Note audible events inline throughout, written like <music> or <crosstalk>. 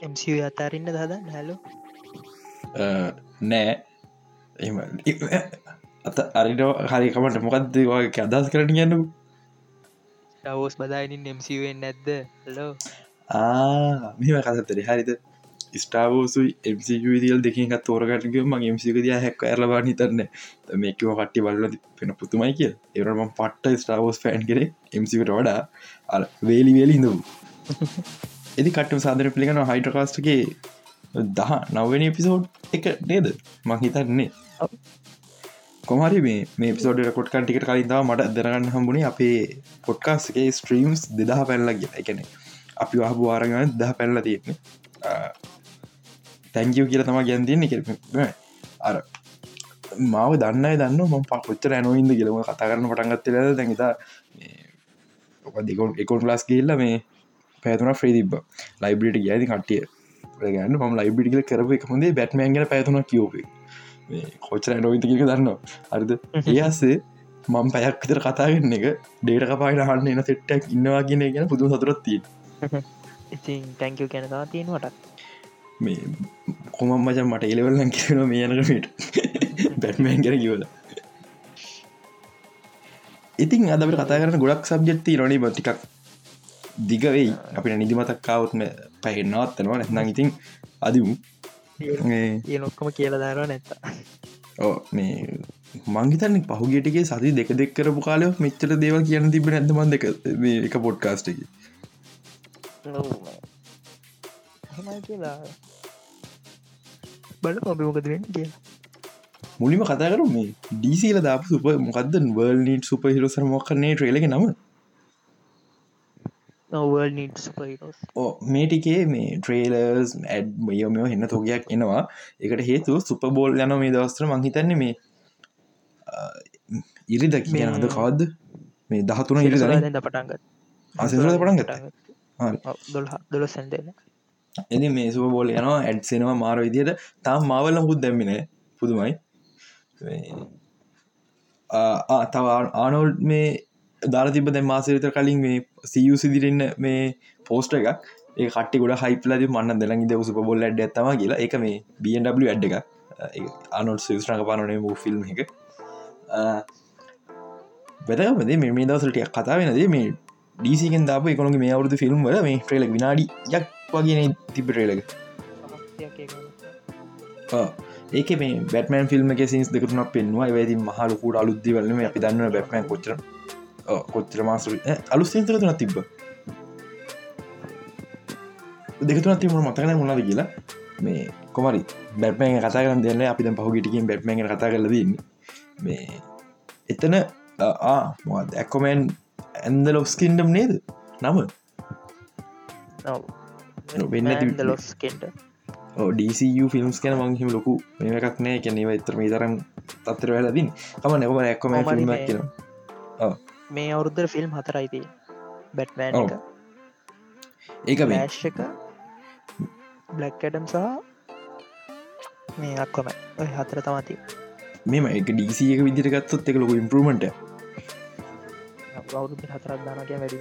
එම්සිව අතාරන්න දහද හැලු නෑ. අත අරිට හරිකමට මොකක්ද වගේ අදස් කරන ගන්න ටවෝස් බදායිනින් එම්සිවෙන් නැද්ද? ලෝ මෙම කසතර හරිත ස්ටාවෝසුයි එමසිවිදිල් දෙකින් තෝරගටක ම එමසිකද හැක් ඇරලබා හිතරන්න මේකව කට්ටි බල්ල පෙන පුතුමයි කිය එරම පට්ට ස්ටාවෝස් ෆෑන් කෙනෙ එමසිකට වඩා. වේලි වේලි ඉඳවූ <laughs> එදි කට්ටම සාදර පිළිගන හයිටකාස්ටගේ දහ නවනි පිසෝඩ් එක නේද? මංහිතන්නේ කොමරි මේ මේ පිසෝඩ රකොට් කටිකට කලින්තාව මට දරගන්න හම්බුණේ අපේ පොඩ්කාස්ගේ ස්ට්‍රීම්ස් දෙදහ පැල්ල ගෙන එකන අපි වහපු වාරගන්න දහ පැල්ල තියෙන්නේ. තැංකිව කියල තම ගැන්තියන්නේ කර අර මාව දන්න දන්න ම පකොච්චර ඇනොයින්ද කියලම කතා කරන පටන්ගත්තල දැඟතා දෙකොන් එකොන් ලාස් කියල්ල මේ පැතුන ්‍රේ තිබ ලයිබ්‍රිට ගෑති කටිය ගන්න ම ලයිබ්‍රිටිකල කරප එක හොඳේ බැට්මෑන්ගෙන පැතුන කිවෝපේ කොච්චර නොවිත කියක දන්න අරිද ඒසේ මං පැයක් විතර කතාගන්න එක ඩේට කපාට හන්න එන සෙට්ටක් ඉන්නවා කියන ගැන පුදු සතුරත්තිය <laughs> ඉතින් ටැංකව කැනතා තියෙනවටත් මේ කොමම් මචන් මට එලවල්ලන් කියනවා මේ යනකමට බැට්මෑන් <laughs> ගැන කිවල ඉතින් අදට කතා කරන ගොඩක් සබ්ජෙත්ති රොනි බතිකක් දිගවෙයි අපිට නිදිමතක්කාවත්ම පැහෙන්නවත්තනවා නැත්නම් ඉතින් අදිමු. ඒ නොක්කම කියල දාරවා නැත්ත ඕ මේ මංගිතන්න පහුගේටගේ සති දෙක දෙක් කරපු කාලය මෙච්චර දේව කියන්න තිබ නැතමන් දෙක එක පොඩ්කාස්ට එක? බල පොබිමකදවෙන්න කියලා. මුලිම කතා කරු මේ ඩීසිල දාපු සුප මොකක්ද වර්ල්නීට සුප හිරසර මොක්කරන්නේ ට්‍රේලක නම ඕ මේටිකේ මේ ට්‍රේලර්ස් ඇඩ් මයෝමෝ එන්න තෝගයක් එනවා. එකට හේතු සුප බෝල් යන මේ දවස්ත්‍ර මංහිතන්නේ මේ ඉරි දකි කියන හද කවද්ද? මේ දහතුන ඉරි දන පටන්ගත් අසිර පටන්ගත දොල සැන්දෙන එදි මේ සුප බෝල් යනවා ඇඩ්සෙනවා මාර විදියට. තාම් මාවල්ල හුත් දැම්මින පුදුමයි. තව ආනෝල් මේ දාර තිබ දැ මාසරිත කලින් මේ සියු සිදිරන්න මේ පෝස්ට එකක්. ඒ කට ගොඩ හයිපලද මන්න දෙල ද සුප බොල්ල ඇඩ ඇත්තම කියලා. එක මේ BMW ඇඩ් එක අනොල් සිස්්‍රක පානනේ මූ ෆිල්ම් එක. වෙතකමද මේ දවසලටිය කතා වෙනද මේ ඩීසිකෙන් දාප එකොනගේ මේ අවුදු ෆිල්ම් වල මේ ට්‍රේලක් විනාඩි යක් වගෙන තිබ ට්‍රේලක ඒක. මේ බැටමන් ෆිල්ම් එක සිස් දෙකතුනක් පෙන්වා වැදි මහලකුට අලුද්දිවලම අපි දන්න බැටමන් කොච්චර කොච්චර මාසු අලු සිතර තුන තිබ්බ දෙකතුන තිබ මතකන මුණද කියලා මේ කොමරි බැටමන් කතා කරන්න දෙන්න අපි පහුගටිකින් බැටමන් කතා කරලදන්න මේ එතන ඇක්කොමෙන් ඇන්ද ලොස්කින්ඩම් නේද නම වෙන්න ලොස්කෙන්ට ඩCU ෆිල්ම්ස් කන මංහිම ලොකු මේ එකක් නෑ කැනව එතරම තරම් තත්තර වැලදින් හම නැකම ඇක්කොම ිල්ම් කියෙන මේ අවුරුද්දර ෆිල්ම් හතරයිති බැට්මෑන් එක. ඒක මෑශ් එක. බ්ලක්කඩම් සහ මේ අක්කොම. ඔය හතර තමති මෙම එක ඩීසි එක විදිරගත්තොත් එක ලොකු ඉම්පරමට අවුරුදු හතරක් දානකය වැඩි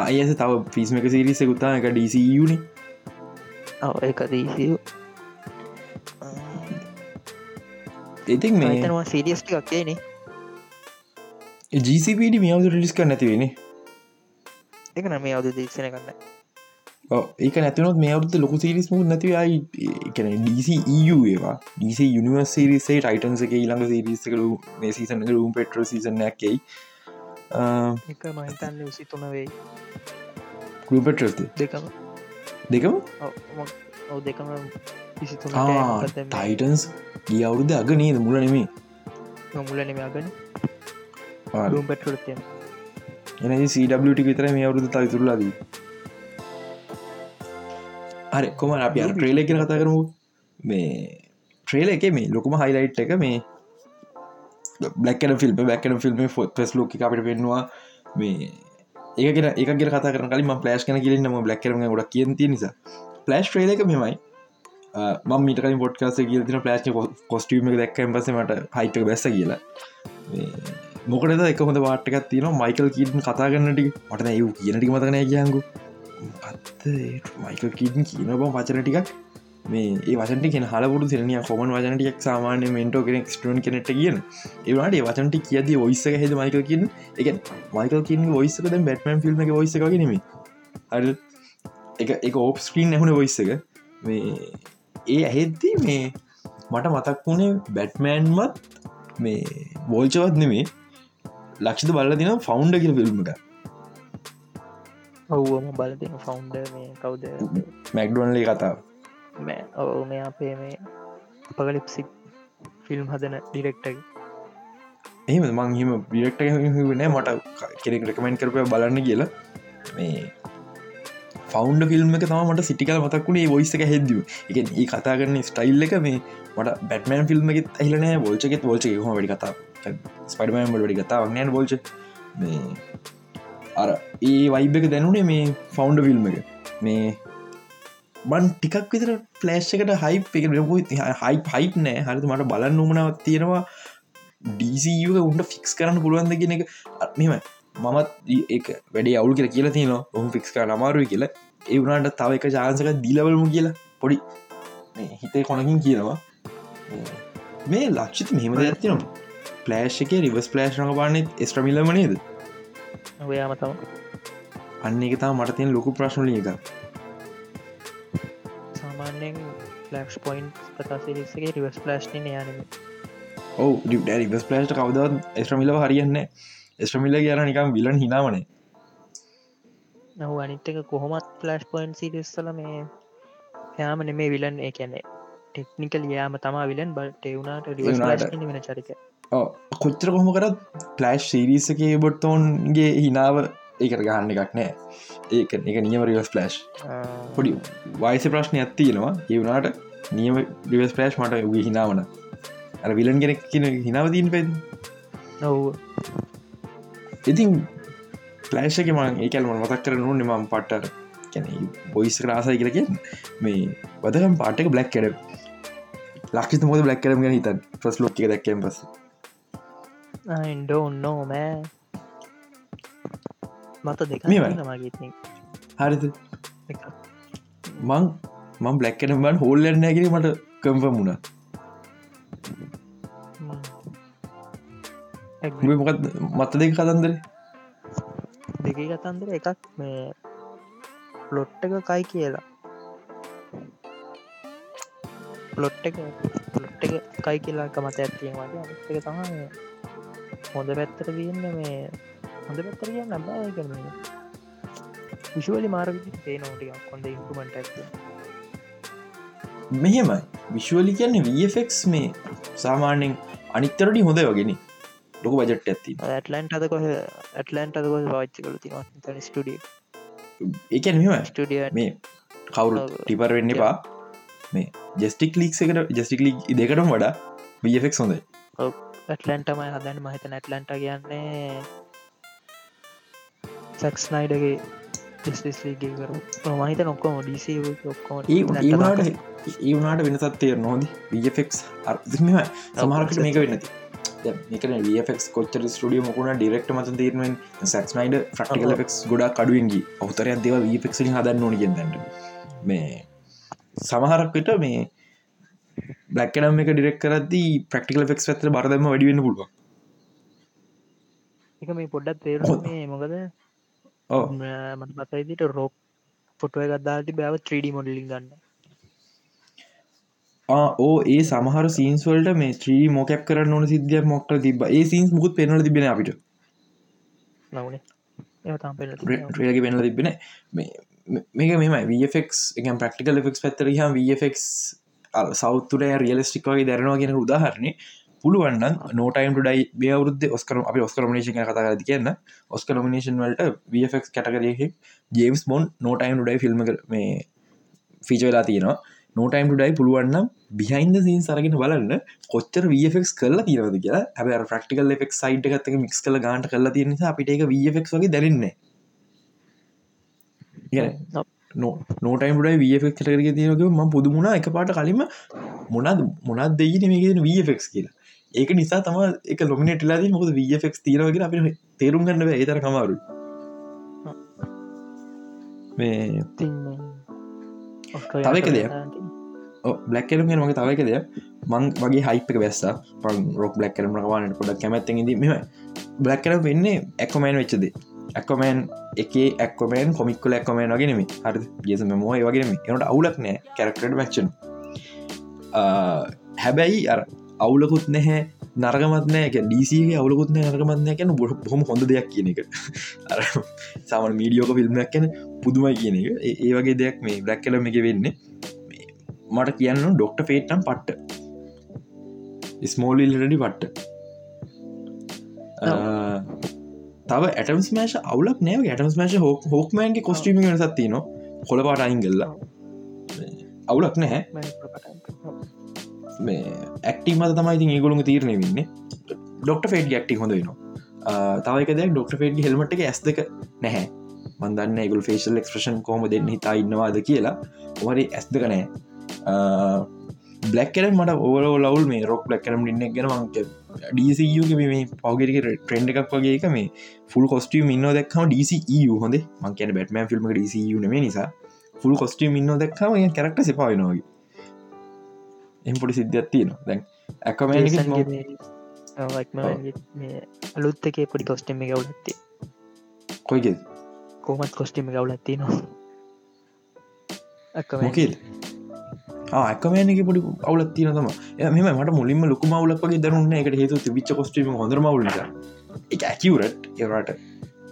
අයස තව පිස්ම එක සිරිස ගුත්තා එක ඩීසියුනි ඒක දීසිය ඉතින් මේ සිරියස්ටි එකක්යනේ ජීසිපඩ මියවද රිලිස් කර නැතිවෙන එක නම අවද දේශන කරන්න ඒක නැතිනොත් මේ අවුත ලොකු සිරිස්ම නැතිවයි එකන ඩීසිU ඒවා. ඩීසි යුනිවර්ස් සිරිසේ ටයිටන්ස එක ඊළඟ සිරිස්සකරු මේ සීසන රුම් පෙට්‍ර සිසන ඇකයි එක මහිතන්න විසි තුන වෙයි. ගරුපෙට්‍රස්ද දෙකම. දෙකම? දෙකම ටයිටන්ස් ගිය අවුරුද්ධ අග නේද? මුල නෙමේ මුලනෙම අගන පෙට්‍රොත්ය එන සටි විතර මේ අවුරුදු තයිතුරලාදී අර කොම අපි අර ට්‍රේල එකෙන කතා කරමු මේ ට්‍රේල එක මේ ලොකුම හයිලයිට් එක මේ බ්ලක්න ෆිල්ම් බැක්න ෆිල්ම් ෆොත් පෙස් ලෝක අපට පෙන්වා මේ ඒකෙන එක කතා කරන කලින් පලස් කන කිලන්නම බ්ලක්කරම ගොඩක් කියති නිසා. පලස් ට්‍රේල එක මෙමයි මිට පොට්කාස කියල තින පලස් කොස්ටියම දැක්කම් පසමට හයිට බැස්ස කියලා මොකටද එක හොඳ වාටකත් තියන මයිකල් කීටන් කතා ගන්නට මට ඇයු කියනටි මතන කියංගු අත්ත මයිකල් කීටන් කියන බම් වචන ටිකක්? මේ ඒ වසට කියෙන හලපුරු සිරනිය කොමන් වචනටියක් සාමාන්‍ය මෙන්ටෝ කෙනෙක් ස්ටන් කෙනෙට කියන. ඒවාට වචනට කියද ඔයිස්සක හෙද මයිකල් කින් එක මයිකල් කින් ඔයිස්සකද බැටමන් ෆිල්ම් එක ඔයිස්සක නෙම හරි එක එක ඕප් ස්ක්‍රීන් ඇහුණ ඔයිස්සක මේ ඒ ඇහෙද්දී මේ මට මතක් වුණේ බැට්මෑන්මත් මේ බෝල්චවත් නෙමේ ලක්ෂිත බල්ල දින ෆෞන්ඩ කියල ෆිල්ම් එක. ඔව්වම බලතින ෆෞන්ඩ මේ කවුද? මැක්ඩුවන්ලේ කතාව. ඔවු මේ අපේ මේ පගලිප්සික් ෆිල්ම් හදන ඩිරෙක්ටක එහෙම මං හිම බිරෙක්ට නෑ. මට කෙනෙක් රකමෙන්් කරපය බලන්න කියලා. මේ ෆෞන්ඩ ෆිල්ම් එක තම මට සිටිකල මතක්ුණේ වොයිස එක හෙදව එක ඒ කතා කරන ස්ටයිල් එක මේ මට බැටමන් ෆිල්ම් එකෙත් ඇහිලනෑ බෝල්චකෙත් ෝල්ච හම වැඩි කතා ස්පඩමන් වැඩි කතාව නෑන් බෝල්ච මේ අර ඒ වයිබ එක දැනුනේ මේ ෆෞන්ඩ ෆිල්ම් එක. මේ බන් ටිකක් විතර ෆලෑශ් එකට හයිප් එක හයි පයිප් නෑ. හරිතු මට බලන්න උමනාවත් තියෙනවා. ඩීසික උන්ට ෆික්ස් කරන්න පුළුවන්ද කියෙන එක. මෙම මමත් ඒ වැඩේ අවුල් කියල කියලා තියන ඔහු ෆික්ස් කර අමාරුව කියලා. ඒ වුණට තව එක ජාන්සක දීලවලමු කියලා. පොඩි හිතේ කොනකින් කියනවා. මේ ලක්ෂිත මෙහෙම ඇතිනම් පලෑශ් එක රිවස් පලෑශ් නක පානෙත් ස්ට්‍රමිල්ලම නේද? ඔයාම තම අන්න එක තා මට තියෙන ලොකු ප්‍රශ්නලිය එක සාමාන්‍යෙන් ලක්ස් පොයින්් කතා සිරික්ගේ රිවස් ප්ලස්්න යනම ඔව ඩ පලස්ට කවදත් ස්ට්‍රමිල හරියන්න ස්ට්‍රමිල්ල කියන නිකම් විලන් හිනාවනේ නව අනිත්තක කොහොමත් පලස්් පොයින්් සිරිස්සල මේ යාම නෙමේ විලන් ඒ කැනෙ ටෙක්නිකල් යාම තමා විලන් බට එවුණට වෙන චරික කොච්චර කොහොම කරත් පලස්් සිරිසගේ බොට්තෝන්ගේ හිනාව ඒකට ගහන්න එකක් නෑ. ඒක එක නියම රිවස් පලස්් පොඩි වයිස ප්‍රශ්නය ඇත්තියෙනවා ඒවුණට නියම රිවස් පලස්් මට උගේ හිනාවන අර විලන් ගෙනෙක් කියන හිනාවදීන් පැද නොව ඉතින් පලෑශක මං ඒකල් මන් මතක් කර නු නිමම් පට්ටර කැන බොයිස් රාසයි කියලකින් මේ වදකම් පාටක බ්ලක් කඩ ලක්ෂි මොද බ්ලක් කරම ගැන හිතන් ප්‍රස් ලෝක දැක්කම් පස ඉන්ඩ ඔන්නෝ මෑ මත දෙක. මගේ හරිද? මං මං බ්ලක්කන බන් හෝල්ලන්න නැගෙන මට කම්ප මුණ මොකත් මත්ත දෙක කතන්දර? දෙකේ කතන්දර එකක් මේ පලොට් එක කයි කියලා. පලොට් එක පලොට් එක කයි කියලා කමත ඇත්තිය වගේ එක තමයි හොඳ පැත්තර තියන්න මේ හොඳ පැත්තර කියන්න බෑ කරන විශවලි මාර්ග තේ නෝටික කොඳ ඉම්පමට ඇත්ත මෙහෙමයි. විශ්වලි කියන්නේ වෆෙක්ස් මේ සාමාන්‍යෙන් අනිත්තරට හොඳ වගෙන ලොක බජට් ඇති ඇටලන්ට අද කොහ ඇටලන්ට අද කොහ පාච්චි කල තින ස්ටඩිය. ඒකැන මෙම ස්ටඩිය මේ කවුරු. ටිපර වෙන්න එපා. මේ ජෙස්ටික් ලික් එකට ජෙස්ටික් ලික් දෙකටම වඩා වෆෙක් හොඳයි. ඇටලන්ටමයි හදන්න මහිත නැටලන්ට කියන්නේ සැක්ස් නයිඩගේ ිස්ලිගේ කර මහිත නොක්කොම ඩීසි ඔක්කෝ ඒ ඒවාට ඒ වුණට වෙනසත් තේර නොද වෆෙක් අර්ම සමහරකට මේක වෙන්නති මේකන වෆෙක් කොච්චර ස්ටිය මොකුණ ඩිරෙක්ට මත තේරෙන් සැක්ස් නයිඩ ්‍රක්ටිකල ෙක් ගොඩා කඩුවෙන්ගේ අවතරයක් දෙව වෆෙක්සිලින් හදන්න ඕන කියදට මේ සමහරක්කට මේ බ්ලක්කනම් එක ඩිරෙක් කරදදි ප්‍රක්ටිකල ෙක් ඇතර බරදම වැඩිවෙන්න පුළුව එක මේ පොඩ්ඩත් තේරුන්නේ මොකද? මට පතයිදිට රෝක් පොටුව ගත්දාති බෑව 3D මොඩලින් ගන්න ඕ ඒ සමහර සීන්ස්වලට මේ ත්‍රී මොකැප් කරන්න ඕන සිද්ධිය මොක්ට තිබ ඒ සින්ස් මුකුත් පෙනල තිබෙන අපිට. ්‍රේලක පෙනල තිබෙන මේක මෙම වෆෙක් එක ප්‍රක්ටිකල් ෆෙක් පැත්තර හම වෆෙක් සෞතුර රියලස්ටික් වගේ දැරනවා කියෙන උදාහරණය පුළුවන්න නෝටයිම් ඩයි බේවරුද ඔස්කරම අපි ඔස්කරමනේෂන් කතා කරති කියන්න. ඔස්කරමනේෂන් වලට වෆෙක් කටකරයෙ ජේම්ස් මොන් නෝටයිම් ඩයි ෆිල්ම් මේ ෆීච වෙලා තියෙනවා නෝටයිම් ඩයි පුළුවන්න බිහින්ද සින් සරගෙන බලන්න කොච්චර වෆෙක් කරලා තිරද කියලා. හැබ ප්‍රක්ටිකල් ෙක් සයිට් එකත්තක මික්ස් කල ගාන්ට කරලා තිය නිසා අපිට එක වෆෙක් වගේ දැරන්නේ නෝටයිම් ඩයි වෆෙක් කටරක තියනක ම පුදුමුණ එක පාට කලින්ම මොනද මොනත් දෙයින මේකෙන වෆෙක් කියලා. ඒක නිසා තම එක ලොමිනට ලාදී මොකද වෆෙක් තීරවගෙන අපි තේරුම් ගන්න ඒතර කමාරු මේ තින් තව එක දෙයක්. බ්ලක්කරම මගේ තවයි එක දෙයක්. මං වගේ හයිපක වැස්ස පන් රොක් බ්ලක් කරම රවානට පොඩක් කැමැත්තෙද මෙම බ්ලක් කර වෙන්නේ ඇකොමෑන් වෙච්චද ඇකොමෑන් එක ඇක්කොමෑන් කොමික්කල ඇක්කොමෑන් වගෙනම හරි ගේසම මෝය වගේම එනට අවුලක් නෑ කැරක්ටඩ මක්ෂන් හැබැයි අර අවුලකුත් නැහැ නරගමත්නෑ ඩීසිගේ අවුලකුත්න නරගමත්නය කියන බො හොම හොඳ දෙයක් කියන එක. සාමන මීඩියෝක ෆිල්ම්යක් කියන පුදුමයි කියන එක. ඒ වගේ දෙයක් මේ බ්ලක් කලම එක වෙන්නේ. මට කියන්න ඩොක්ට ෆේට්නම් පට්ට. ස්මෝලිල්ලඩි පට්ට. තව. ඇටම් මේශ අවුලක් නෑ ඇටම් මේශ හෝක් හෝක්මන්ගේ කොස්ටීම සත්ති න හොල පාට අයින්ගල්ල අවුලක් නැහැ මේ ඇක්ටි මත තමයි ඉතින් ඒගොළුම තීරණය වෙන්නේ. ඩොක්ට ෆේඩ් ඇක්ටි හොඳ නවා තවයික දෙයක් ඩොක්ට ෆේඩ් හෙල්මට එක ඇස් දෙක නැහැ. මන්දන්න ගුල් ෆේෂල් එක්ස්ප්‍රෂන් කොම දෙන්න හිතා ඉන්නවාද කියලා. ඔමරි ඇස් දෙක නෑ බ්ලක් කරම් මට ඕල ලවල් මේ රොක් ලක් කරම් ඉන්න ගෙන මංක ඩීසියගේ මේ පවගරක ට්‍රෙන්ඩ් එකක් වගේ එක මේ ෆුල් කොස්ටියම් ඉන්න දක්ම ඩීසිU හොඳ. මංකන බැටම ෆිල්ම් ඩසිු නේ නිසා. ෆුල් කොස්ටියම් ඉන්න දක්ම කරක්ට සපායනවාගේ එම් පොඩි සිද්ධියත් තියෙන දැන් ඇකම අලුත් එකේ පොඩි කොස්ටම එක ගවලත්තේ කොයිගෙ කෝමත් කොස්ටිම ගවලත්ති නවා මොකේද? ඇකමෑනක පොඩි අවුලත් තියන තම මෙම මට මුලින්ම ලොකු මවලක්ගේ දරුන්න එකට හේතු විච්ච කොස්ටීම හොඳ මවල එක ඇකිවරට් එරට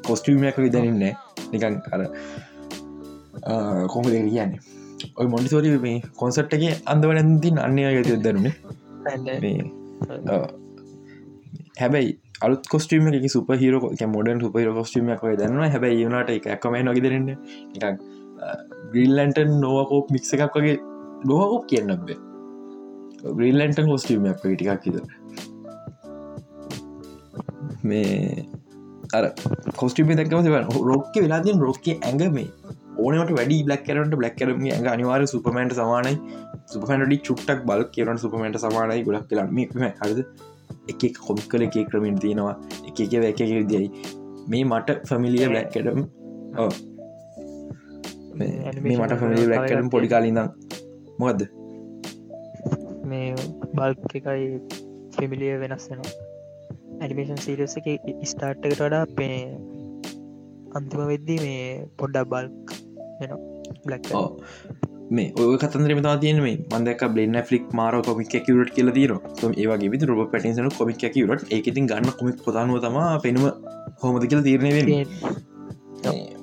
කොස්ටීමයක් දැනන්න නිකන් අර කොම දෙ කියන්නේ ඔය මොඩිසෝරි මේ කොන්සට්ගේ අන්දවන ඇතින් අන්‍ය ගති දරුණේ හැබැයි අලු කොස්ටීම එක සුප හිර මොඩන් සුපහිර කොස්ටීමක් දන්න හැබැයි වනට එක ඇකමයි නොග දෙරන්න එකක් ග්‍රීල්ලන්ටන් නොවකෝප් මික්ස එකක් වගේ. ලොහකොප් කියන්න බේ. ග්‍රීල්ලන්ට හෝස්ටීමක් ටිකක් හිද මේ අර කොස්ටිම දක්ම රොක්ක වෙලාතින් රොක්ක ඇඟ මේ ඕනට වැඩි බ්ලක් කරට බ්ලක් කරම අනිවාර සුපමන්ට සමානයි. සුපහනඩි චුට්ටක් බල් කියරන සුපමට සමානයි ගොඩක් කියලම හරිද? එක කොමික් කල එක ක්‍රමින් තියෙනවා. එක එක වැැක දියයි මේ මට ෆමිලිය බ්ලක් කරම් මේ මට ෆමිලි බ්ලක් කරම් පොඩි කාලින්නම් මොකක්ද මේ බල්ක් එකයි ෆිමිලිය වෙනස් වෙනවා. ඇනිමේෂන් සීරස එක ස්ටාර්ට්කට වඩා පේ අන්තිම වෙද්දී මේ පොඩ්ඩක් බ්ලක් මේ ඔය කතන්දරම තියන මේ මන්දක බ්ලන්න ෆලික් මාර කොමික් කිවට කියල දීර ඒවගේ විදි රොබ පටිසන කොමික් කිවට ඒකඉතින් ගන්න කොමික් පොතානුව තම පෙනුම හොමද කියල තීරණය වෙන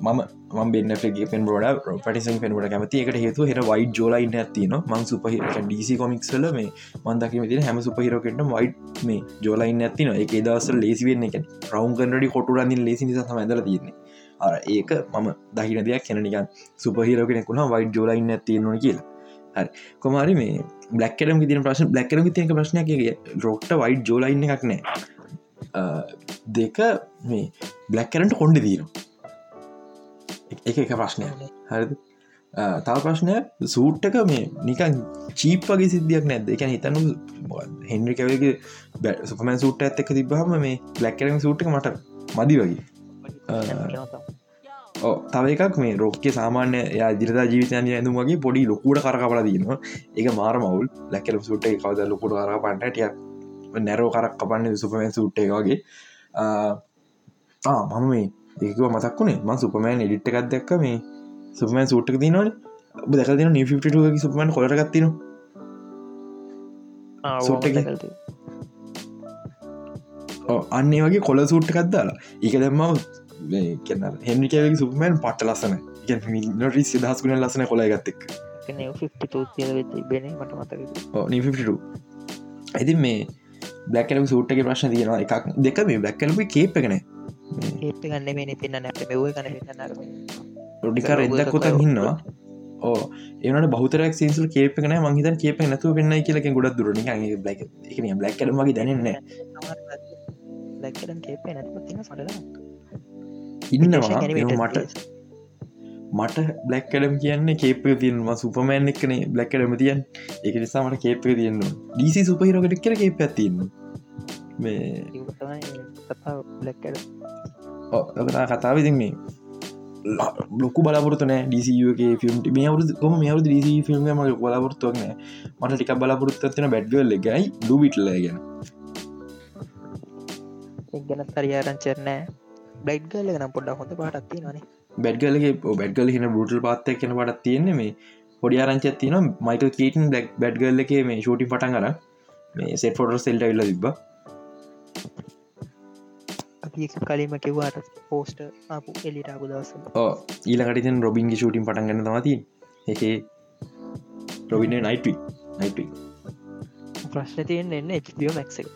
මම ම බෙන්න්න ගේ පෙන් බොඩ පටිසන් පෙන්ට කැමති. එකට හේතු හෙර වයි ජෝලයින්න ඇතින මං සුපහිර ඩීසි කොමික්සල මේ මන්දකිම තින හැම සුපහිරකට වයි් මේ ජෝලයින්න ඇතින එක දවස ලේසිවෙන්න එක රවුන් කන්නඩි කොටුරන්දින් ලේසි නිසා ඇදල තියන්නේ අර ඒක මම දහින දෙයක් කැනනිකන් සුපහිරකෙනෙකුුණ වයි ජෝලයින්න ඇතියෙන්නවා කියලා. හරි. කොමාරි මේ බ්ලක්කරම තින ප්‍රශ් බ්ලක්කරම තියක ප්‍රශ්නයගේ රොක්ට වයි් ජෝලයින්න එකක් නෑ. දෙක මේ බ්ලක්කරන්ට කොන්ඩ දීනවා එක එක ප්‍රශ්නය හරිද? තව ප්‍රශ්නය සූට්ටක මේ නිකන් චීප් වගේ සිද්ධියක් නැද එක හිතනු හෙන්ඩි කැවගේ බැ සුපමන් සුට් ඇත් එක තිබහම මේ බ්ලක්කරම සූට්ක මට මදි වගේ. තව එකක් මේ රොක්ක සාමාන්‍ය දිරතා ජීවිතයන් ඇඳුම් වගේ පොඩි ලොකුට කරකපල දීනවා එක මාර මවුල්. ලැකරම් සුට් එක කවද ලොකුට කර පන්නටිය නැරෝ කරක් කපන්න සුපමන් සුට් එක වගේ. මම මේ ඒකව මතක් වුණේ? ම සුපමෑන් එඩිට් එකක් දැක්ක මේ සුපමන් සුට්ක තිනවන දෙක තින නිිටගේ සුපමන් කොලටගත්තින සුට් අන්නේ වගේ කොල සුට්කත් දාලා. ඒක දැම්ම කියන්න හෙමිකගේ සුපමන් පට ලස්සන. නොරි සිදහස් වුණ ලස්සන කොල ගත්තෙක් ඇති මේ බ්ලක්කලම සූට්ගේ ප්‍රශ්න තියෙනවා එකක්. දෙක මේ බ්ලක්කලම කේප් එකනේ ගන්න මේ පෙන්න්න නැට කන ොඩිකර එදක් කොත හින්නවා ඕ ඒනට බහතරක් සිසු කේපන මහිත කේප නැතු වෙන්න කියලක ගොඩක් දුරන. බ්ලක් එක බ්ලක් කරමගේ දැනන්න ඉන්නවා. මට මට බ්ලක්කඩම් කියන්න කේප තියන්වා. සුපමෑන් එක්කනේ බ්ලක්කඩම තියන් එක නිසාමට කේප තියන්න ඩීසි සුපහිරකට කර කේප ඇතින්න මේ කතාව ඉතින් මේ ලොකු බලාපොරතුන ඩිසිගේ ෆිල්ම් මේ අවරු කොම මේ අවරු ඩිසි ෆිල්ම් ම බලාපොරත්තුවක්න මට ටික බලාපොරත්තුවන බැඩ්ගල් එකයි ඩුවිටල ගැන ගැන තරියාරංචරනෑ බ්ලයිඩ් ගල්ල නම් පොඩ්ඩ හොඳ පාටත්ති නේ බැඩ්ගලගේ බැඩ්ගල හින බරුටල් පාත්තය කෙන පටත් තියෙන්නේ මේ. පොඩි ආරංචත් තින මයිකල් කීටන් ඩක් බැඩ්ගල්ල එක මේ ෂෝටි පටන් කර මේ සෙට ෆොට සෙල්ට වෙල්ල තිබ අපි කලින්ම කිව්වාට පෝස්ට අපපු එලිටාපු දවස ඊලකටතින් රොබින්ගේ ෂූටින් පටන් ගන්න තමති එකේ රොබින නයිට නයිට ප්‍රශ්න තියෙන් එන්න එෝ මැක්සක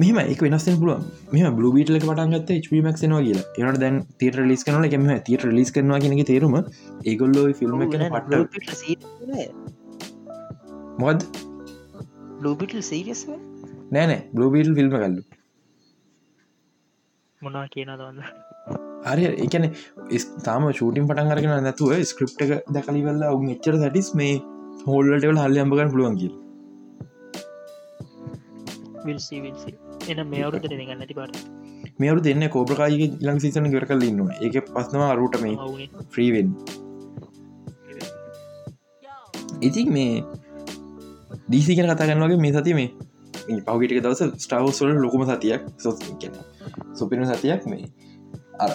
මෙම එක වෙනස්සෙන් පුළුව මෙම බ්ලබීටල පටන්ගත් මක් නවා කියලා. එනට දැන් තීට ලිස් කනල එකම තීට ලිස් කරනවා කියෙනෙ තේරුම ඒගොල්ලෝ ෆිල්ම් පට මොද ලූබිටල් සීරියස් නෑනෑ බ්ලබීටල් ෆිල්ම් කල්ලු මොනා කියන දන්න හරි එකන තාම ෂූටින් පටන් අරගෙන නැතුව ස්ක්‍රප් එක දැකලිවෙල්ල ඔුන් එච්චර සටිස් මේ හෝල්ලටවල් හල්ල අම්බගන්න පුළුවන් කිය විල්සි විල්සි එන මේ අවුරුදට ගන්න ඇති පාට මේවරු දෙන්න කෝප්‍රකායික ලං සිසන ගර කල් ඉන්න ඒක පස්නවා අරුට මේ ෆ්‍රීවෙන් ඉතින් මේ දීසි කන කතා ගන්නවගේ මේ සති මේ පවගටික දවස ස්ටාවස්වල ලොකුම සතියක් සො සුපින සතියක් මේ අර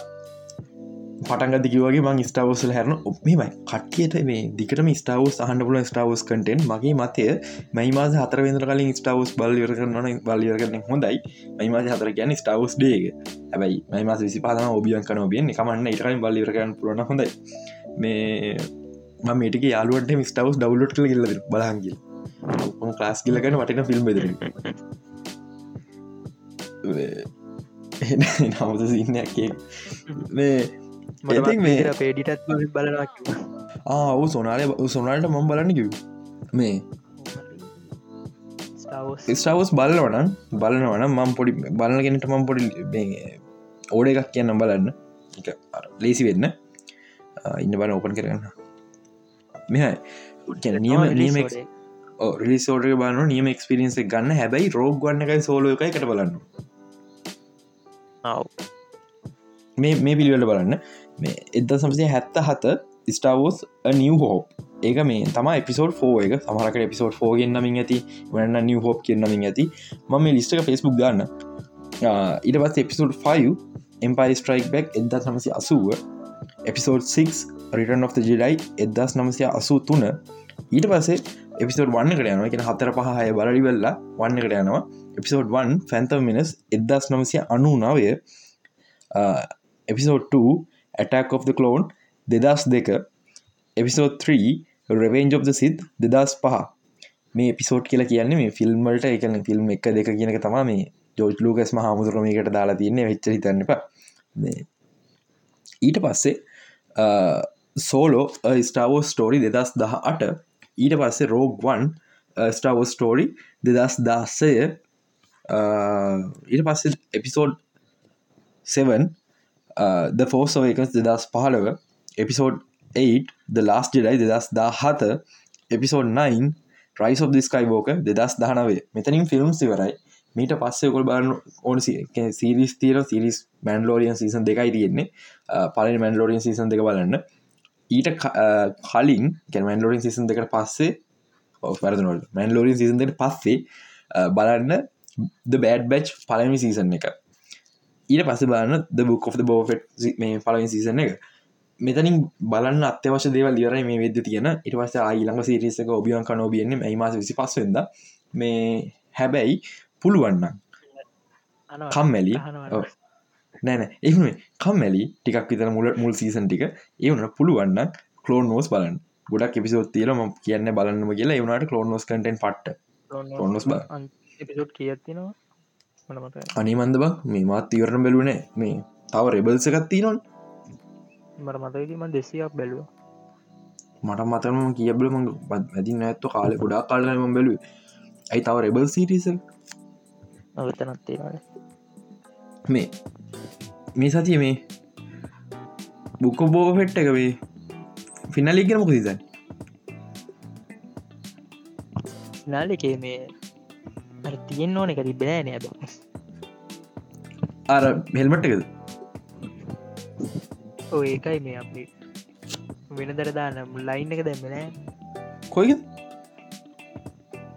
පටන්ග දිගවගේ මං ස්ටාවෝසල් හැරන ඔපමයි කට්ටියට මේ දිකටම ස්ටාවස් අහන්න පුල ස්ටාවස් කටෙන් මගේ මතය මයි මාස හතර වෙදර කලින් ස්ටාවස් බල්ලිවර කරන බල්ලිවර කරන හොඳයි. මයි මාස හතර ගැන ස්ටාවස් ඩේග හැබයි මයි මාස විසි පාන ඔබියන් කන ඔබියෙන් එකමන්න ඉටකලින් බල්ලිවර කරන පුරන හොඳයි. මේ මේටික යාලුවට මිස්ටාවස් ඩවලෝට් කළ ගල්ල බලහන්ගිල් ක්ලාස් ගිලගෙන වටන ෆිල්ම් බෙදර නමුද සින්නයක්කේ මේ <laughs> මට පේඩිටත් බලනවා ආවු සොනාලය සොනාලට මම් බලන්න කිව් මේ ස්ටාවස් බලවන බලනවන මම් පොඩි බලගෙනට මම් පොඩි ඕඩ එකක් කියන්න බලන්න. එක ලේසි වෙන්න. ඉන්න බල ඕපන් කරගන්න. මෙහයි. නියම නියම රිලිසෝඩ බලන නියම එක්ස්පිරින්ස ගන්න. හැබැයි රෝග් ගන්න එකයි සෝලෝ එකයි කට බලන්න මේ මේ පිළිවල බලන්න. මේ එද සමසය හැත්ත හත ස්ටාවෝස් නිය හෝප් ඒක මේ තම එපිසෝඩ් ෆෝ එක. සමහරක එපිසෝඩ් ෆෝ ගෙන්න්නමින් ඇති වන්න නිය හෝප් කියන්නමින් ඇති. ම මේ ලිස්ටක ෆෙස්බුක් ගන්න ඉට පස් එපිසෝඩ් 5 එම්පයි ස්ට්‍රයික් බැක් එදා සමසය අසුව. එපිසෝඩ් 6 රිටන් of ජෙඩයි එදස් නමසය අසූ තුන. ඊට පසේ එපිසෝඩ් වන්න කට යනවා. කියෙන හතර පහය බලි වෙල්ලා වන්න කට යනවා. එපිසෝඩ් 1 ෆැන්තම් මිනස් එදස් නමසය අනු නවය. Episode 2 attack of the clone දෙදස් දෙක. එපිසෝඩ් 3 රෙවෙන්ජ් of the සිත් දෙදස් පහ. මේ පිසෝට් කියලා කියන්නේ මේ ෆිල්ම්මල්ට එකන ෆිල්ම් එක දෙක කියනක තම මේ ජෝජ් ලූකස්ම හාමුදුරමයකට දාලා තියන්නේ. වෙච්ච හිතන්න එපා. ඊට පස්සේ සෝලෝ ස්ටාවෝ ස්ටෝරි දෙදස් දහ අට ඊට පස්සේ රෝග්වන් ස්ටාවෝ ස්ටෝරි දෙදස් දාස්සය ඊට පස්සේ එපිසෝඩ් 7 ද ෆෝස් එකස් දෙදස් පහලව එපිසෝඩ් 8 ද ලාස් ජෙඩයි දෙදස් දා හත episode 9 rise of the Skywalker දෙදස් දානවේ මෙතනින් ෆිල්ම් සිවරයි මීට පස්සේ කොල් බලන්න ඕන සිරිස් තීර සිරිස් මැන්ලෝරියන් සීසන් දෙකයි තියෙන්නේ. පලනි මැන්ලෝරියන් සීසන් දෙක බලන්න. ඊට uh, කලින් කැමන්ලෝරින් සිසන් දෙකට පස්සේ වැරදනොල් මැන්ලෝරින් සිසන් දෙට පස්සේ uh, බලන්න ද බෑඩ් බැච් පලමි සීසන් එක. ඊට පස බලන්න ද බුක් බෝෆට් මේ පලවින් සීසන එක. මෙතනින් බලන්න අත්‍යවශ දේව ලියරයි මේ වෙද තියෙන. ඉට පස්ස ආයිළඟ සිරිසක ඔබියන් කනෝබියන්නේ ඇයිමස විසි පස්වෙද මේ හැබැයි පුළුවන්න කම්මැලි. නෑන එහුේ කම්මැලි ටිකක් විතර මුල මුල් සීසන් ටික. ඒවනට පුළුවන්න කලෝන් නෝස් බලන්න. ගොඩක් එපිසෝත් තියලම කියන්න බලන්නම කියලා. එවනට කලෝන් නොස් කටෙන් පට්ට. නොස් බ කියත්තිනවා අනිමන්ද බක් මේ මාත් ඉවරණ බැලුවනේ මේ තව රෙබල්සකත් තිීනොන් මට මතකම දෙසියක් බැලුව. මට මතම කියබල ම ඇති නැත්තු කාලෙ ගොඩා කාලම බැලු ඇයි තව රෙබල් සිටිස අවතනත්තිේ මේ මේ සතිය මේ බුක්ක බෝග පෙට්ට එක වේ ෆිනලිගෙන මොක සිතන් නාලිකේ මේ තියෙන් ඕන එක තිබෙන නෑබ අර හෙල්මට් එකද? ඔය ඒකයි මේ අපි වෙන දර දාන්න ලයින් එක දැම්මනෑ කොයිද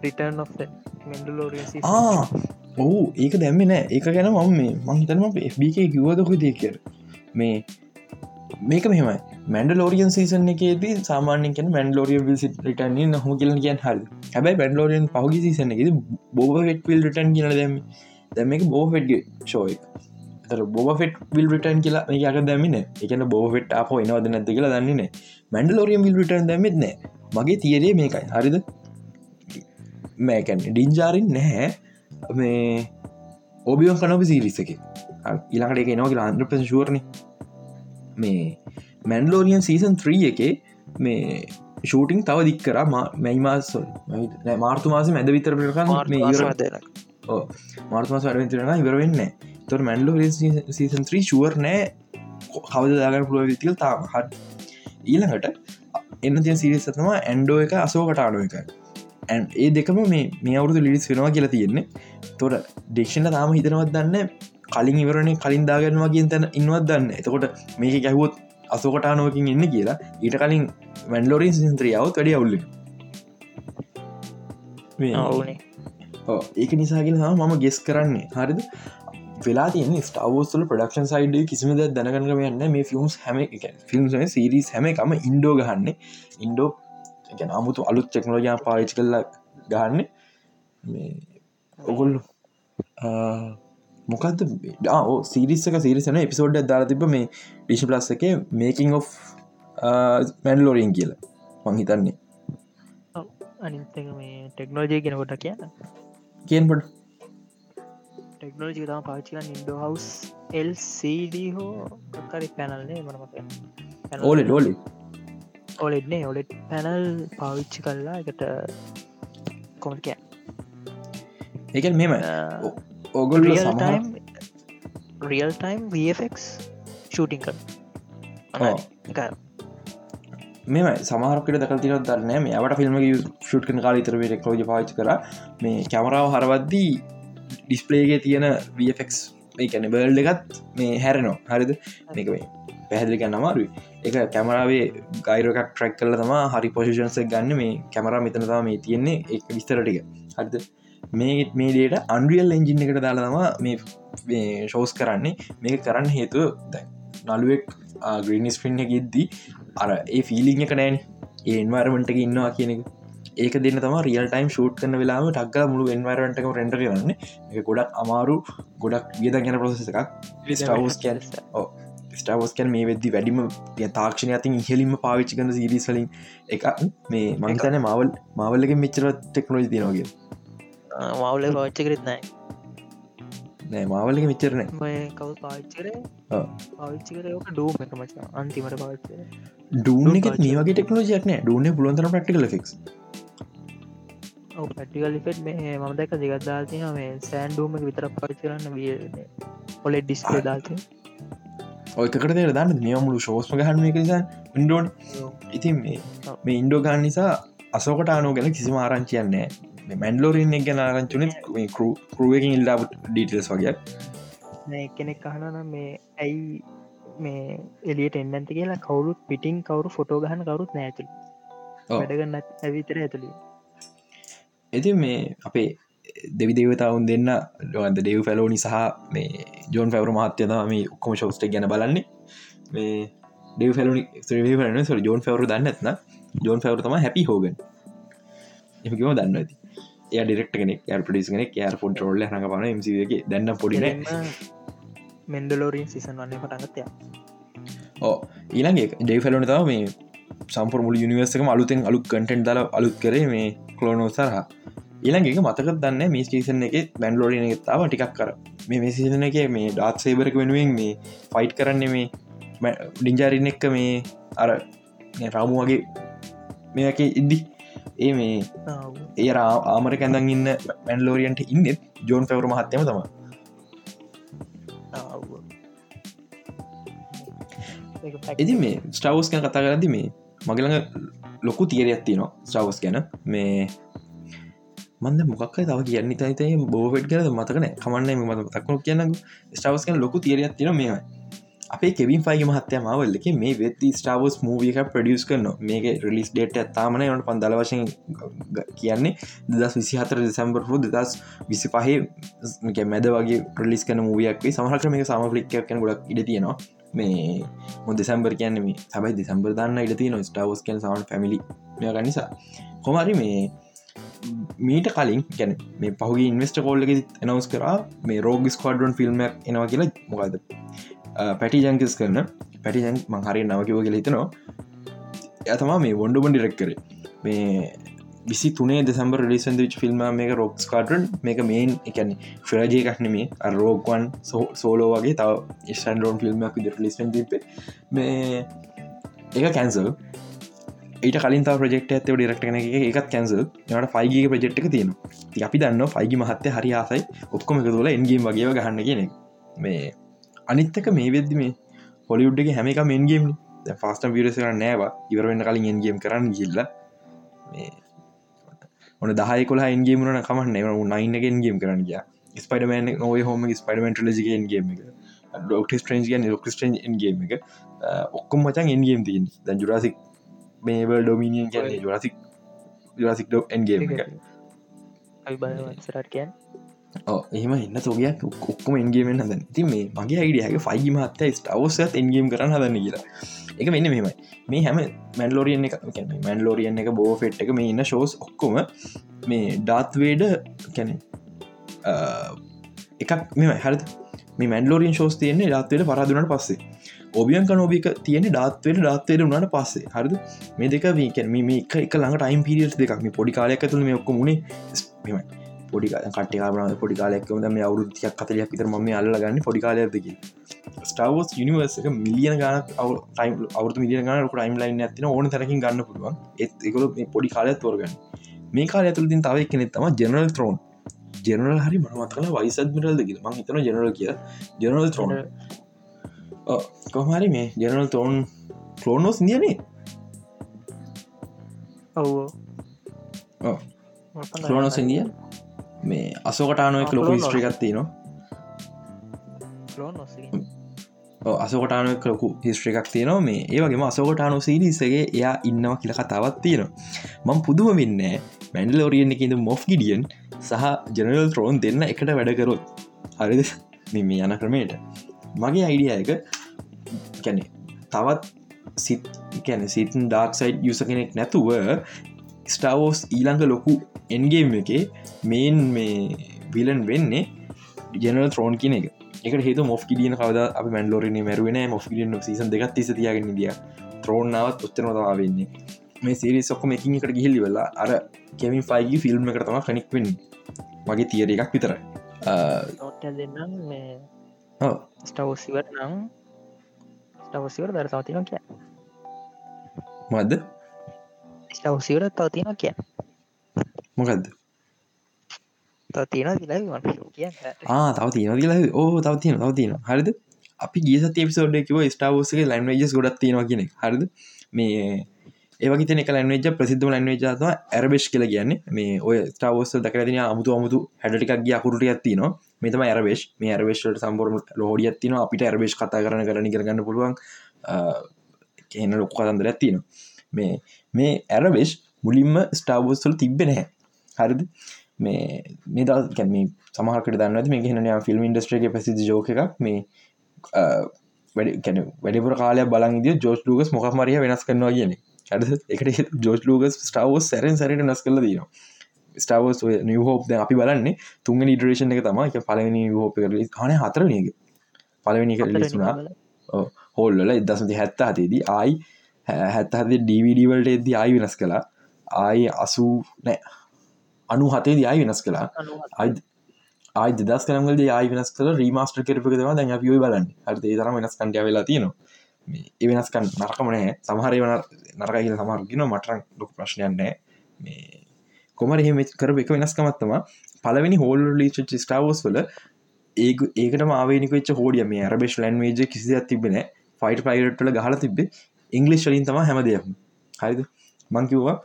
රිටර්න් of මෙන්ඩලෝරිය ඔහු ඒක දැම්ම නෑ. ඒක ගැන මම මේ මංහිතනම FBK කිව්වදකො දේ කර මේ මේක මෙහමයි මැන්ඩලෝරියන් සීසන් එකේදී සාමාන්‍යෙන් මැන්ඩලෝරිය විල් රිටන් හම කියල කියන් හල් හැබයි බැන්ඩලෝරියන් පහුගි සීසන එකෙද බෝබ හෙට්විල් රිටන් කියල දැම දැම එක. බෝෆෙට්ගේ ශෝය තර බෝෆෙට් විල් රිටන් කියලා යක දැමින එකන බෝෆෙට් අප එනවද නැති කියලා දන්නේන මැන්ඩලෝරියන් විල් රිටන් දැමත් නෑ. මගේ තියරේ මේකයි. හරිද? මෑකැන් ඩින්ජාරින් නැහැ. මේ ඕබියන් කනොප සිරිස එක. ඉලාකට එක එනවා කියලා අන්ද්‍ර පශුවරණ මේ මැන්ලෝරියන් සීසන් 3 එක මේ ෂූටිං තව දික් කර. මැයිමාස් මාර්තු මාස මැද විතර මාර්තුමාස වැඩවෙතරන ඉවරවෙන්න තොර මැන්ලෝ සීසන් 3 ශුවර් නෑ. කවද දාගන්න පුළුව විතිල් තාම හත් ඊළඟට එන්න තිය සිරිසතම ඇන්ඩෝ එක අසෝකට අඩුව එක. ඒ දෙකම මේ මේ අවුරුදු ලිස් වෙනවා කියලා තියෙන්නේ. තොර ඩෙක්ෂණ තාම හිතනවත් දන්න කලින් ඉවරණය කලින් දාගන්නවාගෙන් තැන ඉන්වත් දන්න එතකොට මේක ගැහුවොත් අසෝකටානුවකින් එන්න කියලා. ඊට කලින් වැන්ලෝරින් සින්ත්‍රියාවත් වැඩි අවුල්ල ඒක නිසාගෙන මම ගෙස් කරන්නේ. හරිද? වෙලා තියන ස්ටාවෝස්ල ප්‍රඩක්ෂන් සයිඩ කිසිමද දැනගන්නම යන්න මේ ෆිල්ම්ස් හැම ෆිල්ම් සිරිස් හැම එකම ඉන්ඩෝ ගහන්න. ඉන්ඩෝ ගැන අමුතු අලුත් ටෙක්නෝජයා පාවිච් කරලා ගහන්න. ඔගොල්ලු මොකක්ද ඕ සිරිස්සක සිරිසන එපිසෝඩ් දාලා තිබ මේ ඩිශ ප්ලස් එක මේකින් of මැන්ලෝරින් කියලා. මංහිතන්නේ අනිතක මේ ටෙක්නෝජය කෙනකොට කියන්න. කියන්පට ටෙක්නෝජි තම පාචික ඉන්ඩෝ හවස් එල්CD හෝ කක්කරි පැනල්න්නේ මනමක ඕලෙ ඩෝලි ඔලෙඩ්නේ ඔලෙට් පැනල් පාවිච්චි කල්ලා එකට කොමකෑ එක මෙම ඔගොල් time real time VFX shooting කර මෙම සමහරකට දකල් තිර දරන්න මේ අවට ෆිල්ම ෂුට් කන කාල තර ෙක්ලෝජ පාච් කර. මේ කැමරාව හරවද්දී ඩිස්පලේගේ තියෙන වෆක් ඒැන බල්ඩ එකත් මේ හැරනෝ හරිද? මේක මේ පැහැදිලි ගන්න අමාරුයි. එක කැමරාවේ ගයිරකක් ට්‍රක් කල තම හරි පොසිෂන්ස ගන්න මේ කැමරා මෙතනතා මේ තියෙන්නේ. එක විස්තරටික හරිද මේ මේ දේට අන්රියල් එන්ජින් එකට දාලා තම මේ ශෝස් කරන්නේ. මේක කරන්න හේතුව නළුවෙක් ග්‍රීනිස් පින්න ගෙද්දී අර ඒ ෆිලිං එක නෑන. ඒන්වර්මටක ඉන්නවා කියන ඒක දෙන්න තම රියල් ටයිම් ෂූට් කන වෙලාම ටක්ග මුළු එන්වරටක රෙන්ඩ කරන්න. එක ගොඩක් අමාරු ගොඩක් වියද ගැන ප්‍රසෙස එකක්. කැ ස්ටාවස්කන් මේ වෙද්දි වැඩිම තාක්ෂණ අතින් ඉහලින්ම පාවිච්චි කන සිරිස්වලින් එක මේ මංතන මවල් මවල්ලක මෙච්චර ටෙක්නෝජි තිනෝගේ මවුල පාච්ච කරෙත් නෑ නෑ මාවලක මෙච්චරන කවු පාච්චර පාවිච්චි කර ෝක ඩූම එක මච අන්තිමට පාච්චර ඩූන එක මේගේ ටෙක්නෝජයක් නෑ ඩුවන පුලන්තර ප්‍රක්ටිකල ෆික්ස් පැටිකල් ෆෙට් මේ මම දැක දිගත්දාතිය මේ සෑන්ඩූම විතර පාච කරන්න විය ඔලෙ ඩිස්කේ දාතිය ඔයකට දන්න නියමුළු ශෝස්ම ගහන්න එක නිසා ඉන්ඩෝන් ඉතින් මේ මේ ඉන්ඩෝ ගන්න නිසා අසෝකට අනෝ ගැන කිසිම ආරංචියන්නේ මැන්ලෝරින් එක ගැන ආරංචුන කරුවකින් ඉල්ලා ඩීටල්ස් වගේ. කෙනෙක් අහනන මේ ඇයි මේ එලියට එන්නන්ති කියලා කවුරුත් පිටිං කවරු ෆොටෝ ගහන කවරුත් නෑතුළ වැඩගන්නත් ඇවිතර ඇතුළි ඇති මේ අපේ දෙවි දේවතාවුන් දෙන්න ලොන්ද ඩෙව් ෆැලෝනි සහ මේ ජෝන් ෆැවර මහත්‍යයම ඔක්කොම ශෝස්ට ගැන බලන්නේ. මේ ඩෙව් ෆැලනි ්‍රවරන සො ජෝන් ෆැවරු දන්නත්න ජෝන් ෆැවර තම හැපි හෝගන් එමකම දන්න ඇති එය ඩිරෙක්ට කෙනෙක් ය පටිස් කෙනෙක් යාර ෆොන් රෝල්ල හඟ පන මසිගේ දන්න පොඩින මෙන්ඩලෝරීන් සිසන් වන්නේ පටගත්තය ඕ ඊළගේ ඩේ ෆැලන තම මේ සම්පර මුල යනිවර්සක අලුතෙන් අලු කටෙන්් දල අලුත් කරේ මේ කලෝනෝ සරහ. ඊළගේ මතක දන්න මේ ස්ටේසන් එක බැන්ලෝඩින තාව ටිකක් කර මේ මේසිසන එක මේ ඩාත් සේබරක වෙනුවෙන් මේ ෆයිට් කරන්න මේ ඩිංජාරින්න එක්ක මේ අර රාමු වගේ මේක ඉද්දි ඒ මේ ඒ ආමර කැඳන් ඉන්න මැන්ලෝරියන්ට ඉන්න ජෝන් පැවර මහත්තයම තම එදි මේ ස්ටවස් කැන කතා කරදි මේ මගළඟ ලොකු තීරයක් තියනවා ස්ටවස් ගැන. මේ මන්ද මොක් තව කියන්න තයිතය බෝෆෙට් කර මතකන කමන්න මත තක්ුණු කියන්න ස්ටවස් කන ලොකු තීරයක් තින මේ අපේ කෙවින් ෆයි මහත්තය මවල්ලක මේ වෙත්ති ස්ටාවස් මූවියක ප්‍රඩියස් කරන මේක රිලිස් ඩේට ඇත්තාමන යනට පන්දල වශයෙන් කියන්නේ දස් විසි හතර දෙසම්බරපු දෙදස් විසි පහේ මැද වගේ ප්‍රලිස් කන මූවියක්ේ සමහට මේක සමපලික්යක් කන ගොඩක් ඉඩ තියෙනවා. මේ මො දෙසම්බර් කියන්න මේ සබයි දෙසම්බර් දන්න ඉඩ තියන ස්ටාවස් කන් සවන් පැමිලි මෙක නිසා. කොමරි මේ මීට කලින් ගැන මේ පහුගේ ඉන්වස්ට කෝල්ලක එනවස් කරා මේ රෝගිස් කඩන් ෆිල්ම්මක් එනවා කියලා. මොකද පැටි ජංකිස් කරන. පැටි ජන් මංහරි නවකිව කියල හිතනවා. ඇතමා මේ වොන්ඩුබන් ඩිරෙක් කර. මේ විසි තුනේ දෙසම්බර ලිසන් විච් ෆිල්ම් මේක රොක්ස් කාටන් මේක මේන් එකන ෆ්‍රජය එකක්නෙමේ අරෝගවන් සෝලෝ වගේ තව ස්ටන්ඩෝන් ෆිල්ම්මක් විදි ලිස්ෙන් තිපේ මේ එක කැන්සල් ඊට කලින් ප්‍රෙක්ට ඇත ඩිරක්ට කන එකත් කැන්සල් නට ෆයිගේ ප්‍රජෙට් එක තියෙන අපි දන්න ෆයිගි මහත්තය හරි ආසයි. ඔක්කොම එක තුල එන්ගේම් වගේ ගහන්න කියෙන මේ අනිත්තක මේ වෙද්දි මේ හොලිුඩ්ගේ හැම එක මෙන්ගේම් ෆාස්ට විරස කර නෑවා ඉවරවෙන්න කලින් එන්ගේම් කරන්න ගිල්ල ඔන දහය කොලා එන්ගේමන කමන්න. නව නයින්ගෙන්ගේම් කරන්න ගිය. ස්පයිඩමන් නොව හෝම ස්පයිඩමට ලජිගේන්ගේම එක ඩොක්ට ස්ට්‍රේන්ජ ලොක්ස්ටන් එන්ගේම එක. ඔක්කොම මචන් එන්ගේම් තින් දැන් ජුරාසික් මේබල් ඩොමිනියන් කියන්නේ ජුරසික් ජුරසික් ඩෝ එන්ගේම එක. සරට කියන් එහම එන්න සෝගයක් ඔක්කොම එන්ගේමෙන් හදන්න. ති මේ මගේ අයිඩියහක ෆයි මහත්ත ස්ටවසත් එන්ගේම් කරන්න හදන්න කියලා. එක මෙන්න මෙමයි මේ හැම මැන්ලෝරියන් එක මැන්ලෝරියන් එක බෝ ෆෙට් එක මේ ඉන්න ශෝස් ඔක්කොම මේ ඩාත්වේඩ කැනෙ එකක් මෙම හරද? මේ මැන්ලෝරියන් ශෝස් තියන්නේ ඩාත්වයට පරාදුනට පස්සේ. ඔබියන් කනෝබික තියෙන ඩාත්වයට ඩාත්වයට උනාට පස්සේ. හරිද? මේ දෙක වීකැන් මේ එක එක ළඟ ටයිම් පිරිියස් දෙකක්. මේ පොඩි කාලයක් ඇතුළ මේ ඔක්කොමුණේ මෙමයි පොඩි කටකාරන පොඩි කාලෙක්ම මේ අවුරුතියක් කතලයක් විතර ම අල්ලගන්න පොඩි කාලයදක ස්ටාවෝස් යනිවර්ස එක මිලියන ගන අවු මිලිය ගන ටයිම් ලයින් ඇතින ඕන තරකින් ගන්න පුළුවන්. ඒත් එකල පොඩි කාලය තෝරගන්න. මේ කාල ඇතුළතින් තව කෙනෙ තම ජනරල් ත්‍රෝන් ජනරල් හරි මනමත් කල වයිසත්මිරල්ද කිය ම හිතන ජනරල් කිය ජනරල් ත්‍රෝන කොහමරි මේ ජනරල් තෝන් ක්ලෝනෝස් නියනේ ඔව් ක්ලෝනොස් ඉදිය මේ අසෝකටානුවක් ලොක ස්ට්‍රිකත්ති නවා අසෝකටානුවක් ලොකු හිස්ට්‍රිකක් තියනවා. මේ ඒවගේම අසෝකටානු සිරිසගේ එයා ඉන්නවා කියල කතාවත් තියෙනවා. මං පුදුම වෙන්න මැන්ඩලෝරියෙන් එකද මොෆ් ගිඩියන් සහ ජනරල් ත්‍රෝන් දෙන්න එකට වැඩකරොත් හරිද? මෙම යන ක්‍රමේට මගේ අයිඩිය එක කැනෙ තවත් සිත් කැන සිතන් ඩාක්සයිඩ් යුස කෙනෙක් නැතුව ස්ටාවෝස් ඊළඟ ලොකු එන්ගේම් එක මේන් මේ විලන් වෙන්නේ ජනල් ත්‍රෝන් කියන එක. එක හේතු මොස් කිලියන කවද අප මැන්ලෝරන මැරුවෙන මොස් ලියන සීසන් දෙකත් තිස තියාගෙන දිය ත්‍රෝන්නාවත් උත්තනවතා වෙන්නේ මේ සිරි සොක්කොම එකින් එකට ගිහිල්ලි වෙලා අර කෙමින් ෆයිගි ෆිල්ම් එක තම කනික් වෙන්න. මගේ තියර එකක් විතර දෙන්නම්. මේ ස්ටවසිවට නම් ස්ටවසිවට දර තවතින කිය මද ස්ටවසිවට තවතින කිය මොකක්ද තියෙන දිල කිය තව තියෙන දිල ඕ තව තියෙන තව තියෙන හරිද අපි ගිය තේපිසෝඩ් කිව ස්ටාවෝසගේ ලයින්වේජස් ගොඩත් තියෙනවා කියෙන හරිද මේ ඒවගේ තන ලන්වේජ ප්‍රසිද්ධ ලන්වේජාතම ඇරබෙෂ් කියල කියන්නේ මේ ඔය ස්ටාවෝස දකරතින අමුතු අමුතු හැඩටිකක් ගිය අකුරට ඇත්තිනවා මෙතම ඇරබේශ් මේ ඇරබේශ්ට සම්බරම ලෝඩිය ඇත්තින අපිට ඇරබේශ් කතා කරන කරන කරගන්න පුළුවන් කියන ලොක්ක කතන්දර ඇත්තිනවා මේ මේ ඇරබේශ් මුලින්ම ස්ටාවෝස්වල තිබෙන හැ හරිද? මේ මේ දල් කැම සමහකට දන්න මේ හෙන ෆිල්ම් ඉන්ඩස්ට්‍රේක පැසි ජෝක එකක්. මේ වැඩ වැඩිපුර කාලය බලන්ගේ ජෝස් ලූගස් මොක් මරිය වෙනස් කරනවා කියන එකට ජෝස් ලූගස් ස්ටාවෝස් සැරෙන් සැරට නස් කල දීනවා ස්ටාවෝස් නියහෝප් අපි බලන්නේ තුන්ග නිඩරේෂන් එක තම එක පලවෙනි හෝප කර හන හතර නක පලවෙනි කර ලිසුනා හෝල්ල එදසති හැත්ත හතේදී ආයි හැත්ත හද ඩීවිඩවල්ට එද ආයි වෙනස් කලා ආයි අසූ නෑ. අනු හතේ දයි වෙනස් කලා ආයි දස් කරමගල ආයි වෙනස් කල රීමස්ටර් කරපකතවා දැන් අපියෝ බලන්න. හරි තරම වෙනස් කන්ටය වෙලා තියෙනවා. ඒ වෙනස්කන් නරකමනෑ සමහරය වන නරකයිල සමහරගෙන මටරන් ලොක ප්‍රශ්නයන්නෑ මේ කොමර එහෙම කර එක වෙනස්කමත්තම පලවෙනි හෝල් ලීච ස්ටාවෝස් වල ඒ ඒකට මාවනිකච්ච හෝඩිය මේ අරබෙස් ලන් වේජ කිසියක් තිබෙන ෆයිට පයිරට්ල ගහල තිබේ ඉංගලිස් වලින් තම හැම දෙයක්ම. හරිද? මංකිව්වා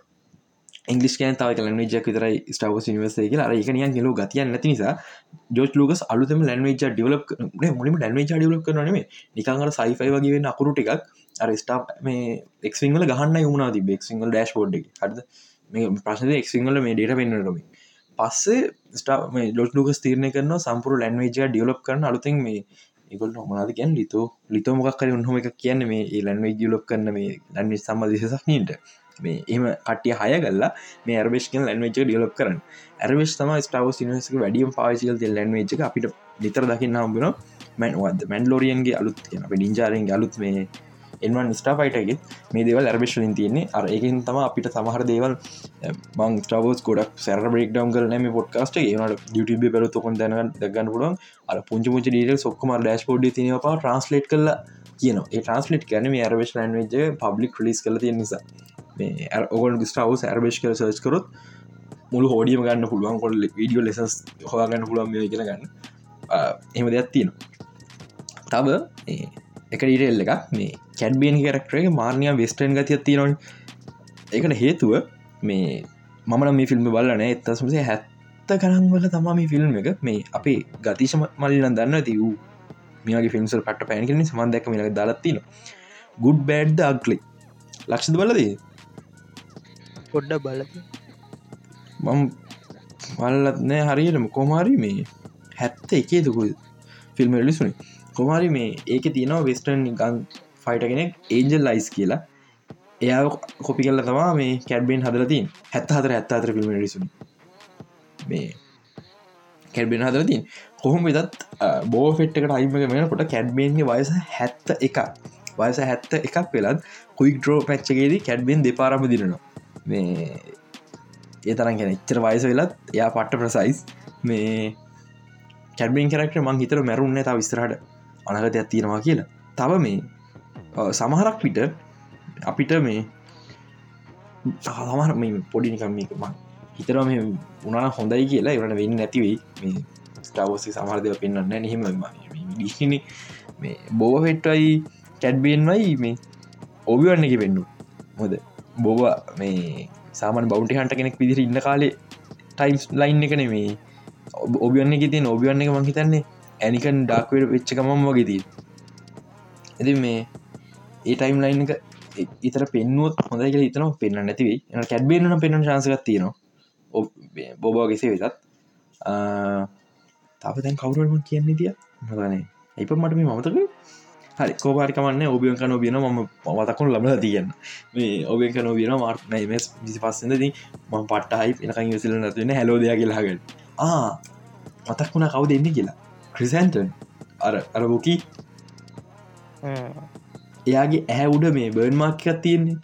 ඉංගලිස් කෑන් තාව ලැන්වේජක් විතරයි ස්ටාවස් නිවසේ කියලා. අර එකනියන් හෙලු ගතියන් නැති නිසා ජෝජ් ලෝකස් අලුතම ලැන්වේජ ඩිවලප් මුලිම ලැන්වේජ ඩිවලප් කරනම නිකංගර සයිෆයි වගේ වෙන්න අකුරු ටිකක් අර ස්ටා මේ එක්සිංවල ගහන්න යුණනා ති බෙක්සිංගල් ඩෑශ් බෝඩ් හද මේ ප්‍රශ්න එක්සිංහල මේ ඩේට පෙන්න්නටම පස්සේ ස්ටා ජෝජ් ලෝකස් තීරණය කරන සම්පුර ලැන්වේජ ඩියලප් කරන අලුතින් මේ ඒගොල් නොමනාද කියන් ලිතෝ. ලිතෝ මොක්කර උන්හම එක කියන්න මේ ඒ ලැන්වේ ජියලප් කරන මේ ලැන්වි සම්බ දිසක්නීට මේ එම කටිය හය කල්ලා මේ ඇර්වේෂකන් ලැන්වේච ඩියලප් කරන ඇර්වේශ් තම ස්ටාව සිනසක වැඩියම් පාසිකල් ති ලැන්වේච අපිට නිතර දකින්න හම්බුණ මැන්වද මැන්ලෝරියන්ගේ අලුත් කියන අප ඩිංජාරෙන් අලුත් මේ එන්වන් ස්ටාෆයිටගේ මේ දෙවල් ඇර්බේෂලින් තියන්නේ. අර ඒකින් තම අපිට සමහර දේවල් මං ටවස් ගොඩක් සැර බෙක් ඩම් කල නම පොට්කාස්ට ඒනට යුටබ පෙර තොකොන් දැන දගන්න පුලුවන් අර පුංචි පුච ඩීට සොක්කම ඩස් පෝඩ් තිනපා ට්‍රන්ස්ලේට් කල කියන ඒ ට්‍රන්ස්ලේට් කැන මේ ඇර්වේශ ලන්වේජ පබ්ලික් ලිස් කල තිය නිසා. මේ ඔගල් ස්ටාව ඇර්බේෂ් කර සර්ච් කරොත් මුළු හෝඩියම ගන්න පුළුවන්. කොල් විඩියෝ ලෙසස් හොගන්න පුළුවන් මේ කියලා ගන්න. එම දෙයක් තියෙනවා. තබ එක ඩීටෙල් එක මේ කැඩ්බියන් කරක්ටරේ මාර්ණය වෙස්ටන් ගතිය තියෙනවන් ඒකට හේතුව මේ මමන මේ ෆිල්ම් බලන එත්තසමසේ හැත්ත කරංවල තමා මේ ෆිල්ම් එක. මේ අපේ ගතිශම මල්ලන් දන්න ති වූ මේගේ ෆිල්ම්සල් පට පැන්කිලනි සමන්දැක මේක දලත්තින ගුඩ් බෑඩ්ද අක්ලි ලක්ෂද බලදී පොඩ්ඩ බල මම මල්ලත් නෑ හරියටම. කොමාරි මේ හැත්ත එකේ දුකු ෆිල්ම් එලිසුනි කොමාරි මේ ඒක තියනවා වෙස්ටන් ගන් ෆයිට කෙනෙක් ඒන්ජල් ලයිස් කියලා. එයා කොපි කල්ල තමා මේ කැඩ්බෙන් හදලතින් හැත්ත හතර ඇත්ත අතර ෆිල්ම් රිසුනි මේ කැඩ්බෙන් හදරතින් කොහොම වෙදත් බෝ ෆෙට්කට අයිම වෙන කොට කැඩ්බේන්ගේ වයස හැත්ත එක වයස හැත්ත එකක් වෙලත් කුයික් ඩ්‍රෝ පැච්චගේදී කැඩ්බෙන් දෙපාරම දිරනවා. මේ ඒ තරන් ගැන එච්චර වයස වෙලත් එයා පට්ට ප්‍රසයිස් මේ කැඩබෙන් කරක්ට මං හිතර මැරුන්න තා විස්තරහට අනගතයක් තියෙනවා කියලා. තව මේ සමහරක් පිට අපිට මේ සමහර මේ පොඩිනිකම්මික මං හිතර මේ උනාන හොඳයි කියලා එවරට වෙන්න නැතිවෙයි මේ ස්ටාවෝසි සමහරදව පෙන්න්න නහෙම ඩිහිනි මේ බෝව හෙට්ටයි කැඩ්බෙන්වයි මේ ඔබිවන්න එක පෙන්න්නු හොද බෝව මේ සාමන් බෞන්ටි හන්ට කෙනෙක් විදිර ඉන්න කාලේ ටයිම්ස් ලයින් එක නෙමේ ඔබියන්න එක තින් ඔබියන්න එක මංහිතන්නේ ඇනිකන් ඩක්වට වෙච්චකමම් වගේදී ඇති මේ ඒ ටයිම් ලයින් එක ඉතර පෙන්නුවත් හොඳයි කියලා හිතන පෙන්න්න නැතිවේ එන කැඩ්බේන පෙන්න්න ශාසකත් තියෙනවා. බොබා ගෙසේ වෙතත් තාප දැන් කවරුවම කියන්නේ තිය මතනේ එප මට මේ මමතක හරි කෝපාරිකමන්න ඔබියන් කන බියන ම මතකුණු ලබල තියන්න. මේ ඔබෙන් කන බියන මාර්න මස් විසි පස්සෙදදී ම පට්ටයි එනකං සිල නැතිවෙන හැලෝදයා කියලාගෙන ආ මතක් වුණ කවු දෙන්න කියලා? ක්‍රිසන්ටන් අර අරබෝකී එයාගේ ඇහැ උඩ මේ බර්න් මාර්කත් තියෙන්නේ.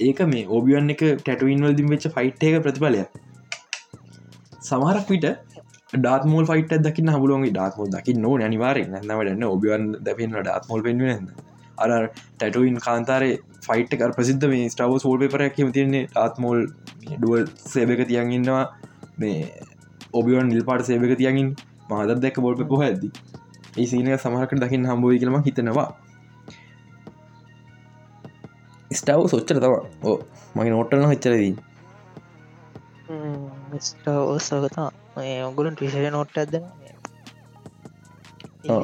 ඒක මේ ඔබියන් එක ටැටුවන් වල්දිින් වෙච්ච ෆයිට් එක ප්‍රතිඵලය සමහරක් විට ඩාත්මෝල් ෆයිට දකින්න හමුලුවන්ගේ ඩාත්මෝ දකි නෝ. අනිවාරෙන් නැන්නවටන්න ඔබියන් දැපෙන් ඩාත්මෝල් පෙන්වෙන අර ටැටුවන් කාන්තාරේ ෆයිට් කර ප්‍රසිද්ධ මේ ස්ටාව සෝල් පෙපරයක් ම තියන්නේ ඩාත්මෝල් ඩුවල් සේබක තියන්ඉන්නවා මේ ඔබියන් නිල්පාට සේබක තියගින් මහදත් දැක බොල්ප පොහ ඇද ඒ සීනය සමහකට දකින්න හම්බෝයි කියලම හිතනවා. ස්ටාව සොච්චර තව ඕ මගේ නොට්ටන හිච්චරදී ස්ටෝසගතා ඔගුලන් ටිෂය නොට්ට ඇදන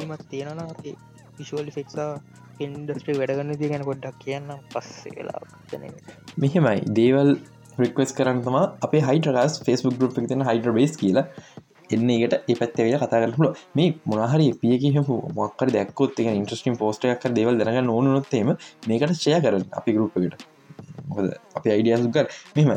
මත් තියෙනවා විශවල් ෆෙක්සා ඉන්ඩස්ට්‍රි වැඩගන්න ති ගැන ගොඩ්ඩක් කියන්න පස්සේ වෙලා මෙහෙමයි. දේවල් රික්වස් කරන්න තම අප හයිටරස් ෆෙස්බුක් ගරුප් තින හයිඩර බේස් කියලා එන්න එකට ඒ පැත්තවෙල කතා කරල මේ මොනහරි පියක මොක්කර දැක්කොත් එක ඉන්ට්‍රස්ටිම් පෝස්ටයක් දෙවල් දරගන්න ඕනොත්තේම මේකට ෂය කරන අපි ගරුප්පකට මොකද අපි අයිඩියසුකර මෙම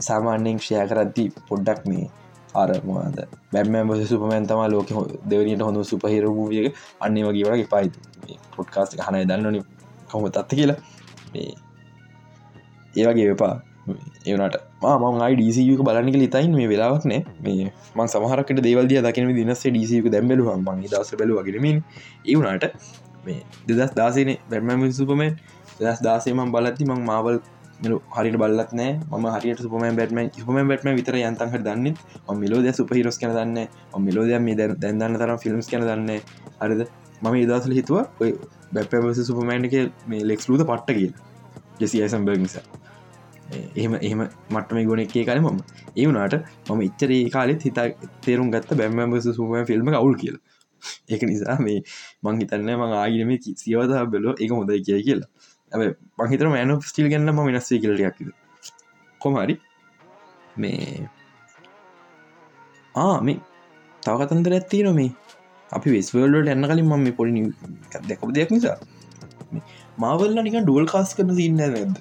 සාමාන්‍යෙන් ෂය කරද්දී පොඩ්ඩක් මේ ආරමද බැම සුපමන් තම ලෝක දෙවනට හොඳ සුපහිර වූියක අන්නේ වගේ වගේ පයි පොඩ්කාස්ට හනය දන්නනි කොම තත්ත කියලා. ඒවගේ වෙපා. ඒනට මම ඩසික බලනික ලිතයින් මේ වෙලාවක් නෑ. මේ මන් සමහරකට දේවල්දිය දකින දිනස ඩසික දැම්බලු මං දස බැලු වගෙනමින් ඒවුනාට මේ දෙදස් දාසේන බැර්මම සුපමෙන් දස් දාසේමන් බලත්ති මං මාවල් හරිට බලත් නෑ. ම හරියට සුපම බැටම හම බැටම විතර යන්තන්හ දන්න. මිලෝද සුපහිරස් කන දන්න මිලෝද මේ දැන්දන්න තරම් ෆිල්ම්ස් කන දන්න හරිද? මම ඉදසල හිතුව ඔය බැප සුපමෑන්ක මේ ලෙක්ස්ලූද පට්ට කිය ජෙසි ඇසම්බර්ග නිසා. එහෙම එහෙම මටම ගොන එකේ කාල මම ඒ වුනාට මම ඉච්චර ඒ කාලෙත් හිතා තේරුම් ගත්ත බැම්ම සුම ෆිල්ම් අවුල් කියල. ඒක නිසා මේ මං හිතන්න මං ආගනම සියවතා බෙලෝ එක හොඳයි කිය කියලා. ඇ පහිතර මෑන ස්ටිල් ගන්න ම වෙනස්සේ කියලටයක්ද කොමරි මේ ආ මේ තව කතන්දර ඇත්ති නොමේ අපි වෙස්වල්ලට එන්න කලින් මම පොඩි දැකප දෙයක් නිසා. මාවල්ල නික ඩුවල් කාස් කරන සින්න නැද?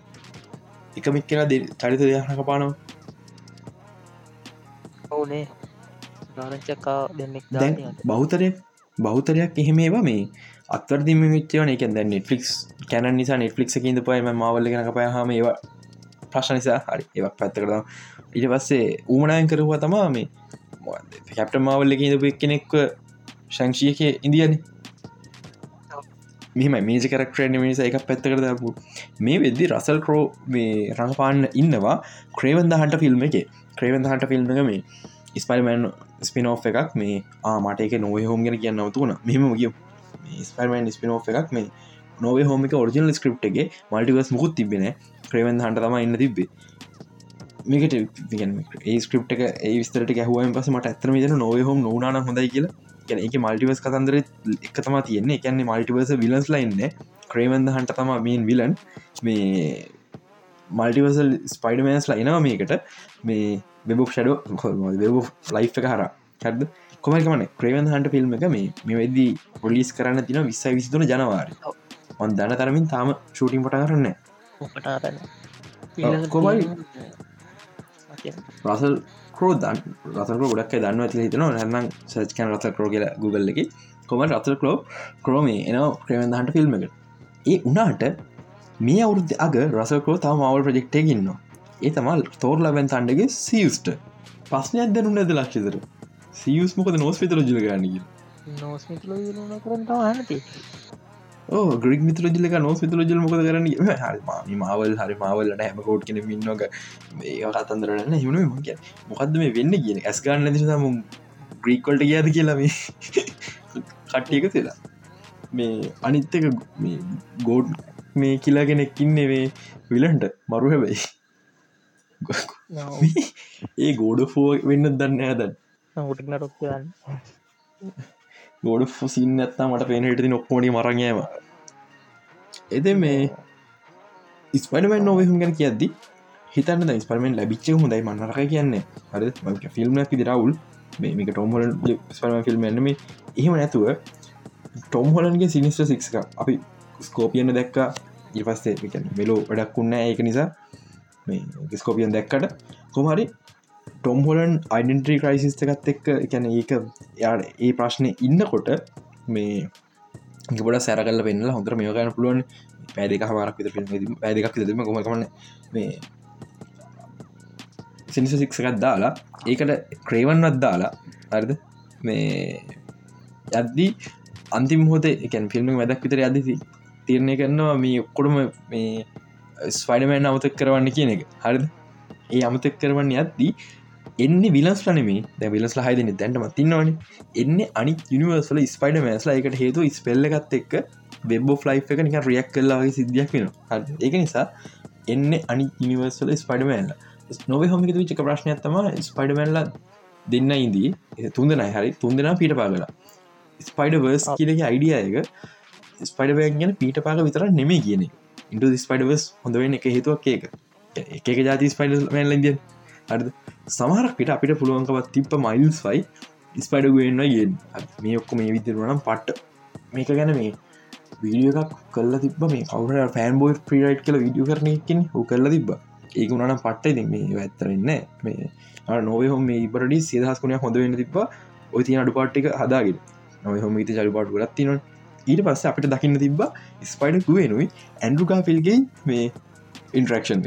එකමික් කෙන චරිත දෙයනක පානවා. ඔවනේ. ගාරංචක්කා දෙන්නෙක් දැන් බෞතරය බෞතරයක් එහෙම ඒවා මේ අත්වර්දිම විච්චවන එක දැ නෙට්ලික්ස් කැන නිසා නෙට්ලික් ඉද පයම මවල්ල ගෙනක පයහම ඒවා ප්‍රශ්න නිසා හරි ඒවක් පැත්ත කරම් ඉට පස්සේ ඌමනායන් කරවා තමා මේ කැප්ට මවල්ල ඉඳපු කෙනෙක්ව ශංෂියක ඉන්දියන මෙම මේජ කරක්ටරන මිනිස එක පැත්ත කරදපු මේ වෙද්දි රසල් කරෝ මේ රඟපාන්න ඉන්නවා ක්‍රේවන්ද හන්ට ෆිල්ම් එක. ක්‍රේවන්ද හට ෆිල්ම් එක මේ ස්පයිමන් ස්පිනෝ් එකක් මේ ආමට එක නොව හෝම ගෙන කියන්න තුන මෙම ගිය ස්පර්මන් ස්පිනෝ් එකක් මේ නොව හෝමික ඔරිජනල් ස්ක්‍රප් එක මල්ටිවස් මුකුත් තිබෙන ක්‍රේවන් හන්ට තම ඉන්න තිබේ මේකට ඒ ස්ක්‍රප් එක ඒ විස්තරට ගැහුවම පස මට ඇතරම න නොව හෝම නොනාන හොඳයි කියලා. ගැන එක මල්ටිවස් කතන්දර එක තම තියෙන්නේ එකන්නේ මල්ටිවර්ස විලස් ලයින්න ක්‍රේවන්ද හන්ට තම මීන් විලන් මේ මල්ටිවසල් ස්පයිඩමෑස් ලයිනවා මේකට මේ වෙබක් ෂඩ වෙබ ලයි් එක හර හැද කොමකමන ක්‍රේවන් හන්ට ෆිල්ම් එක මේ මේ වෙද්දී පොලිස් කරන්න තින විස්සයි විසිතුන ජනවාර. ඔන් දන්න තරමින් තාම ෂූටින් පට කරන්න කොමයි රසල් කරෝ දන් රතක ගොඩක් දන්න ඇති හිතන හැනම් සච් කන රත කරෝ කියල ගුගල්ල එක. කොම රතල් කලෝ කරෝමේ එනවා ක්‍රේවන් හන්ට ෆිල්ම් එක. ඒ උනාට මේ අවුරුද්ධ අග රසකෝ තම මවල් ප්‍රජෙක්්ටේ ඉන්නවා. ඒ තමල් තෝර් ලබැන් තන්ඩගේ සියස්ට ප්‍රශ්නයක් දැනුන්න ඇද ලක්ෂතර? සියස් මොකද නොස් පිතර ජිල ගන්නග ඕ ග්‍රික් මිතර ජිලක නොස් පිතර ජල් මොකද කරන්න හරි මාවල් හරි මාවල්ලට හැම කෝට් කෙන මින්නක කතන්දරන්න හිුණ මක මොකක්ද මේ වෙන්න කියන ඇස් ගන්න දිසම ග්‍රීකොල්ට ගයාද කියලම කට්ටියක තිලා මේ <laughs> අනිත්තක ගෝඩ් මේ කියලාගෙනෙක්කින්නේ වේ විලන්ට මරු හැබයි. <laughs> ඒ ගෝඩ ෆෝ වෙන්න දන්න ඇදන් උටක් නටොක් කියන්න ගෝඩ ෆසින් ඇත්තා මට පේනටති නොක්කෝඩි මරගෑම එද මේ ඉස්පඩමන් නොවහම් ගැන කියද්දි හිතන්න ස්පරමෙන් ලැබිච්ච හොඳයි මන්නරක කියන්නේ. හර ෆිල්ම් ඇති රවුල් මේක ටොම්හොල ස්පරම ෆිල්ම් එන්නම එහෙම නැතුව ටොම් හොලන්ගේ සිනිස්ට සික්ක අපි ස්කෝපියන්න දැක්ක. ඉපස්සේ මෙලෝ වැඩක්කුන්න ඒක නිසා මේ ස්කෝපියන් දැක්කට කොමරි ටොම් හොලන් අයිඩන්ට්‍රී ක්‍රයිසිස් එකත් එක්ක එකැන ඒක යාට ඒ ප්‍රශ්නය ඉන්නකොට මේ ගොඩ සැරකල්ල පෙන්ල හොඳර මේ ගන්න පුළුවන්. පැදික හමරක් විත පැදිකක් දෙම කොමකමන්න මේ සිනිස සික්සකත් දාලා ඒකට ක්‍රේවන්වත් දාලා අර්ද මේ යද්දී අන්තිම හෝත එකන් ෆිල්ම් වැදක් විතර අදසි තිරණය කරනවා මේ ඔක්කොඩම මේ ස්වයිඩමෑන් අමතක් කරවන්න කියන එක. හරිද? ඒ අමතක් කරවන්න යද්දී එන්න විලස් ලනේ දැ විලස් හයිදන දැන්ටම තින්නවන එන්න අනි යනිවර්සල ස්පයිඩ මෑස්ලා එකට හේතු ස්පෙල්ල එකත් එක්ක වෙබ් ෆ්ලයි් එක නික රියක් කල්ලාගේ සිද්ධියක් වෙන ඒක නිසා එන්න අනි යනිවර්සල ස්පයිඩමෑල්ල නොව හොමික විචක ප්‍රශ්නයක්ත්තම ස්පයිඩමැල්ල දෙන්න ඉදී තුන්දෙන හරි. තුන්දෙන පිට පාගලා ස්පයිඩ වර්ස් කියලගේ අයිඩිය එක ස්පයිඩබෑන් ගැන පීට පාක විතර නෙමේ කියන ඉන්ට ස්පයිඩවස් හොඳවෙන්න එක හේතුවක් ඒක. එක ජාති ස්පයිඩ මැල්ලද අ සමහරක් පිට අපිට පුළුවන්කවත් තිප්ප මයිල්ස් ෆයි ස්පයිඩගුවෙන්න්න ය මේ ඔක්කොම මේ විදිරුවනම් පට්ට. මේක ගැන මේ වීඩිය එකක් කල්ල තිබ මේ කවර ෆෑන් බෝයි ප්‍රීරයිට් කල විඩිය කරන එකින් හු කරල තිබ ඒක උනනම් පට්ට. ඉති මේ ඇත්තරන්න මේ නොව හොම මේ ඉබරඩි සිදහස්කුණය හොඳ වෙන්න තිබ ඔය තිය අඩු පාට්ටික හදාගෙන. නොව හොම ඉති චරිපාට ගත්තිනවා ඊට පස්ස අපිට දකින්න තිබ ස්පයිඩ ගුවනුයි ඇන්ඩරුකා ෆිල්ගේ මේ ඉන්ට්‍රක්ෂන්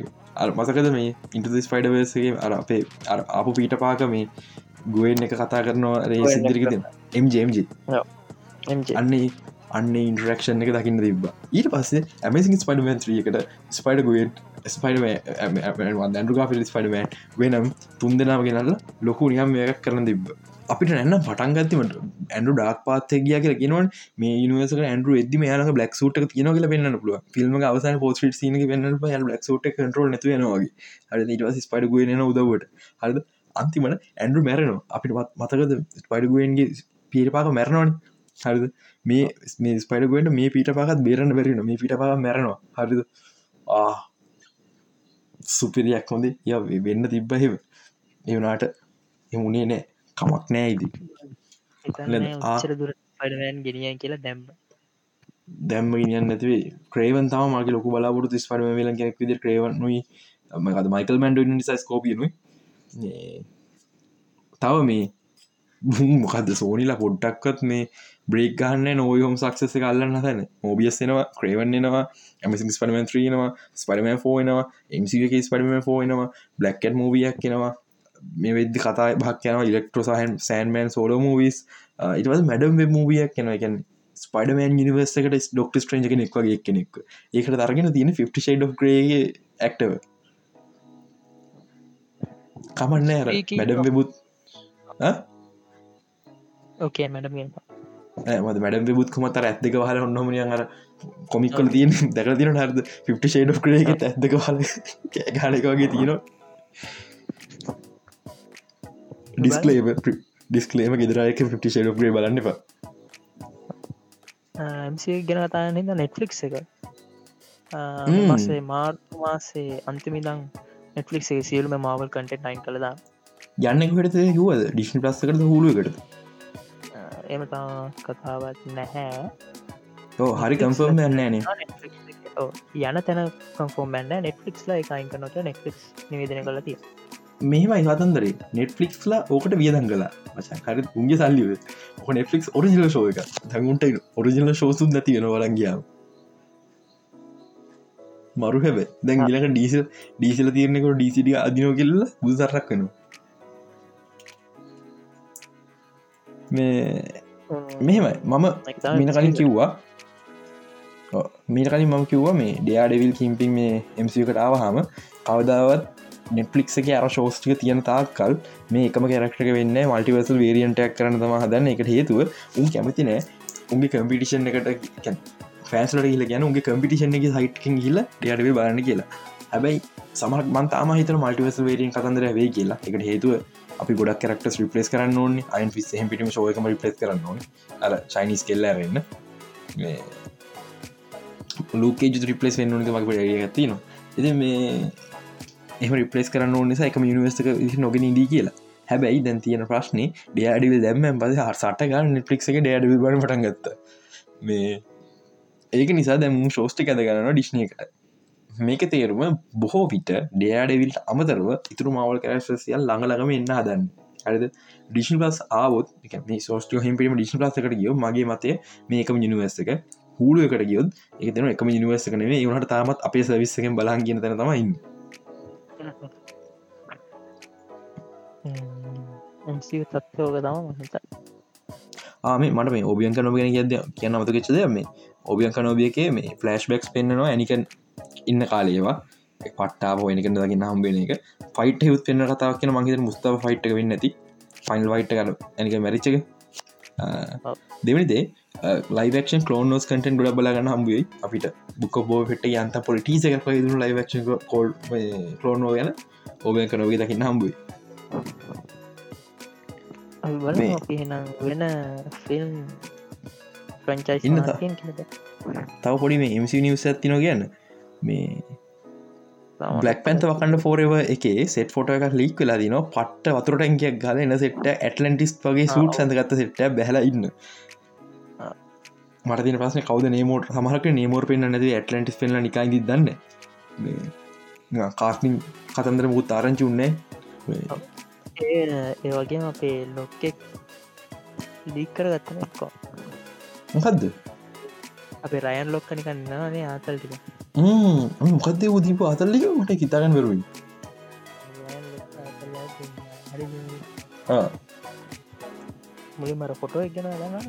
මසකද මේ ඉන්ට ස්පයිඩවර්සගේ අර අපේ අප පීට පාක මේ ගුවෙන් එක කතා කරනවා රේ සිදිරික දෙන්න එම්ජම්ජ අන්නේ අන්න ඉන්ටරක්ෂන් එක දකින්න තිබ ඊට පස්සේ ඇමසින් ස්පයිඩමන්ත්‍රියකට ස්පයිඩ ගුවෙන් ස්පයිඩ ඇන්ඩරුකා ිල් ස්පයිඩමන් වෙනම් තුන් දෙනාව ගෙනල්ල ලොකු නිහම් එකක් කරන තිබ අපිට නැන්න පටන් ගත්තීමට ඇන්ඩු ඩක් පාත් ගිය කියල කිනවන් මේ නිවස ඇන්ඩු එද යාන බ්ලක් සුට කියන කියල පෙන්න්න පුල ෆිල්ම් අවසන පෝස්ට න පෙන්න්න බ්ලක් සුට කටරල් නතු නවාගේ හද ඉටවස ස්පඩගුවෙන උදවට හද අන්තිමට ඇන්ඩු මැරනවා. අපිට මතකද ස්පයිඩගුවන්ගේ පිරිපාක මැරණවානි හරිද? මේ මේ ස්පයිඩගුවට මේ පිට පාකත් බේරන්න බැරින මේ පිට පා මැරනවා. හරිද? ආ. සුපිරියක් හොඳේ. ය වෙන්න තිබ්බහෙව එවනාට එමුණේ නෑ. කමක් නෑ ඉදි පඩවෑන් ගෙනිය කියලා දැම්බ දැම්ම ගෙනියන් නැතිවේ. ක්‍රේවන් තම මගේ ලොක බලාපොරතු ස්පරම වෙල කෙනෙක් විදි ක්‍රේවනුයි මකද මයිකල් මැන්ඩ නිසා ස්කෝපියනුයි තව මේ මොකද සෝනිලා පොඩ්ඩක්වත් මේ බ්‍රේක් ගන්න නොයහොම සක්සස කල්ලන්න හන මෝබියස්සෙනවා ක්‍රේවන්නවා ඇමසි ස්පරමන් ත්‍රීනවා ස්පරම ෆෝනවා එමසික ස්පරම ෆෝනවා බ්ලක්කට් මූවියක් කෙනවා මේ වෙද්දි කතා භක් යන ඉලෙක්ට්‍රෝ සහන් සෑන්මන් සෝල මූවිස් ඉටවස් මැඩම් මූවියක් කෙන එකැන ස්පඩමන් නිවර්සකට ඩොක්ට ස්ට්‍රේජ කෙනෙක් වගේ කෙනෙක් ඒකට තරගෙන තියෙන 50 ෂඩ් ්‍රේ ඇක්ටව කමන්න ඇර මැඩම් වෙබුත් ඕකේ මැඩම් මද මැඩම් බුත් මතර ඇත්තක හල ඔන්නමනිය අර කොමික්කල තියන දැක තින හරද? 50 ෂේඩ් ක්‍රේ ඇත්තක හල ගාලකගේ තියෙනවා ඩිස්කලේම ඩිස්කලේම ගෙදරයක 50 ෂේඩ් ක්‍රේ බලන්න එපා. ගෙන කතාන්න නෙට්ලික් එක. මාසේ මාර්තු මාසේ අන්තිමිදං නෙට්ලික් එක සියලුම මාවල් කටෙන්ට් නයින් කළදා යන්න කට හුවද ඩිශ්න ප්ලස් කරද හුළුවකට එම කතාවත් නැහැ. ඕ හරි කම්ෆර්ම් යන්නේනේ යන තැන කම්ෆෝර්මන්න නෙට්ලික්ස්ලා එක අයික නොට නෙක්ලික්ස් නිවේදන කල තිය මෙහමයි හතන්දරේ නෙට්ලික්ස්ලා ඕකට වියදන් කලා මචන් හරි උන්ගේ සල්ලිව ඕ නෙට්ලික් ඔරිජිල ශෝ එක දැගුන්ට ඔරිජිනල ශෝසුන් නැති වෙන වලන්ගියාව මරු හැබ දැන් ගිලක ඩීසල් ඩීසල තියරනෙකට ඩීසිටිය අදිනෝ කෙල්ල බුසරක් වෙනවා. මේ මෙහෙමයි. මම මින කලින් කිව්වා. මීට කලින් මම කිව්වා මේ ඩයාඩෙවිල් කිම්පින් මේ එමසිකට ආවහම කවදාවත් නෙට්ලික්ක අර ශෝස්ටික තියන තාක්කල් මේ එකම කැරක්ට වෙන්න මල්ටිවසල් වේරියන්ටක් කරන තම හදන්න. එකට හේතුව උන් කැමති නෑ. උන්ගේ කම්පිටිෂන් එකට ෆෑස්ලට කියල ගැන උගේ කම්පිටිෂන් එක සයිට්කින් කියල ඩයාඩව බලන්න කියලා. හැබැයි සමක් මන්තාම හිත මල්ටිවස වේරියෙන් කතන්දර වේ කියලා. එකට හේතුව අපි ගොඩක් කරක්ට රිපලස් කරන්න ඕන. අයින් පිස් හෙම පිටම ෝයකම රිපලස් කරන්න ඕන. අර චයිනිස් කෙල්ලරන්න ලෝකේ ජු රිපලස් වෙන්න ඕනක මක් ඩිය ඇතින එති මේ එම රිපලස් කරන්න ඕන නිසා එකම නිවර්සක නොගෙන දී කියලා. හැබැයි දැන් තියෙන ප්‍රශ්නය ඩයාඩිව දැම්ම පස හසට ගන්න නෙට්ලික් එක ඩයාඩ බන පටන්ගත්ත මේ ඒක නිසා දැම් ශෝෂ්ටි ඇද ගන්න ඩිශ්නයකට මේක තේරුම බොහෝ විට ඩයාඩවිල්ට අමතරව ඉතුරු මවල් කරශසියල් ළඟලගම එන්න හදන්න. හරිද? ඩිෂන් පස් ආවොත් මේ සෝස්ට හිපීම ඩිෂන් පසකට ගියෝ මගේ මතය මේකම නිනිවර්සක හූලුවකට ගියොත් එක තන එකම නිනිවර්ස කනේ ඒනට තාමත් අපේ සවිස්සකෙන් බලන් ගෙන තන තමයින්න එම්සි තත්වෝක තම මහිත ආම මට මේ ඔබියන්ක නොගෙන කියද කියන්න මතකච්චද මේ ඔබියන්ක නොබියකේ මේ ෆලස්් බෙක්ස් පෙන්න්නවා ඇනිකන් ඉන්න කාලේවා පට්ටාව වෙනක දකින්න හම්බෙන එක ෆයිට යුත් පෙන්න්න කතාව කියෙන මහිත මුස්තාව ෆයිට් වෙන්න ඇති ෆයිල් වයිට් කර ඇනික මැරිච්චක දෙවනිදේ ලයිවක්ෂන් කලෝනෝස් කටන් ගොඩ බලාගන්න හම්බුවයි අපිට බුක බෝ ෙට යන්ත පොලිටීස එකක් දුරු ලයිවක්ෂ කෝල් කලෝනෝ ගැන. ඔබය කනොගේ දකින්න හම්බුයි වෙන ෆිල්ම් ප්‍රංචයි තව පොඩි මේ එමසි නිවස ඇතින කියන්න. මේ බ්ලක් පැන්ත වකන්න ෆෝරව එක සෙට ෆොට එකක් ලික් වෙලා දින පට්ට වතුරට එංකයක් ගල එන සෙට්ට ඇටලන්ටිස් වගේ සූට් සඳගත්ත සෙට්ට බැල ඉන්න මට පස කවද නේමෝට සමහක නේමෝර පෙන්න්න නැති ඇටලන්ටිස් පෙල්ල නිකයිද දන්න. කාස්මින් කතන්දර මුත් ආරංචි උන්නේ ඒ වගේම අපේ ලොක්කෙක් ලික් කර ගත්තන එක්කෝ මොකක්ද අපේ රයන් ලොක්කනිකන්නනේ ආතල්ටික මොකක්දේ උදීප අතල්ලික මට හිතාගන්න වෙරුයි මුලින් මර ෆොටෝ එක ගෙන ගන්න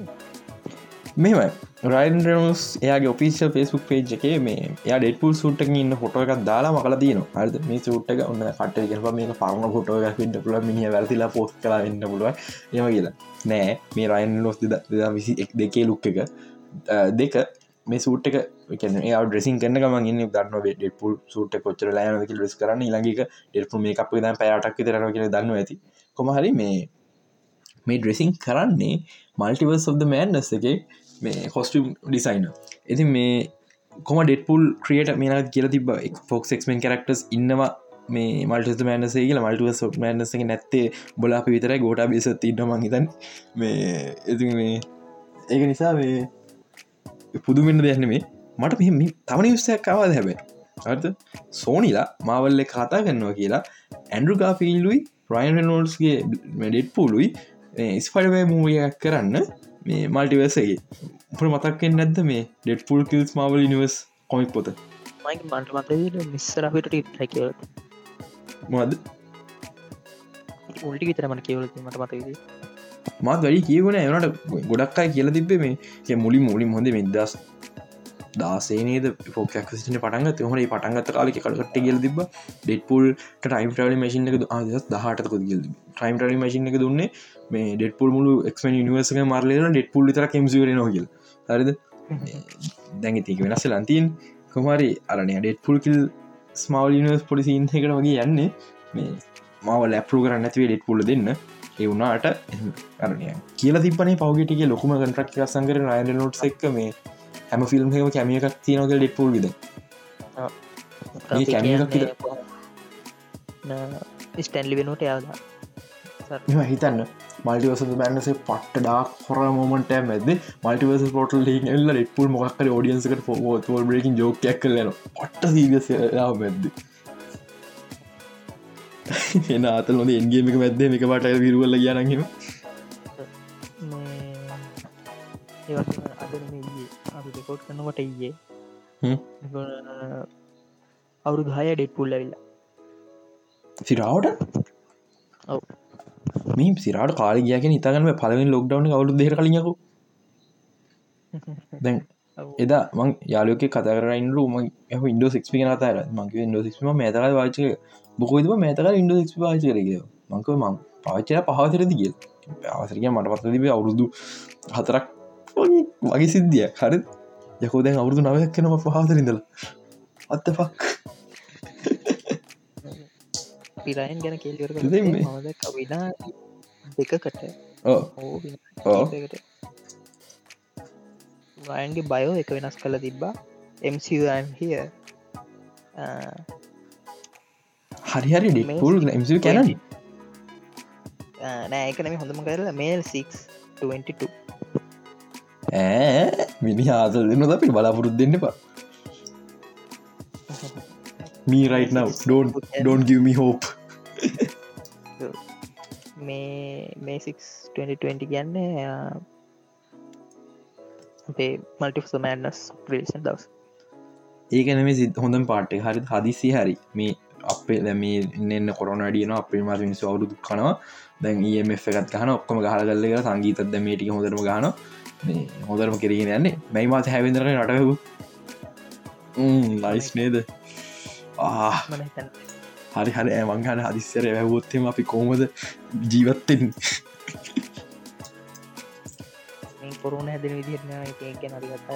මෙම රයින් රනස් එයාගේ ඔෆිසිල් ෆෙස්බුක් පේජ් එක මේ යා ඩෙටපුල් සුට්ට ඉන්න ෆොටෝ එකක් දාලා මකල තියන අද මේ සුට්ක ඔන්න කට ගෙව මේ පරම ෆොටෝ ිට පුල මිනි වැතිලා පෝස් කලා ඉන්න පුළුව එම කියලා. නෑ මේ රයින් ලොස් විසි එක් දෙකේ ලුක් එක. දෙක මේ සූට් එක ෙසින් කන ම න්න දන්න ඩෙපුල් සුට කොච්චර ලෑන ෙස් කරන්න. ලඟක ඩෙපු මේ අප ද පෑටක් තරන කියල දන්න ඇති. කොමහරි මේ මේ ඩ්‍රෙසින් කරන්නේ මල්ටිවර්ස් of the මෑන්ඩස් එක මේ කොස්ටම් ඩිසයින ඉතින් මේ කොම ඩෙටපුල් ක්‍රියට මේනත් කියල තිබ ෆොක් ක්මෙන් කරක්ටස් ඉන්නවා මේ මල්ට මෑනසේ කියල. මල්ටුව සොට් මෑනස නැත්තේ බොලා අපි විතරයි ගෝට බිස ඉන්න මහිතන් මේ එති මේ ඒක නිසා මේ පුදුමෙන්න්න දෙයන්න මේ මට මෙ තවන විස්සයක් කවාද හැබේ අර්ථ සෝනිලා මාවල්ල කතා කරන්නවා කියලා ඇන්ඩරු ගාෆිල්ලුයි ප්‍රයින් නෝල්ස්ගේ මඩෙට් පූලුයි ස්පඩවෑ මූයක් කරන්න මේ මල්ටිවසගේ උපට මතක්කෙන් නැද්ද මේ ඩෙට් පුල් කිල්ස් මවල් නිවස් කොමික් පොත? මයික මන්ට මත මිස්සරහට ටයි මද උල්ටි විතරමට කියවල මට මතකද මාත් වැඩි කියවන එනට ගොඩක් අයි කියල තිබේ මේ මුලි මුලින් හොඳ මිදස් දාසේනේද පෝකක් සිට පටන්ග හොන පටන්ගත කාලෙ කටට කියල තිබ ඩෙට්පුල් ටයිම් ටල මසින එක ආදස් දහටක ගල් ටයිම් ටල මසින එක දුන්නේ මේ ඩෙට්පුල් මුළු එක්ම නිවර්සක මාර්ලන ඩෙට්පුල් තර කෙම්සිවර නොගල් හරිද? දැඟ තික වෙනස්ස ලන්තින් කොමරි අරනය ඩෙට්පුල් කිල් ස්මවල් නිවස් පොලිසි ඉන්හකට වගේ යන්නේ. මේ මාව ලැප්රු කරන්න ඇතිවේ ඩෙට්පුල දෙන්න. ඒ වුණාට අරනය කියල තිපනේ පවගටික ලොකුම කටරක් සංකර රයිඩ නොට් එක්ක මේ හැම ෆිල්ම් හෙම කැමියකක් තියනක ඩෙට්පුල් විද? ස්ටැන්ලි වෙනුවට යාදා හිතන්න. මල්ටිවස බැන්නසේ පට්ට ඩක් හොර මෝමට ඇද මල්ටිවස පොටල් එල්ල ෙට්පුල් මොක්කර ෝඩියන්සකට ෝල් බ්‍රේකින් ජෝකයක් කලන පට්ට සීගස මැද්ද <laughs> එන අතල් නොද එන්ගේමික මැද්ද එක පට විරුවල්ල කියනගීම අද රෙකෝඩ් කනකොට ඊයේ. අවුරු හය ඩෙට් පුල්ල වෙල්ලා සිරාවට මේ සිරාට කාල ගියක නිතගම පලවෙන් ලොක්ඩවන අවුදු දෙර කලියකු දැන් එදා මං යාලෝක කතරයින් රුම ඉන්ඩ ක්පි නතර මංක ඉන්ඩ ක්ම මේතක වාචක බොකෝද මේතක ඉන්ඩ වාච කරග මංක මං පාච්චය පහතරදි කිය අවසරක මට පත්ත තිබේ අවුරුදු හතරක් වගේ සිද්ධිය හරි. යකෝ දැන් අවුරුදු නවයක් කෙනම පහතරින්දල අත්ත පක් පිරයන් ගැන කෙල්වර විනා දෙකකට රයන්ගේ බයෝ එක වෙනස් කළ තිබ්බා. MCම් හිය හරිහරි ඩිපුල් MC කැන නෑ එකනම හොඳම කරලා මේල් 6 ඇ මිනි ආසල් දෙන්න අපි බලාපොරොත් දෙන්න පා me right now. Don't don't give me hope. මේ මේසික් 2020 කියන්න අපේ මල්ටිස් මෑන්නස් ප්‍රේෂන් දවස්. ඒකන මේ සිත් හොඳම් පාට්ට හරි හදිසි හරි. මේ අපේ දැ මේ ඉන්න කොරන ඩියන අපේ මස මිනිස් අවුදු කනවා දැන් ඒම එකත් ගහන ඔක්කොම ගහල කල්ලක සංගීතත් මේටික හොඳරම ගහන මේ හොදරම කෙරගෙන යන්නේ. මැයි මාත හැවිදර නටහු ලයිස් නේද හරි හරි. ඇමංගන හදිස්සර ඇවොත්තෙම අපි කෝමද ජීවත්තෙන් කොරුණ හැදන විදිරන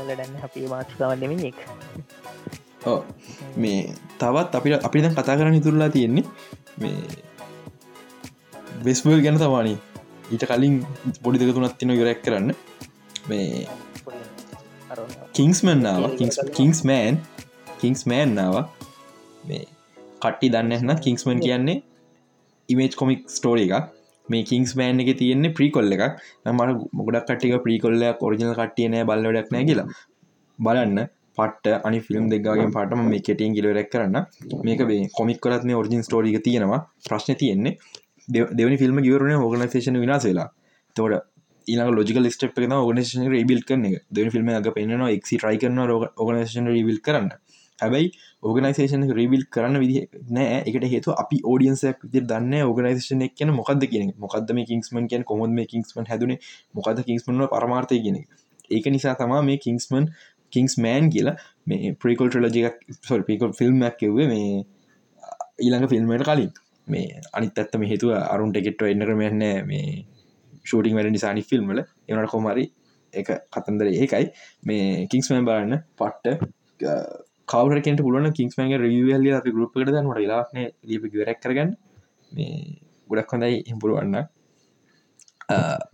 ලඩන්න අපේ මාත්කාවන්නම එක මේ තවත් අපිට අපි දැන් කතා කරන්න ඉතුරලා තියෙන්නේ මේ වෙස්බල් ගැන තවානී ඊට කලින් පොඩි දෙක තුනත් තින යොරැක් කරන්න. මේ කිංස්මන්නාව කිංස් මෑන් කිංස් මෑන්නාව මේ කට්ටි දන්නන්න කිංස්මන් කියන්නේ ඉමේජ් කොමික් ස්ටෝර එකක්. මේ කිංස් මෑන් එක තියෙන්නේ ප්‍රීකොල්ල එකක්. මට මොගඩක් කටික ප්‍රීකොල්ලයක් ඔරිජනල් කට්ටියනය බල්ලඩක් නෑ කියලා. බලන්න පට අනි ෆිල්ම් දෙක්ගගේ පටම මේ කෙටියෙන් ගිලවරක් කරන්න. මේක වේ කොමික් කරත් මේ ඔරිජින් ස්ටෝරික තියෙනවා. ප්‍රශ්න තියෙන්නේ දෙවනි ෆිල්ම් ගවරන ඕගනසේෂන විනාස වෙලා. තෝට ඊලා ලෝජික ස්ටප් එක ඕගනේෂන රිබිල් කරන දෙවනි ෆිල්ම් එක පෙන්න්නවා එක් ට්‍රයි කරන ඕගනේෂන රිවිල් කරන්න හැබැයි ඕගනයිසේෂන රිවිල් කරන්න විදි නෑ. එකට හේතු අපි ෝඩියන්සයක් විදි දන්න ඕගනයිසේෂන එක කියන මොකක්ද කියන මොකක්ද මේ කින්ස්මන් කියන කොමොද මේ කින්ස්මන් හැදන? මොකද කින්ස්මන පරමාර්තය කියන ඒක නිසා තමා මේ කිංස්මන් කිංස් මෑන් කියලා මේ ප්‍රිකල් ට්‍රලජික් සොල් පිකල් ෆිල්ම්මක් කිව්වේ මේ ඊළඟ ෆිල්ම්මට කලින්. මේ අනිත් ඇත්තම හේතුව අරුන්ට එකෙට්ව එන්න කරමයන්න මේ ෂූටිං වැඩ නිසානි ෆිල්ම්ල එනට කොමරි එක කතන්දර ඒකයි. මේ කිංස්මෑන් බලන්න පට්ට කවරකට පුලන කින්ස්මගේ රියල්ල අපි ගරුප්කට දන්නට ලාන ලිපි ගරක් කරගන්න. මේ ගොඩක් හොඳයි හිපුරුවන්න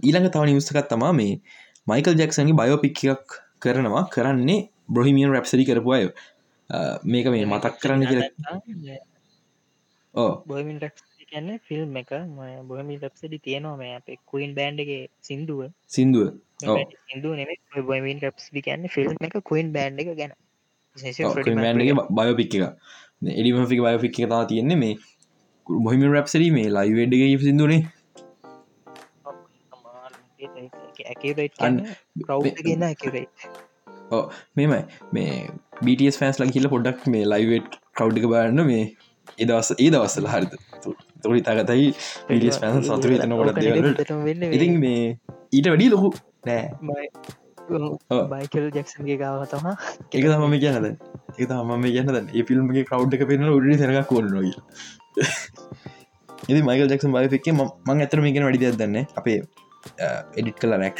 ඊළඟ තව නිවස්සකත් තමා මේ මයිකල් ජැක්සන්ගේ බයෝපික්කක් කරනවා. කරන්නේ බ්‍රොහිමියන් රැප්සරි කරපු අය. මේක මේ මතක් කරන්න කියල. ඕ රැක්න්න ෆිල්ම් එක. බොහමි රැප්සඩි තියෙනවා මේ අප කුයින් බෑන්්ගේ සිින්දුව. සිින්දුව. සිින්දුව නෙම බොමින් රැප්ස් ිකන්න ෆිල්ම් එක කුයින් බෑන්් එක ගැන බයෝපික් එක. එඩිමෆික බයෝපික් එක තා තියෙන්නේ මේ මොහිම රැප්සරි මේ ලයිවඩ්ගේ සිදුනේ ගෙන ඇකරේට් මෙමයි. මේ BTස් ෆෑන්ස් ලං කියල පොඩක් මේ ලයිවට් කව්ඩික බාන්න මේ ඒදවස ඒ දවස්සල හරිත තොරි තාගතයි පිස් පෑන් සතුර තන ොට ඉති මේ. ඊට වැඩි ලොකු නෑ බයිකල් ජක්සන්ගේ ගාව තම එක තමම කියනද එක තමම කියනද ඒ ෆිල්ම්ගේ කව් එක පෙන උඩි සැක කොන්නොග එති මයිකල් ජක්සන් බයිෆෙක් මං ඇතර මේකෙන වැඩි දන්න අපේ එඩිට කල රැක්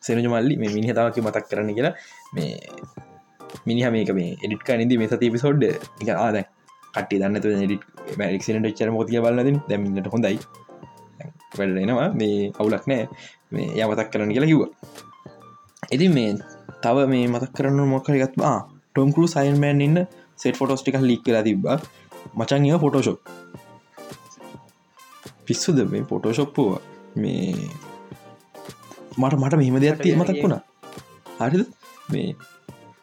සෙනජ මල්ලි. මේ මිනිහතාවක මතක් කරන්න කියලා. මේ මිනිහ මේක මේ එඩිට් නිදි මේ සති පිසෝඩ් එක. ආද කටි දන්න මක්ෂනට චර මෝතිය බලන්නද දැමිට හොඳයි. වැඩෙනවා මේ අවුලක් නෑ. මේ ය මතක් කරන්න කියලා කිව්වා ඉති මේ තව මේ මතක් කරන්න මොකරගත්වා ටොම් කරු සයින්මෑන් ඉන්න සෙට ෆොටෝස් ටික ලික් කලා තිබ්බ. මචන් ඒ ෆොටෝශොප් පිස්සුද මේ ෆොටෝශොප්පුව මේ මට මට මෙහම දෙයක් තිය මතක් වුණා. හරිද? මේ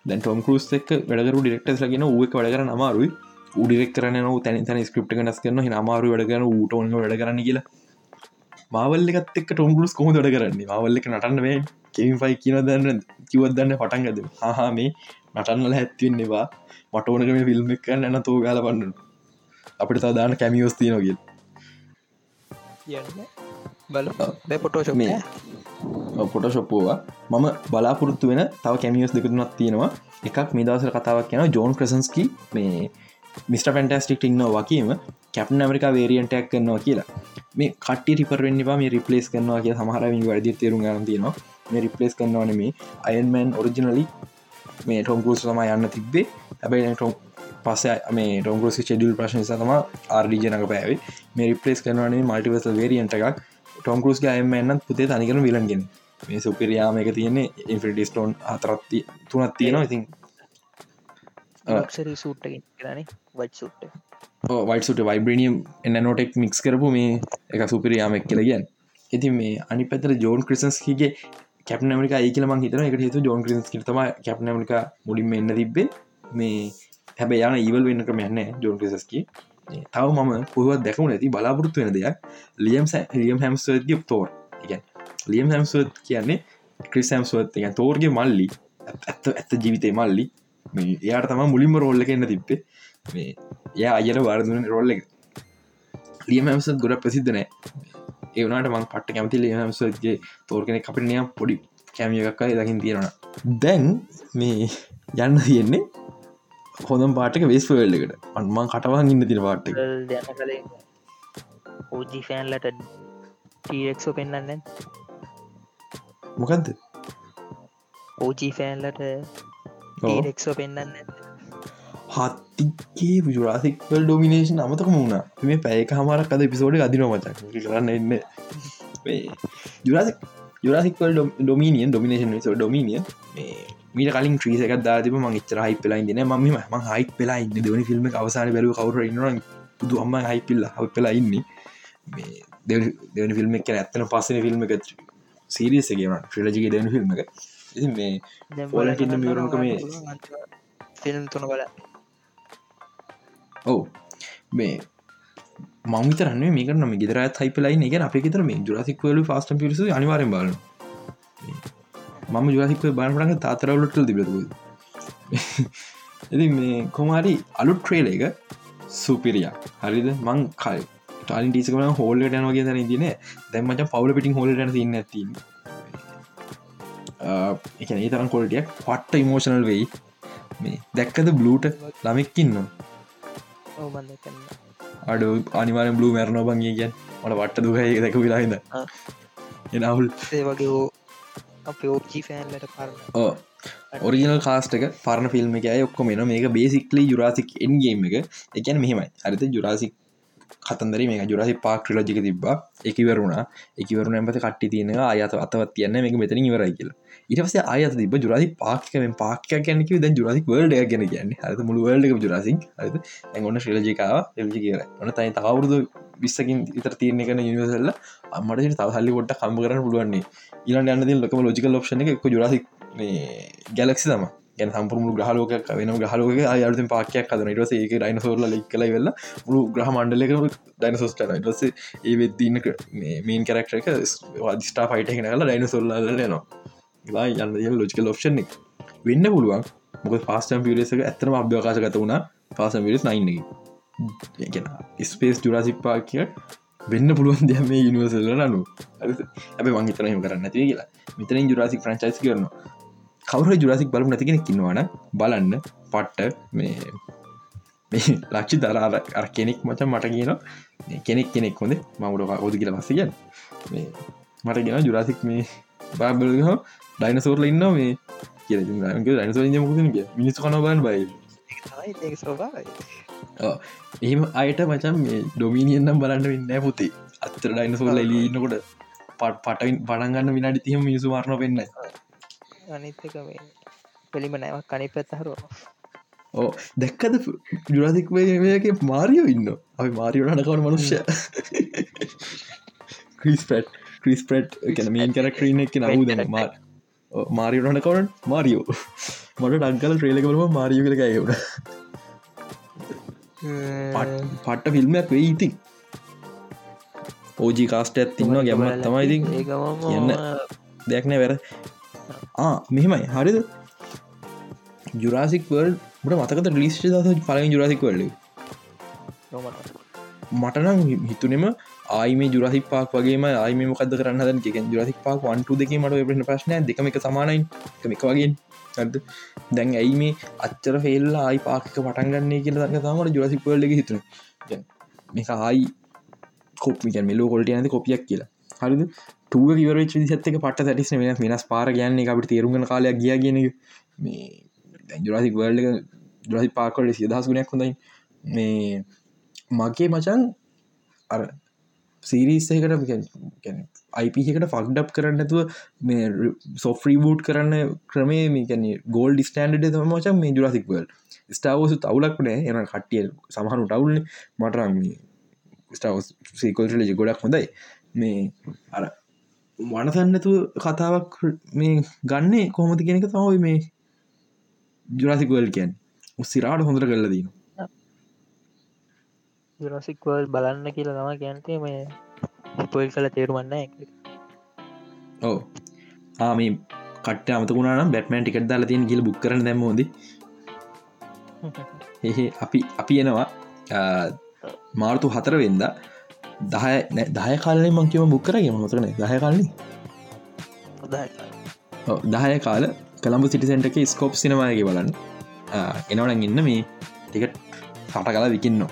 දැන් ටොම් කරුස් එක් වැඩකරු ඩිරෙක්ටස් ලගෙන ුවක් වැඩකර අමාරුයි. උඩිරෙක් කරන තැන තැන ස්ක්‍රප් නස් කරන අමාරු වැඩගන ූට ඔන්න වැඩ කරන්න කියලා මාවල්ලකත් එක් ටොම්ගුස් කොහ දොඩ කරන්නේ? මවල්ලක නටන්නවේ කෙවින් ෆයි කියන දන්න කිවත් දන්න පටන් ගද හා මේ නටන්නල හැත්තිවෙන්නවා මට ඕනකම ෆිල්ම් එක නැන තෝ ගල පන්නු අපිට සදාන කැමියෝස් තියනොගල් බල පොටෝෂ මේ පොටශොප්පෝවා මම බලාපොරත්තු වෙන තව කැමියෝස් දෙකතුනක් තියෙනවා. එකක් මිදසර කතාවක් යන ජෝන් ක්‍රසන්ස්කි මේ මිට පැන්ටස්ටික් ඉන්න වකීම කැප්න ඇමරිකා වේරියන්ටක් කරනවා කියලා. මේ කට රිපරෙන්වා මේ රිපලේස් කරනවා කිය සමහරවින් වැඩි තේරු ගන්න තියෙනවා. මේ රිපලේස් කරනවාන මේ අයන්මන් ඔරිජිනලි මේ ටොම්ගුස් සම යන්න තිබ්බේ. හැබයි ටොම් පස මේ ටොම්ගුස් ෙඩියල් ප්‍රශ්න සතම ආර්ඩිජනක පැවේ මේ රිපලේස් කරනවානේ මල්ටිවස වේරියන්ට එකක්. ටොම්කරුස්ගේ අයමන්නත් පුතේ තනිකන විලන්ගෙන මේ සුපිරියාම එක තියන්නේ ඉන්ෆිටිස්ටෝන් අතරත්ති තුනත් තියෙනවා. ඉතින් සරි සූට්ට කරන වච් සුට්ට වයිට වයිබ්‍රනියම් එන්න නොටෙක් මික්ස් කරපු මේ එක සුපිරියාමක් කියලගියන් ඉති මේ අනි පැතර ජෝන් ක්‍රිසන්ස්ගේ කැපන මරික ඒකල මං හිතන එක හතු ජෝන් ක්‍රිස් තම කැප්න මරික මුලින්ම එන්න තිබ්බේ. මේ හැබැ යන ඉවල් වෙන්න ක්‍රම යන්න ජෝන් ක්‍රිසස්කි තව මම පුුවත් දැකු නැති බලාපොරත්තු වෙන දෙයක් ලියම් ලියම් හැම්ස්වගේ තෝර් එක ලියම් හැම්ස්වත් කියන්නේ ක්‍රිස් හැම්ස්වත් එක තෝර්ගේ මල්ලි. ඇත්ත ඇත්ත ජීවිතය මල්ලි එයාට තම මුලින්ම රෝල්ල එන්න තිබ්බේ. මේ ය අයට වාරදුන රෝල්ල එක. ලියම් හැම්සත් ගොඩ ප්‍රසිද්ධනෑ ඒවනට මං පට්ට කැමති ලියම්සගේ තෝර්ගෙන අපිනය පොඩි කැමිය එකක් දකිින් තියෙනවා. දැන් මේ යන්න තියෙන්නේ හොඳම් පාටක වෙස් පවෙල්ලකට අන්මං කටවන් ඉන්න තින පාට්ට දැන කළේ ඕජි ෆෑන්ලට ටක්ෝ පෙන්න්නන්න මොකක්ද ඕජී ටක්ෝ පෙන්න්න හත්තිගේ ජුරාසික්වල් ඩොමිනේෂන් අමතක මුණ මේ පැයක හමරක් අද පිසෝඩ අදින මචක් කරන්න එන්න. ජුරාසික් ජුරාසික්වල් ඩොමිනියන් ඩොමිනේෂන් ෝ ඩොමිනිය මීට කලින් ්‍රීස එකක් දාතිම මං ච්චර හයි පෙලා ඉන්න ම ම හයි පෙලා ඉන්න. දෙවනි ෆිල්ම් අවසාන බැලු කවර ඉන්න පුදු අම්ම හයි පිල්ල හව පෙලා ඉන්නේ. දෙවනි ෆිල්ම් එක ඇත්තන පස්සන ෆිල්ම් එක සීරියස කියන ්‍රලජික දෙවන ෆිල්ම් එක මේ ෝලට මියරුණක මේ ෆිල්ම් තුන බල ඔවු. මේ මංතරන්නේ මේක නම ගෙදර තයිපලයි එක අප ෙතර මේ ජුරසික්වල ෆස්ට පිරිසු අනිවාරෙන් බල මම ජුරසික්ව බානපටක තාතරවලට තිබෙතු එති මේ කොමාරි අලුත් ට්‍රේල එක සුපිරිය හරිද? මං කල් ටලින් ටිසකම හෝල්ලට යන වගේ තන තින දැම්මට පවල පිටින් හෝලට තින්න ඇති එක ඒ තරම් කොල්ටියක් පට්ට ඉමෝෂනල් වෙයි. මේ දැක්කද බ්ලූට ළමෙක්කින්න අඩු අනිවාරෙන් බ්ලූ මැරණෝ බංගේ කියන් මට වට්ට දුහයි දැක විලාහිද. එනවුල් ඒ වගේ ඕ අප ඕච්චි ෆෑන්ලට පරණ. ඕ ඔරිිනල් කාස්ටක පරණ ෆිල්ම් එක ඔක්කොම මේක බේසික්ලි ජුරාසික් එන්ගේම එක. එකැන මෙහෙමයි. හරිත ජුරාසික් කතන්දර මේ ජුරසි පාක් ්‍රලජික තිබ එකවරුණා එකවරුණ ඇමත කට්ටි තියෙන අයත අතවත් තියන්න මේ මෙතන ඉවරයි කියලා. ඉටස අයත තිබ ජුරසි පාක්කම පාක්ක ගැනක ද ජුරසික් වල්ඩ ගැන ගැන්න හත මුළු වල්ඩ ජුරසික්. හත ඇගොන්න ශ්‍රලජිකාව එල්ජි කියර ඔන්න තයි තවරුදු විස්සකින් ඉතර තියරන කන නිවසල්ල අම්මට තව හල්ලි ොට කම්ම කරන පුළුවන්නේ ඉලන් යන්න ලොකම ලෝජිකල් ඔප්ෂන එක ජුරසික් ගැලක්සි තම ගැන සම්පුරමු ගහලෝක වෙන ගහලෝක අයුතු පාකයක් කදන ටස ඒක ඩයිනසෝරල ලෙක් කල වෙල්ල මුළු ග්‍රහ මණ්ඩලක ඩයිනසෝස්ට ටස ඒ වෙදදින්න මේන් කරක්ට එක ස්ටා පයිට කෙන කල ඩයින සොල්ල නවා යන්න ලෝජිකල් ඔප්ෂන් එක. වෙන්න පුළුවන්. මොක පාස්ටම් පිරසක ඇත්තම අභ්‍යකාශ ගත වුණා පාසම් විරස් නයින්න ගෙන ස්පේස් ජුරාසික් පාකිය වෙන්න පුළුවන් දෙ මේ යනිවසල්ල නු ඇබ මංහිතරහම කරන්න ඇති කියලා. මෙතන ජුරාසික් ෆ්‍රංචයිස් කරනවා කවර ජුරසික් බලු නැතිගෙන කින්නවාන බලන්න පට්ට මේ ලක්ෂි දරාර කෙනෙක් මචන් මට කියන කෙනෙක් කෙනෙක් හොඳ. මවුඩ ඔද කියල පස්ස කියන්න. මට ගෙන ජුරසික් මේ බාබලහ ඩයිනසෝර්ල ඉන්න මේ කිය මිනිස් කන බන් බයි. එහෙම අයට මචන් මේ ඩොමිනියන්නම් බලන්න වෙන්න පුතේ. අත්තර ඩයිනසෝල්ල එලීන්නකොට පට පටවින් පඩන්ගන්න විනාඩි තියම මිනිසු මාරණ වෙන්න අනිත්තක මේ පෙළිම නෑවක් කනි පැත්තහරුව ඕ දැක්කද ජුරාසික් වයක මාරියෝ ඉන්න අපි මාරියෝ හනකවන මනුෂ්‍ය. <laughs> ක්‍රිස් පට් ක්‍රිස් පට් කැන මේන් කරක්ටරීන එක නවු දැන මාර මාරියෝ හනකවන මාරියෝ. මට ඩක්කල ට්‍රේලකවලම මාරියෝ කලක යවුණ පට්ට ෆිල්ම්මයක් වෙයි ඉතින්. ඕජි කාස්ට ඇත්තින්න ගැමත් තමයිඉතින් කියන්න. දෙයක්නෑ වැර <laughs> මෙහෙමයි. හරිද? ජුරාසික් වල් ට මතකත ලිස්ට දස පලින් ජුරසික් වල්ල මටනම් හිතුනෙම ආයිම ජුරසික් පාක් වගේ ආයිම මොකද කරන්න එක ජුරසික් පාක් වන්ටු දෙක මට ප්‍රශ්න ප්‍රශ්නය දෙකම එක සමානයි. එකක වගේ ඇද දැන් ඇයි මේ අච්චර ෆෙල්ලා ආයි පාක පටන්ගන්නේ කියල දන්න තමට ජුරසික් වල්ල හිතුන. මේක ආයි කොප්මික මෙලෝ කොල්ට යනද කොපියක් කියලා. හරිද ටුව විවර විසත්තක පට තැටිස් වෙන වෙනස් පාර ගයන්න අපට තේරුගන කාලයක් ගිය කියන මේ ජුරසික් වල්ඩ ජුරසි පාකොට සිදහස් ගුණයක් හොඳයි. මේ මගේ මචන් අර සීරිස්සකට අයිපිකට ෆක්ඩප් කරන්නතුව මේ සොෆ්‍රී බූට් කරන්න ක්‍රමේ මේකැන ගෝල් ඩිස්ටන්ඩ තම මචන් මේ ජුරසික්වල් ස්ටාවසු තවුලක් නෑ. එන කට්ටිය සමහරු ටවුල්න මටරම් ස්ටාවස් සීකොල්ටලජ ගොඩක් හොඳයි. මේ අර වනසන්නතු කතාවක් මේ ගන්නේ කොහොමති කෙනෙක තමයි මේ ජුරසිකවල් කියන් උස්සිරාට හොඳර කරල දීන ජුරසික්වල් බලන්න කියලා තම ගැන්තේ මේ පොල් කල තේරුමන්න ඕ ආම කට අමතකුණනම් බැටමන් ටිකට දාලා තියන් ගිල බුක් කරන දැමෝද <laughs> එහ අපි අපි එනවා. මාර්තු හතර වෙන්ද දහය දහය කාලය මංකිව බුක්කරගේ මතරන දහය කාලන්නේ දහය කාල. කළම්ඹ සිටිසෙන්ට එක ස්කෝප් සිනවායගේ බලන්න. එනවන ඉන්න මේ ටිකට සට කලා විකින්නවා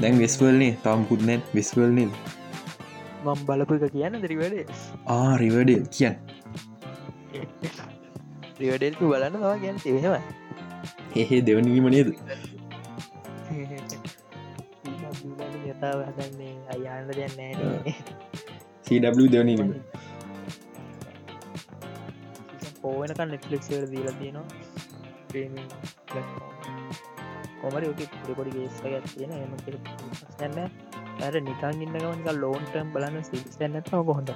දැන් වෙස්වල්නේ තම් පුත්නැන් වෙස්වල්නේ මම් බලපු එක කියන්න දරිවැඩේ ආ රිවඩල් කියන් රිවඩෙල්පු බලන්න තවා ගැන තිහෙම එහෙ දෙවනීමනේද යතාව හදන්නේ අයන්න දෙන්න නෑ සW දෙවනීම පෝවනක නෙට්ලික් දීලා තියෙනවා. කොමරි පොඩි ගේස්ක තියෙන එම න්න ඇර නිකන් ඉන්නගමක ලෝන්ටම් බලන්න සිිස්ටන්නත්ව කොහොඳ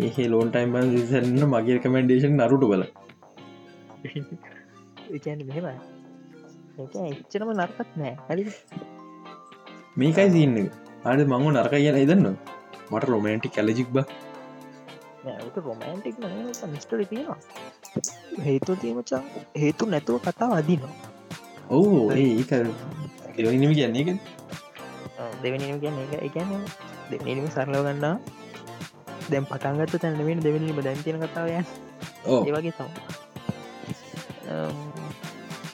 ඒ ලෝන් ටයිම් න්න මගේ කමෙන්ඩේෂන් නරුට බල මෙහෙම එච්චනම නර්කත් නෑ. හරි මේකයි සින්න අඩ මංග නරක කියන ඉදන්න මට රොමේන්ටි කැලජික් බ. රොමන්ටික් මිස්ටරි තියෙනවා. හේතු තියමචා හේතු නැතුව කතා අදිනවා. ඕ ඒක එනිම කියන්නේ එක දෙවනිම කියන්න එක එකන දෙනීම සරලව ගන්නා දැම් පටන්ගත්ත තැනවෙන දෙවනිම දැන්තින කතාවයන් ඕ ඒවගේ තම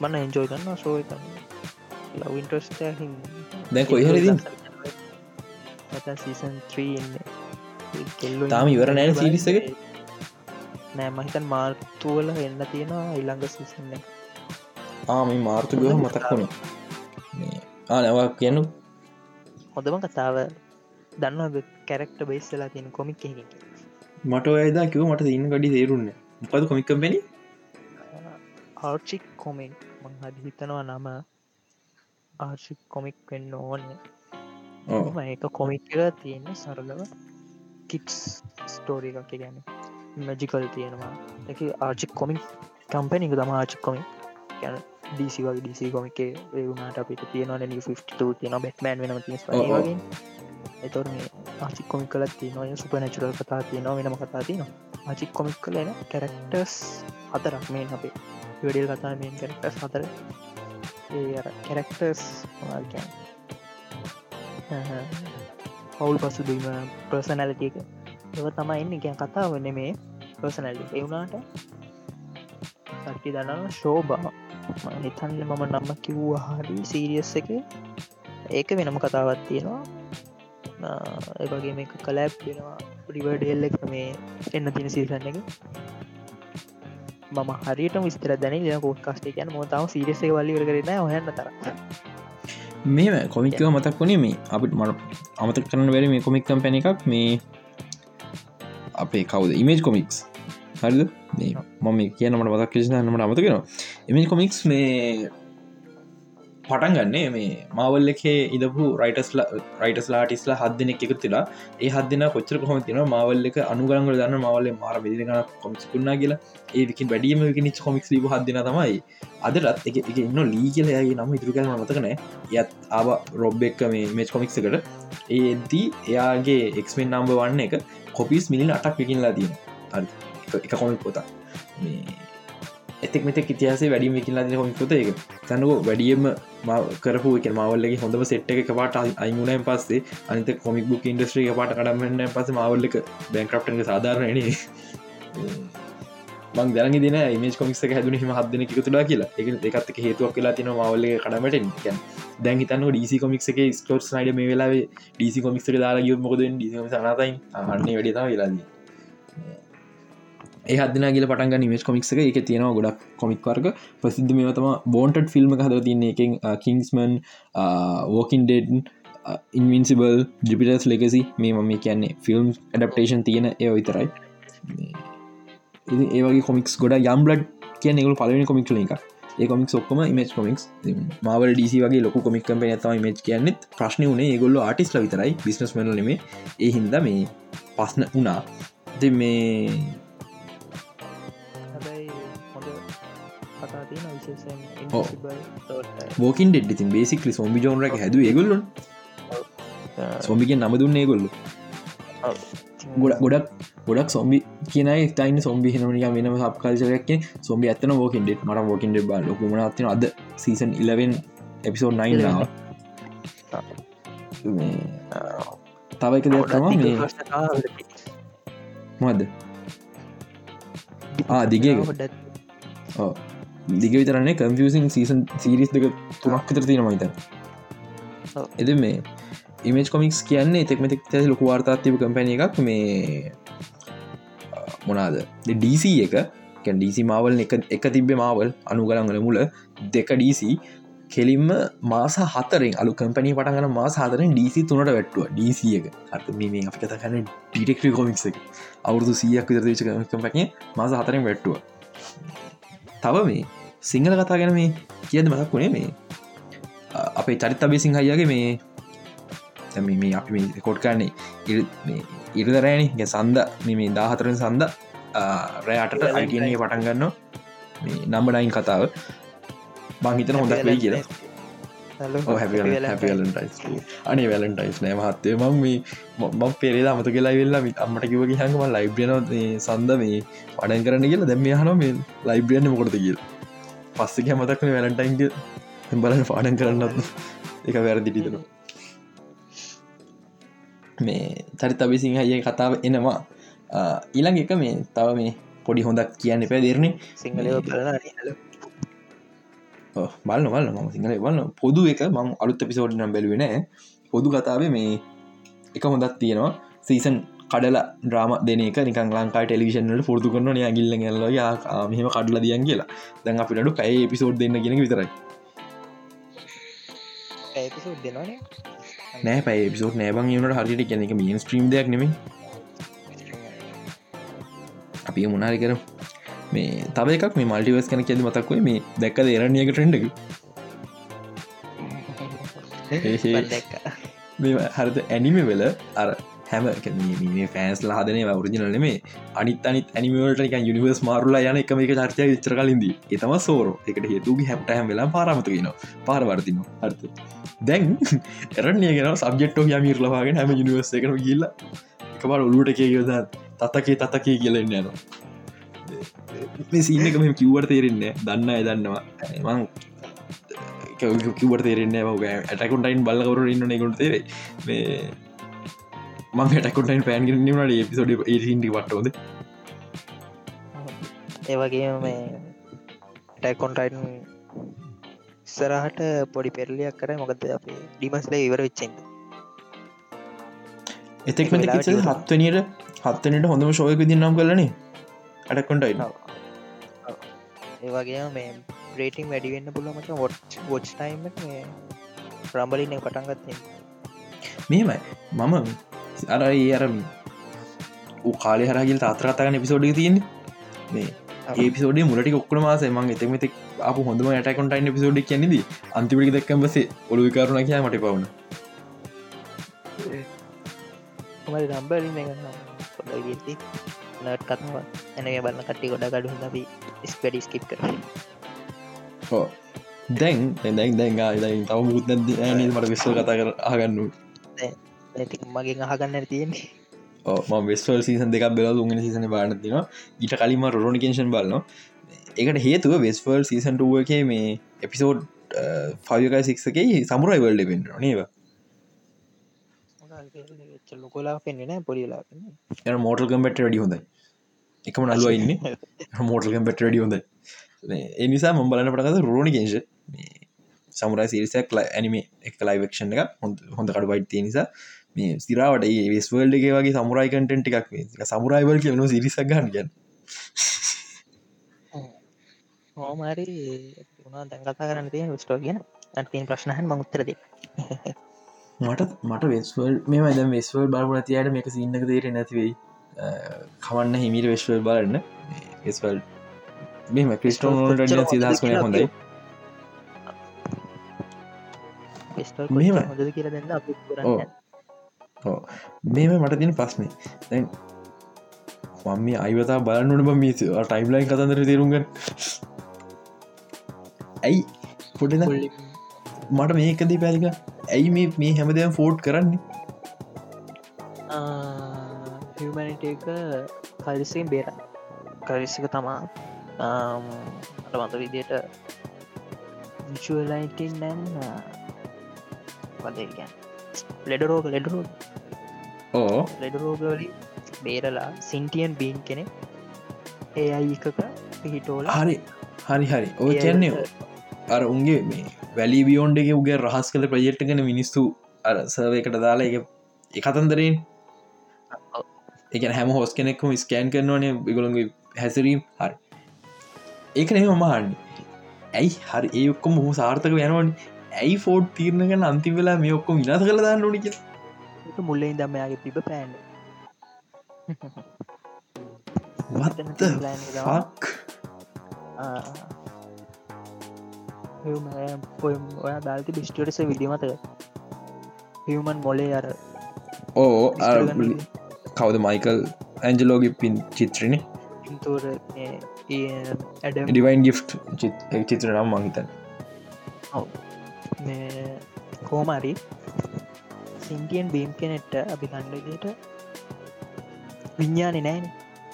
මන්න එන්ජෝයි කන්න ශෝය ලවින්ටස්ට හින් දැන් කොයිහරදි සීසන් 3 කෙල්ලු තාම ඉවර නෑන සිරිස එක නෑ මහිතන් මාර්තුවල එන්න තියෙනවා ඉල්ළඟ සිසන්න ආම මාර්තු ගහ මතක් වුණේ ආනවා කියනු හොඳම කතාව දන්න කැරක්ට බේස්සලා තියෙන කොමික් එක මට ඔයදා කිව මට ඉන්න ගඩි තේරුන්න මොකද කොමික් කම්පෙන ආර්චික් කොමෙක් මං හදි හිතනවා නම ආර්චික් කොමික් වෙන්න ඕන. ඒක කොමික් එක තියෙන සරලව කිට්ස් ස්ටෝරි එකක්. ගැන මැජිකල් තියෙනවා. එක ආර්චික් කොමික් කම්පැනික තම ආචික් කොමික්. ගැන ඩීසි වගේ ඩීසි කොමික වුණට අපිට තියෙනවා. න 52 තියෙන බැට්මෑන් වෙනම තිස් වගේ. එතොර මේ ආචික් කොමික් කල තියනොය සුප නැචුරල් කතා තියෙනවා වෙනම කතා තියනවා. ආචික් කොමික් කලන කැරක්ටර්ස් හතරක් මේ අපේ. වැඩල් කතා මෙන් කැරක්ටස් හතර ඒ කැරක්ටර්ස් මාල්කන් හවුල් පසු දීම පර්සනැලිටිය එක. ඒව තමයි එන්න ගැන් කතා වන්න මේ පර්සනැල්ලි එවුණාට සටි දන්න ශෝබා හිතන්න මම නම්ම කිව්ව හරි සීරියස් එක. ඒක වෙනම කතාවත් තියෙනවා. ඒවගේ මේ කලෑප් වෙනවා. රිවඩෙල් එක මේ එන්න තින සිල්සන්න එක. මම හරිට විස්තර දැන ල කෝට් කස්ටේ කියන්න මොතාව සිරිසේ වල්ලි කරන හොයන්න තර මේ කොමික්කව මතක් වුණේ මේ අපිට මට අමතක් කරන වැරි මේ කොමික් කම්පැන එකක් මේ අපේ කවද? ඉමේජ් කොමික්ස් හරිද? මේ මම කියනමට මතක් කිසිනන්නමට අමතකෙනවා එමි කොමික්ස් මේ පටන් ගන්නේ මේ මවල් එකේ ඉදපු රයිටස්ල රයිටස් ලාටිස්ල හදදිනෙක් එකතු තිලා ඒ හදදින කොච්චර කොහම තින මවල් එක අනුගරංගල දන්න මවල්ල මාර බෙදිගන කොමික්කුන්නා කියලා. ඒ විකින් වැඩියම නිච් කොමික්ස් ලීබ හදදින තමයි අදටත් එක එක ඉන්න ලී කියලයගේ නම ඉතුරු කරන මතකනෑ යත් ආව රොබ් එක්ක මේ මේච් කොමික්ස එකට. ඒදී එයාගේ එක්මෙන් නම්බ වන්න එක කොපිස් මිලි අටක් විකින්ලා තියෙන එක කොමික් පොතා මේ එතෙක් මෙතෙක් ඉතිහාසේ වැඩිම විකිලා හොමිකොත එක තැනුව වැඩියම කරපු එක මවල්ලගේ හොඳම සෙට් එක පාට අයිමුණයන් පස්සේ අනිත කොමික් බුක් ඉන්ඩස්ට්‍රිය පාට කඩමන්න පස මවල්ලක බැංක්‍රප්ට සාධාරණන මං දැන දින මේජ කොමික් හැදුන හිම හදන එකතුලා කියලා. එක එකත් හේතුවක් කියලා තින මවල්ල කඩමට දැන් හිතන්න ඩීසි කොමික් එක ස්කෝට් නයිඩ මේ වෙලාවේ ඩීසි කොමික්ට දාලා ගිය මොකද ඩීසි සනතයි අන්නේ වැඩිතා වෙලාදී ඒ හදන කියල පටන්ග නිමේස් කොමික්ක එක. තියෙනවා ගොඩක් කොමික් වර්ග. ප්‍රසිද්ධ මේ තම බෝන්ටඩ් ෆිල්ම් හද තින්නේ එකින් Kingsman walking dead invincible Jupiter's legacy මේ මම කියන්නේ ෆිල්ම් ඇඩප්ටේෂන් තියෙන ඒ විතරයි ඒවගේ කොමික්ස් ගොඩ යම්බලඩ් කිය නිගු පලවෙනි කොමික් එක ඒ කොමික් ඔක්කම මේජ් කොමික්ස් මාවල් ඩීසි වගේ ලොක කොමික් කම්පේ ඇතම මේච් කියන්නෙත් ප්‍රශ්න වනේ ඒගොල්ල ආටිස්ල විතරයි බිස්නස් මන නෙමේ ඒ හින්ද මේ පස්න වනා ද මේ බෝකින් ඩෙඩ් ඉතින් බේසිකලි සොම්බි ජෝනරක හැද ඒගොල්ලු. සොම්බිගෙන් නම දුන්නේ ගොල්ලු ගොඩක් ගොඩක් ගොඩක් සොම්බි කියන තයින සොම්බි හනමනික වෙනම සබ්කාල්චරයක් සොම්බි ඇතන ෝකින් ඩෙට් මට ෝකින් ඩෙබ ලොකුමන අතින අද සීසන් 11 එපිසෝඩ් 9 නාව තව එක දෙයක් තම මොද දිගේ දිග විතරන්නේ කම්පියසින් සීසන් සිරිස් දෙක තුනක් විතර තියෙන මයිත එද මේ ඉමේජ් කොමික්ස් කියන්නේ තෙක්මතික් තැ ලොකු වාර්තාත්තිව කම්පැන එකක් මේ මොනාද? DC එක. ඩීසි මාවල් එක එක තිබ්බේ මාවල් අනුගලංගල මුල දෙක DC කෙලින්ම මාස හතරෙන් අලු කම්පනී පටගන මාස හතරෙන් DC තුනට වැට්ටුව. DC එක. අත මේ අපි කතකන්න ඩිටෙක්්‍රී කොමික්ස එක. අවුරදු සීයක් විදරච කම්පැන මාස හතරෙන් වැට්ටුව. තව මේ සිංහල කතා ගැන මේ කියද මතක් වුණේ මේ? අපේ චරිත අබේ සිංහයියගේ මේ මේ අපි කොට් කරන්නේ ඉරිදරෑනි ගැ සන්ද මේ දාහතරෙන් සන්ද රෑටට අයිටනය පටන් ගන්න මේ නම්බනයින් කතාව. බංහිතන හොඳක් වෙයි කියලා. අනේ වැලටයිස් නෑ මහත්තේ මං මේ මං පෙරේ අමත කියලා වෙල්ලා අම්මට කිව හඟම ලයිබ්‍රියන සන්ද මේ පඩන් කරන්න කියලා දැම්ම හන මේ ලයිබ්‍රියන්න මොකොටද කියල පස්සක මතක්න වැලටයින්ග බලන්න පාඩන් කරන්නත් එක වැරදිටිතනවා මේ චරිත අබිසිංහයේ කතාව එනවා. ඊළඟ එක මේ තව මේ පොඩි හොඳක් කියන්න එපෑ දෙරන්නේ සිංහලව බලලා හල බලන්න වල ම සිංහල වන්න පොදු එක මං අලුත් පිසෝඩ් නම් බැලුවෙන පොදු කතාවේ මේ එක හොඳක් තියෙනවා. සීසන් කඩල ්‍රාම දෙනක නික ලංකා ටෙලිවිෂන්ට පුරදු කරන ය ගිල්ල ල්ල මෙහම කඩල දියන් කියලා. දැන් අපිට පැයි පිසෝඩ් දෙන්න ගෙන විතරයි. නෑ පැයි පිසෝට් නෑබං වනට හරිට කියනෙක මියන් ස්ට්‍රීම් දෙයක් නෙම අපි මුණනාරි කර මේ තව එකක් මේ මල්ටිවස් කන කියද මතක්වේ මේ දැක්ක දේරණයක ට්‍රෙන්ඩක මේ හරත ඇනිම වෙල අර හැම ෆෑන්ස් ලාදනය වරජනල මේ අනිත් අනිත් ඇනිමට යනිවර්ස් මාරුලා යන එකම එක චර්තය විචර කලින්දී. එතම සෝර එකට හේතුගේ හැපට හැම වෙලා පාරමතුගෙන පාරවර්තින අර්ථ දැන් එරණය ගෙන සබ්ජෙට්ෝ යමීර ලවාගෙන හැම යනිවර්ස එකන ගිල්ල එකබර ඔලුට එක යොද තතකේ තතකේ කියලෙන්න යනවා. සිීනක මෙ කිව්වට තේරෙන්නේ දන්න දන්නවා. මං කිවට තේරෙන්නේ ඇටකුන්ටයින් බලකවරු ඉන්න එකුට තේරේ මේ මං ටකුටයින් පෑන් නට පිසෝඩ ඒහින්ටි වටෝද ඒවගේ මේ ටැකොන්ටයින් ඉස්සරහට පොඩි පෙරලියක් කර. මොකද අප ඩිමස්ල ඉවර වෙච්චෙන්ද එතෙක් හත්වනයට හත්තනට හොඳම ශෝයක දින්නම් කරලනේ අටකොන්ටයි ඒවගේ මේ ප්‍රේටිං වැඩිවෙන්න පුළමට වොට් වොච් ටයිම් රම්බලින්න පටන්ගත්න්නේ මේමයි. මම අර ඒ අර කාලෙ හරගිල් තාත්‍රතාගන පිසෝඩි තියන්නේ. මේ ඒපිසෝඩ මුලට ඔක්කන මාස මං එතමති අප හොඳම ටකොන්ටයින් පිසෝඩි කියනෙද අන්තිපිි දක්කම්බසේ ඔලු කරුණ කිය මට පවුණ නම්බලින් ගන්න? නට කත්ම ඇනගේ බලන්න කට්ටි ගොඩ ගඩු ලබි ස්පඩි ස්කිප් කර දැන් දැන් දැන් තව මුත් නැද? මට විස්සල් කතා කර ආගන්නු ඇති මගෙන් අහගන්න තියෙන්නේ. ම වෙස්වල් සීසන් දෙක් බෙල උගෙන සිසන බානතින ඊට කලින්ම රෝනිකේෂන් බලන්න ඒකට හේතුව වෙස්වල් සීසන්ටුවක මේ එපිසෝඩ් ෆයකයි සික්සකයි සමුරයිවල්ඩ පෙන්ට නේවා ලොකොලා පෙන්න්න පොඩිලා ය මෝටල් කම්පට ඩි හොඳයි. එකම නල්ුව ඉන්න. මෝටල් කම්පට ඩි හොඳයි. එනිසා මම් බලන පටකද රෝණිකේෂ සමුරයි සිරිසක් ඇනිමේ එක ලයිවක්ෂණ එක හොඳ හොඳ කඩු බයිට්තිය නිසා මේ සිරාවට ඒ වෙස්වල්ඩ එක වගේ සමුරයි කටෙන්ට් එකක් සමුරයිවල් කියවන සිරිසක් ගන්නගන්න හෝමරි උනා දැන් කතා කරන්න තිය ස්ටෝ කියන ඇතින් ප්‍රශ්නහන් මංඋත්තරද මට මට වෙස්වල් මේ ද වෙස්වල් බාපුන තියට මේක සින්නක තේර නැතිවෙයි කවන්න හිමිට වෙස්වල් බලන්න. වෙස්වල් මෙම ක්‍රිස්ටෝන් සිදහස් කන හොඳයි. මෙම හොඳද කියල දෙන්න අප කරන්න මේම මට තින පස්නේ දැන් මම මේ අයිවතා බලන්නට මේ ටයිම්ලයින් කතන්දර තේරුම්ග ඇයි? පොට මට මේකදී පැරික ඇයි මේ මේ හැමදම් ෆෝට් කරන්නේ? හමනිට එක කලිසිෙන් බේර. කරිසික තමා මත විදියට විශලයිටන් නැන් වදගැන් ලෙඩරෝග ලෙඩරෝ ඕ ලෙඩරෝගවලින් බේරලා සින්ටියන් බීන් කෙනෙ ඒ අයිකක පිහිටෝල හරි හරි හරි. ඔය කියන්නේ අර උන්ගේ මේ වැලි බියෝන්්ඩ එක උගේ රහස් කළ ප්‍රජෙට්ගෙන මිනිස්සු අර සවයකට දාලා එක එකතන්දරෙන් එක හැම හෝස් කෙනෙක්ම ස්කෑන් කරනවානේ බිගොළන්ගේ හැසිරීම්. හරි. ඒක නෙම මහන්නේ ඇයි? හරි ඒ ඔක්කොම හෝ සාර්ථක යනවන ඇයි ෆෝඩ් තීරණගන්න අන්තිම වෙලා මේ ඔක්කොම විනාස කළ දන්න නොනික මුල්ලෙන් දමයාගේ පිප පෑන් ඔයා බාල්ති බිස්ටටස විදිමත හිවමන් මොලේ අර ඕ කවද මයිකල් ඇන්ජලෝගි පින් චිත්‍රණ පින්තූර ඩිවයින් ගි් චිත්‍ර නම් මහිතන් කෝමරි සිංටියන් බීම් කෙනෙට්ට අපි කණ්ඩගට විඤ්ඥානෙ නෑන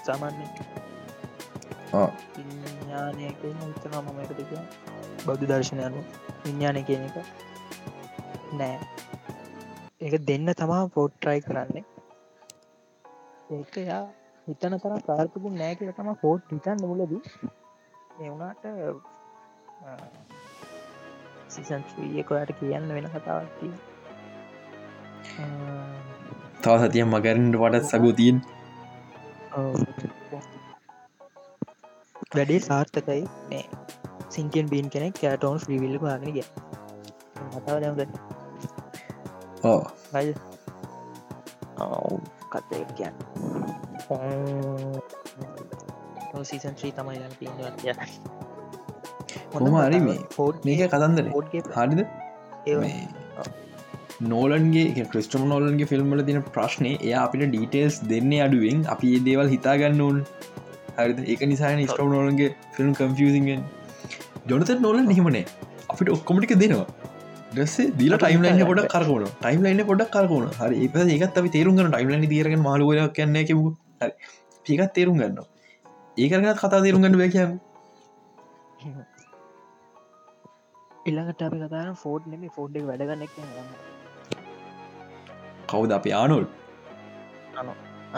සාමාන්‍ය විඤ්ඥානයක හිතන මම එකතික බෞද්ධ දර්ශනයනු විඤ්ඥානය කියන එක නෑ. ඒක දෙන්න තමා පෝට්ට්‍රයි කරන්නේ. ඒක යා හිතන තර කාර්පපු නෑ කියල තම ෆෝට් හිතන්න මුලද. එවුණට සිසන්යකොයට කියන්න වෙන කතාවත්ති තව සතිය මගරට වඩත් සගෝතියෙන් වැඩේ සාර්ථකයි මේ සිංකෙන් බීන් කෙනෙක් කෑටෝන් ්‍රීවිල්ල පාගෙන ගිය මතාව දැම්ද ඕ කත්තය කියන්න සීසන් ්‍රී තමයි ගන්න පින්වත්ය හොම හරි මේ මේක කතන්දර. හරිද? නෝලන්ගේ ක්‍රිස්ටම නෝලන්ගේ ෆිල්ම්මල තින ප්‍රශ්නය එය අපිට ඩීටේල්ස් දෙන්න අඩුවෙන් අපි ඒ දේවල් හිතාගන්න ඕන්. හරිද? ඒක නිසාන ස්ටව නෝලන්ගේ ෆිල්ම් කම්ෆසිගෙන් ජොනත නෝලන් හෙමනේ අපිට ඔක්කොමටික දෙනවා. ඩස්සේ දීල ටයිම් ලයින්න පොඩ කරකවන ටයිම් ලයින්න පොඩක් කරකවන හරි. ඒ ඒකත් අපි තේරුම් ගන්න ටයිම් ලයින් දරගෙන මාලුවල කියන්න කිමු හරි. පිකත් තේරුම් ගන්න ඒකරගත් කතා තේරුම් ගන්න බැකයන් ඉල්ළඟට අපි කතාන ෆෝඩ් නෙම ෆෝඩ් එක වැඩගන්න එක කවුද අප? ආනුල්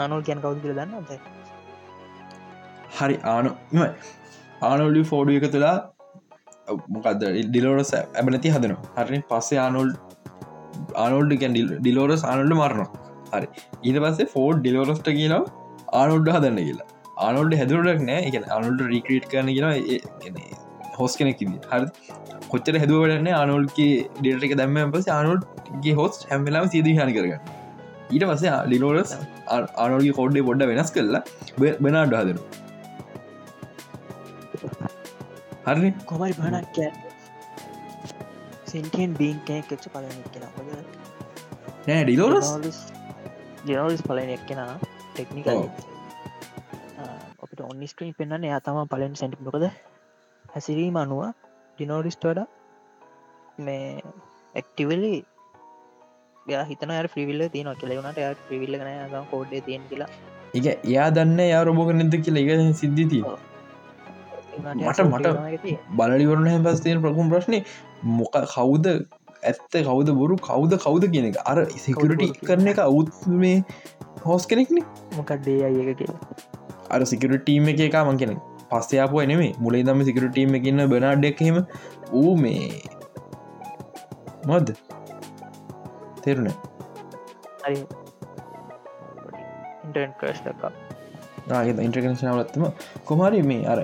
අනුල් කියන් කවුද කියල දන්න ඇ හරි ආනු ආනොල්ලි ෆෝඩු එක තුලා මොකද ඩිලෝරස් ඇබනති හදනවා. හරි පස්සේ ආනොල් ආනොල්ඩ ගැන් ඩිලෝරස් ආනොල්ඩ මරනවා. හරි. ඊට පස්සේ ෆෝඩ් ඩිලෝරස්ට කියලා ආනොල්ඩ හදන්න කියලා. ආනොල්ඩ හැදුරක් නෑ. එක අනුල්ට රීක්‍රීට් කරන කියලා හොස් කෙනෙක් හරි කොච්චර හැදුවටන්න ආනොල්ගේ ඩේට එක දැම්ම පස ආනොල්ගේ හොස් හැමලාම සීද හනි කරගන්න. ඊට පස්සේ ඩිලෝරස් ආනොල්ගේ කෝඩ්ඩේ පොඩ්ඩ වෙනස් කරලා බෙනාඩ හදරු හරි කොමරි කිය සෙන්ටෙන් බීන් කෙනෙක් එච්ච පලන එක්කෙන. හොද නෑ ඩිලෝරස් ජනලස් පලන එක්කෙන ටෙක්නික අපට ඔන්නිස්ක්‍රීන් පෙන්න්න එයා තම පලෙන් සැටිමකද හැසිරීම අනුව ඩිනෝරිස්ට වඩ මේ එක්ටිවලි හිතන ්‍රිවිල්ල තියන කෙලවුණට ය ්‍රිවිල්ල න කෝඩ්ඩ තියෙන් කියලා. එක එයා දන්න යා රොබෝක නැද කියලා. එක සිද්ධිතිී මට මට බලලිවරන හැ පස්තයෙන් ප්‍රකුම් ප්‍රශ්නය මොක කවුද ඇත්ත කවද බොරු කවුද කවුද කියන එක. අර සිකරට කරන එක අවුත් මේ හෝස් කෙනෙක්න. මොකක්දේ අයක කියලා. අර සිකරටීම එක එක මං කෙනෙක් පස්සයාපු එනෙමේ මුලේ දම සිකරටීම එකන්න බනාඩ්ඩක්හෙම ඌ මේ මොද තෙරුණ? හරි. ඉන්ටර්කනශනාවලත්තම කොමරි මේ අර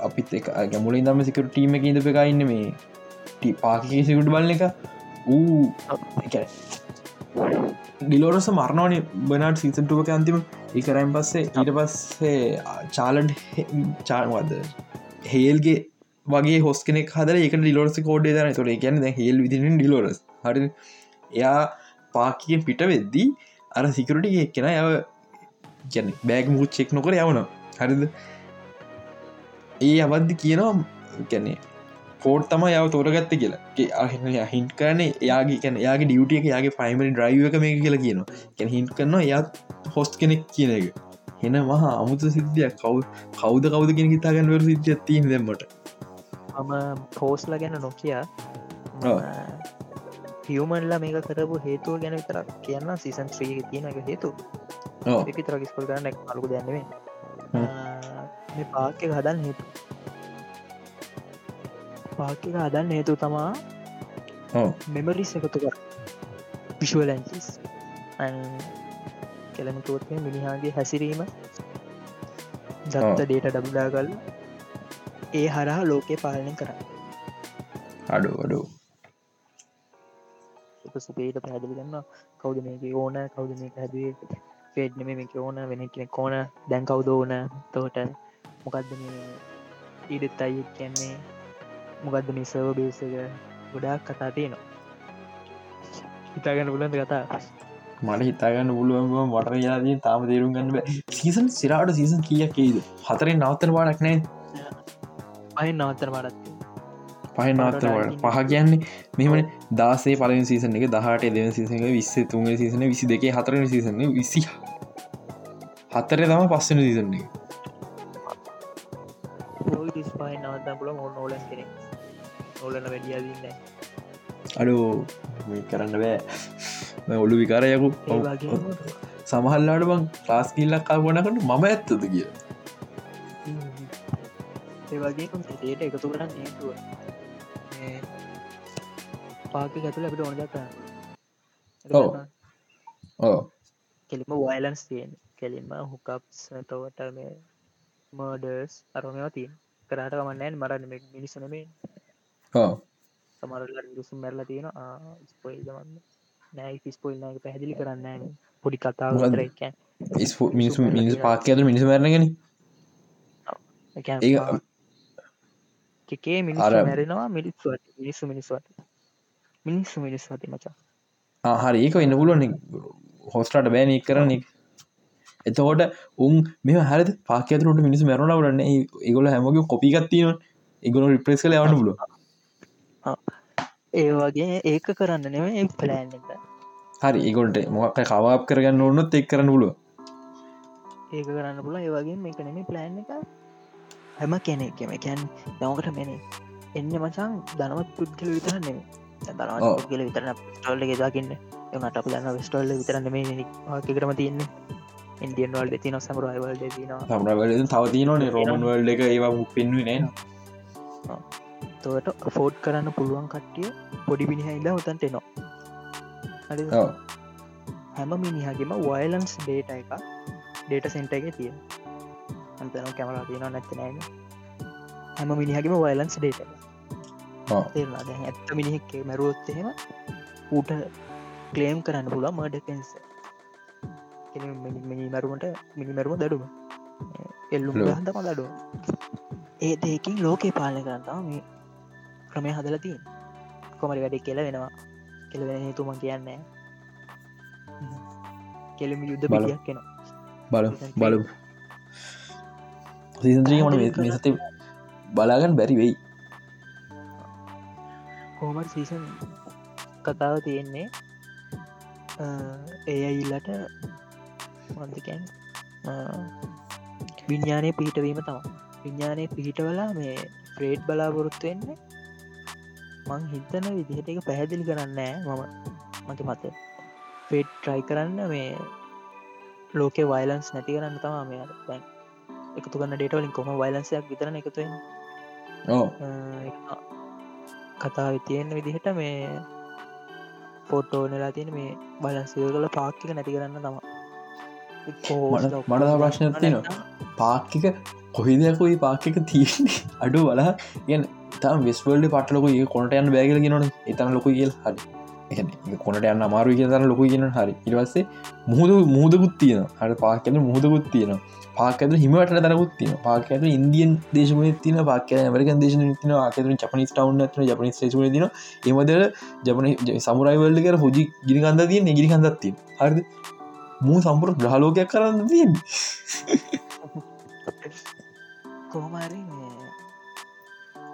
අපිත් එක මුලින් දම සිකට ටීම එක ඉඳ එකඉන්න මේ පාකික සිකුට බලන එක ඌ ඩිලෝරස මරණවානේ බනාට සීසටුවක අන්තිම එකරයින් පස්සේ ඊට පස්සේ චාලඩ් චාර්වද හේල්ගේ වගේ හොස් කෙනෙක් හදර එක ඩිලෝරස කෝඩේ දන තොර ගැන හෙල් විදින ඩිලෝරස් හරි. එයා පාකියෙන් පිට වෙද්දී අර සිකරටි එක්කෙන යව ගැන බෑග මුත් චෙක් නොකර යවන හරිද? ඒ අවද්දි කියනවා ගැනේ කෝඩ් තම යව තෝරගත්ත කියලා. හින් කරන යාගේ කැන යාගේ ඩියුටිය එක යාගේ පයිමරි ඩ්‍රයිව එක මේ කියලා කියනවා. කැන හින් කරනවා එයත් හොස්ට කෙනෙක් කියන එක. හෙන මහා අමුතු සිද්ධියක්. කව් කවද කවද කෙන හිතාගන්නවර සිද්ධිය තිීම දෙමට මම පෝස්ල ගැන නොකිය. හියමන්ලා මේක කරපු හේතුව ගැන විතරක් කියන්න සිසන් ත්‍රී තියෙන එක හේතු පිතර කිස්කොල් ගන්න අලුකු දැන්නෙේ මේ පාක්ක හදන්න හේතු පාක්ක හදන්න හේතු තමා මෙමරිස් එකතු කර විශුවලන්ස් කෙළමතුවත්ය මිනිහාගේ හැසිරීම දත්ත ඩේට ඩබුඩා කල් ඒ හරහා ලෝකය පාලනය කර අඩු අඩු. සුපේට පැදිලි ගන්න කවුද මේක ඕන? කවුද මේක හැදුවේ? පේට්නම මේක ඕන. වෙන කෙනෙක් ඕන. දැන් කවුද ඕන? තෝට මොකක්ද මේ ඊඩත් අයිත් කියන්නේ මොකක්ද මේ සර්ව බේසක ගොඩාක් කතා තියෙනවා. හිතාගන්න පුලන්ද කතා? මට හිතාගන්න පුළුවන් මට යාදී තාම තේරුම් ගන්න සීසන් සිරාට සීසන් කියක් ඒද හතරෙන් නවත්තර පාඩක් නෑ පහ නවත්තර පාඩත් පහ නවත්තර පහ කියන්නේ මෙමන දාසේ පල සීසන එක දහට දෙව සිසක විස්ස තුන් සිසන විසි දෙකේ හතරන සිසන විසි හතරේ තම පස්සන සිසන්නේ පහ නවත්තන් පුල ඔන්න ඕලන් කෙනෙ ඕලන වැඩියදන්න අඩු කරන්න බෑ. ඔලු විකාරයකු. සමහල්ලාට බං ලාස් කිල්ලක් කාපනකට මම ඇත්තද කිය ඒවගේ ට එකතු කරන්න හේතුව. පාක ඇතුල අපිට ඕනදක. ඕ කෙලිම වයිලන්ස් තියෙන් කෙලින්ම හුකප්ස් තවට මේ මර්ඩර්ස් අරමවා තිය කරට කමන්නෑන් මරන්න මිනිසනමේ ඕ සමරල දුසුම් මැරලා තියෙන ස්පොයිල් ගමන්න නෑ ස්පොයිල් නක පැහදිලි කරන්න පොඩි කතාව? තරක්කැන් මිනිස් මිනිස් පාක ඇත මිනිස මරණගෙන එකේ මිනිස් අර- මැරෙනවා මිනිස්ුවට මිනිස්සු මිනිස්වට මිනිස්සු මිනිස් වති මචා. හරි. ඒක ඉන්න පුළුවන් හොස්ටට බෑන කරන්න එතකොට උන් මෙ හර පාකතුරට මිනිස් මැරුණවරන්න ඒගොල හැමගේ කොපිගත්තින ඒගොල රිප්‍රෙස් කල යවන්න පුල ඒ වගේ ඒක කරන්න නෙව ඒ පලෑන් එක. හරි ඒගොල්ට මොක් කවාප කරගන්න ඕන්නොත් එක් කරන්න පුළුව ඒක කරන්න පුල ඒවගේ මේක නෙම ප්ලෑන් එක. හැම කෙනෙක්ෙම කැන් දවකට මෙන. එන්න මචන් දනවත් පුද්ගල විතර නෙම. පුද්ගල විතරන ස්ටෝල්ල ගෙදාකින්න එමට අප දන්න ස්ටෝල්ල විතරන්න මේ වාකිකරම තියන්නේ. ඉන්දියන් වල්ඩ තින සමරයිවල්ඩ තින සම්රවල තව තියනනේ රෝමන් වල්ඩ එක ඒවා පෙන්ුවේ නෑ තවට ෆෝඩ් කරන්න පුළුවන් කට්ටිය පොඩි මිනිහයිල්ලා හොතන්ට එනවා. හැම මිනිහගේම වයිලන්ස් ඩේට එක ඩේට සෙන්ට එක තිය අන්තන කැමලා තියෙන නැත්තනෑන හැම මිනිහගේම වයිලන්ස් ඩේට ඔව්. තේරලා දැන් ඇත්ත මිනිහෙක්කේ මැරුවොත් එහෙම ඌට කලේම් කරන්න පුලා මඩ පෙන්ස මිනි මැරුමට මිනිමැරුම දඩුම. එල්ලුම්. හඳම දඩුව ඒ දෙකින් ලෝකේ පාලන කරන්තාව මේ ක්‍රමය හදල තින් කොමරි වැඩි කියල වෙනවා. කෙලවෙන හේතුම කියන්නේ කෙලම යුද්ධ බලමු. පිටියක් කෙන බල බලු සීසන්ත්‍රී මන මෙසත බලාගන්න බැරි වෙයි. හෝමර් සීසන් කතාව තියෙන්නේ. ඒ අයිල්ලට මන්තිකැන් විඤ්ඥානය පිහිටවීම තම විඤ්ඥානය පිහිටවලා මේ ප්‍රේඩ් බලාපොරොත්තු වෙන්නේ මං හිතන විදිහට එක පැහැදිලි කරන්න මම මට මත ෆෙඩ් ට්‍රයි කරන්න මේ ලෝක වයිලන්ස් නැති කරන්න තමා මේ දැන් එකතු කන්න ඩේටවලින් කොම වයිලන්සයක් විතරන එකතුවෙන් ඕ කතාව තියෙන විදිහට මේ ෆොටෝ නෙලා තියෙන මේ බලන්සිය කල පාක්කික නැති කරන්න තම මට- ප්‍රශ්නයක් තියෙනවා. පාක්කික කොහිදයකුයි පාක්කික තියන්නේ? <laughs> අඩු බලා. ගැන තම වෙස්වල්ඩ පටලොක ඒ කොනට යන්න බෑගල ගෙනන එතන ලොකු කියල්. හරි. කොනට යන්න අමාරු කිය තන ලොකු ගෙන හරි. ඉවස්සේ මුහද මුහදකුත් තියෙන හට පාකන මුහදකුත් තියෙන පාකද හිමට තරකුත් තින පාකත ඉන්දියන් දේශමන තින පාක මරික දේශන තින ආකතර ජපනිස් ටවන්් න ජපනි ේශන තින එමදර ජපන සමුරයිවල්ඩ කර හොජි ගිරිකන්ද තිය නිගිරි කන්දත්ති හරිද? මූ සම්පුර ග්‍රහලෝකයක් කරන්න තියෙන් කොහොමරි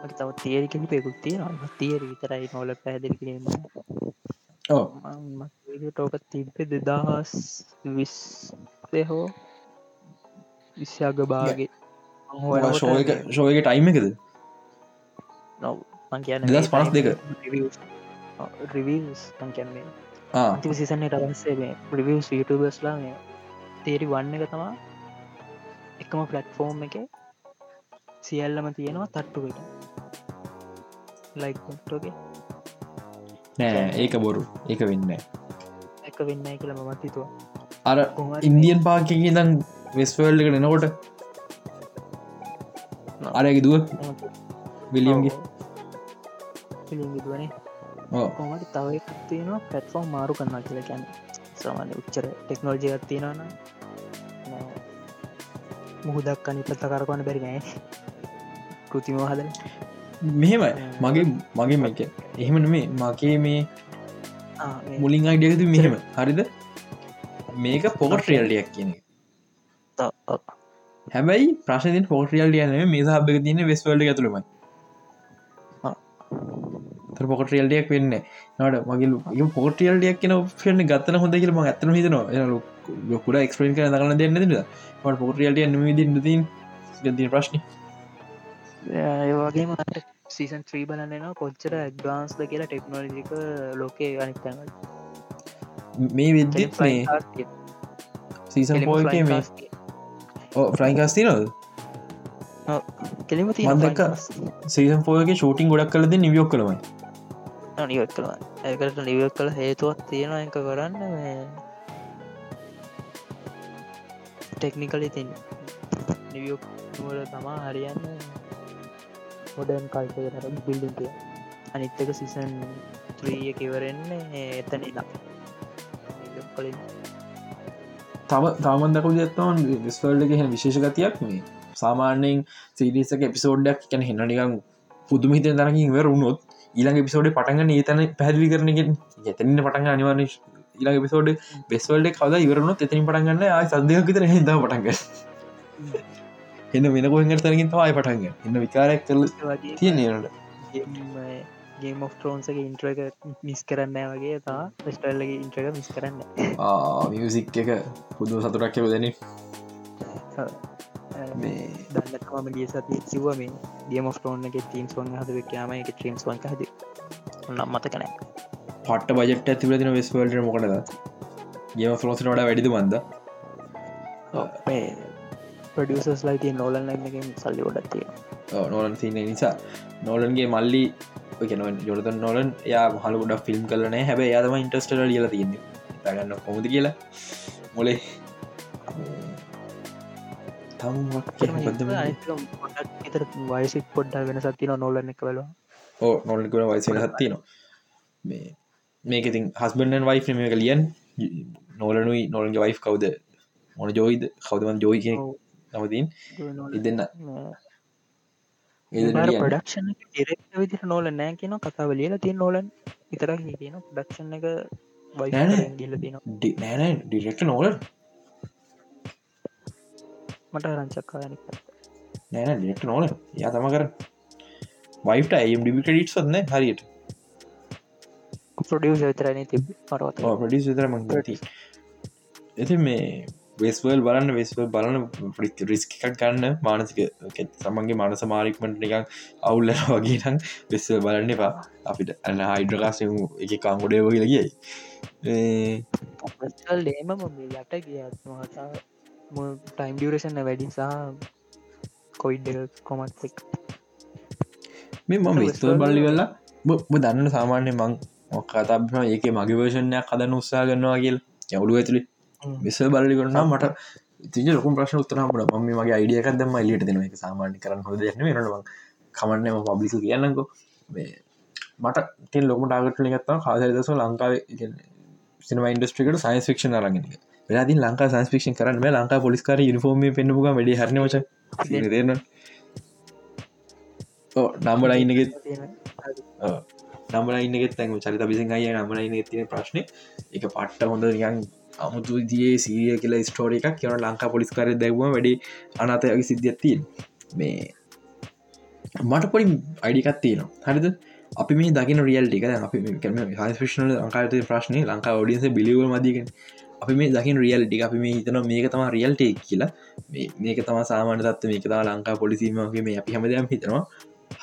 මට තව තිේරිකෙන පෙකුත් තියෙන තිේර විතරයි නොල පැදිලි කිරීම. ටෝක තිබ්බේ දෙදහස් විස්සේ හෝ විශ්‍යාග බාගේ ශෝක ටයිම එකද? නොව මං දෙදස් පනස් දෙක. රිවස් තංකැන්නේ ආ. අන්තිම සිසන්නේ රවන්සේ මේ ප්‍රවියස් යුටබස්ලා මේ තේරි වන්න එක තමා එකම පලට්ෆෝර්ම් එක සියල්ලම තියෙනවා තට්ටුවට ලයික්ටෝගේ නෑ ඒක බොරු. ඒක වෙන්න එක වෙන්න කියල මත් හිතුව. අර ඉන්දියන් පාකින් දම් වෙස්වල්ඩ එක එනකොට අරග දුව? විලියම්ගේ පිළිගිදුවනේ ඕ කොමට තව එකක් තියෙනවා පැත්ෆෝම් මාරු කන්නා කියල කැන සාමාන්‍ය උච්චර ටෙක්නෝජයත් තියෙනවන මුහදක් අනි පත්ත කරකවන බැරි මෙහෙමයි. මගේ මගේ මක. එහෙම මේ මගේ මේ මුලින් අයිඩියකතු මෙහෙම. හරිද? මේක පොකට රියල්ඩියක් කියන. හැබැයි ප්‍රශ්න පොටරියල් යන මේ සහබක තියන වෙස්වල්ඩ ඇතුළමයි. ආ. පොකට රියල්ඩියක් වෙන්න නට මගේ පොටියල්ඩියක් කියන ෆෙන්න්න ගත්තන හොඳ කියලම ඇතන හිතන ලොකුට එක්ස්පරන් කර දන්න දෙන්න ද පොටියල්ඩිය නම දින්නතින් ගතින ප්‍රශ්න ඒවාගේ මට සීසන් ත්‍රී බලන්නවා කොච්චර ඇක්්වාන්ස්ද කියලා ටෙක්නෝලජික ලෝකේ අනිතන මේ විද්‍යත් මේ සීසන් පෝ එක මේ ෆ්‍රයින්කාස්ති නොද කෙලිම මම දැක්කා. සීසන් පෝයගේ ෂූටින් ගොඩක් කලද නිවියෝක් කළමයි. නිවත් කළ. ඇකට නිවක් කළ හේතුවත් තියෙන එක කරන්න ටෙක්නිකල් ඉතින් නිවියෝක් තමා හරියන්න මොඩන් කල්ප බිල්ඩින්ට අනිත්තක සිසන් ත්‍රීය කිවරෙන්නේ එතන ඉලා කලින් තම තාමන්දක දත්තවන් විස්වල්ඩ හෙන විශේෂ ගතියක් මේ සාමාන්‍යයෙන් සිරිසක එපිසෝඩ්ඩක් කැන හෙන්න නිකං පුදුම හිත තරකින් වරුණොත් ඊළඟ එපිසෝඩ් පටගන්න ඒතන පැදිලි කරනගෙන් එතනන්න පටන් අනිවාර්ය ඊළඟ එපිසෝඩ් බෙස්වල්ඩ කවද ඉවරනුත් එතනින් පටන්ගන්න ආය සදයක් විතර හිද පටන්ග <laughs> එන්න වෙන කොහෙන් තරකින් තවයි පටන්ග එන්න විකාරයක් වගේ තියනට ගේම් of ට්‍රෝන්සගේ ඉන්ට්‍ර එක මිස් කරන්න වගේ තා ස්ටල්ලගේ ඉන්ට්‍රක මිස් කරන්න මියසික් එක පුදුව සතුරක් කියව දෙන මේ දන්නකම ගිය සති සිව මේ ගේම ටෝන් එක තීම්ස් වන් හද ක්යාම එක ට්‍රීම්ස් වන්ක හද නම් මත කනෑ පට බජට ඇතිල තින වෙස්වල්ට මොකටද ගේම ෆලෝසට වඩ වැඩිද බන්ද පඩියසස් ලයිති නොලන් ලයින්නකින් සල්ලි ොඩත්තිය නෝලන් සින්න නිසා. නෝලන්ගේ මල්ලි කෙනව ජොරතන් නොලන් යා හල ගොඩ ෆිල්ම් කරන හැබ යාතම ඉන්ටස්ට ලියල තියන්නේ. ගන්න කොමද කියලා? මොලේ? තම් තර වයසික් පොඩ්ඩ වෙන සතින නොලන්න එක වෙලා ඕ නොල්ලිකුට වයිසල හත්ති නවා මේ මේක ඉතින් හස්බන්ඩන් වයිෆ මේක ලියන් නෝලනුයි නොලන්ගේ වයිෆ් කවුද? මොන ජෝයිද කවදමන් ජෝයි කිය නමතින් ඉදන්න. පඩක්ෂන ෙක් විදිහ නොල නෑ කියන කතාව ලියල තිය නොලන් විතර කියන ඩක්ෂන් එක තින නෑන ඩිරෙක්ට නෝල මට රංචක්කායන නෑන ඩිරෙක්ට නෝල යා තම කර වයිට අයම් ඩිබි ක්‍රඩිට් සන්න හරියට. පොඩියස් විතරන තිබ පරවත. පඩිස් විතර මංගති ඇති මේ වෙස්වල් බලන්න වෙස්වල් බලන රිස්ක එකක් ගන්න මානසික සමන්ගේ මනස මාරික්මට නිකං අවුල්ල වගේ නම් වෙස්ව බලන්න එපා. අපිට ඇන්න හයිඩ්‍රකාසය එක කාංගොඩේ වගේ ලගියයි ඩේම යට ගියත්මහතා ටයිම් ඩියරේෂන්න වැඩි සහ කොයිඩ් කොමත් එක් මේ මම විස්තව බල්ලි වෙල්ලා බ දන්න සාමාන්‍ය මං මොක්කතාබන ඒක මගේ වර්ෂණයක් කදන්න උත්සා ගන්නවා කියල්. යවුලු ඇතුළි විසල් බලි කරන්නා මට තිජ ලොක ප්‍රශ්න උත්තරනට ම මගේ අයිඩියක දම ලියට දෙන එක සාමාන්‍ය කරන්න හොද න නවා කමන්නම පබ්ලික කියන්නකෝ. මට ටෙන් ලොක ටාගට ගත්තා කාදරදස ලංකාව සිනම ඉන්ඩස්ට්‍රිකට සයින්ස් ෆික්ෂන් අරගෙන වෙලාදී ලංකා සංස්පික්ෂන් කරන්න මේ ලංකා පොලිස්කාර යුනිෆෝර්ම පෙන්නුක වැඩි හරනවච දෙන්න නම්බල ඉන්නගෙත් නම්බල ඉන්නගෙත් තැන් චරිත බිසින් අය නම්බල ඉන්න තින ප්‍රශ්න. එක පට්ට හොඳ නියන් අමුතු දිය සීරිය කියලා ස්ටෝර එකක් කියන ලංකා පොලිස්කාර දැවම වැඩි අනාතයගේ සිද්ධියත්තින් මේ මට පොඩි අයිඩිකත් තියෙනවා. හරිද? අපි මේ දකින රියල්ටික අපි ශේෂන ලංකාත ප්‍රශ්නය ලංකා ෝඩියන්ස බිලිවල් මදිකෙන අපි මේ දකින රියල්ටි අපි මේ හිතන මේක තම රියල්ටේ කියලා. මේක තම සාමාන තත්ව මේක තම ලංකා පොලිසීමගේ මේ අපි හැමදයම් හිතනවා.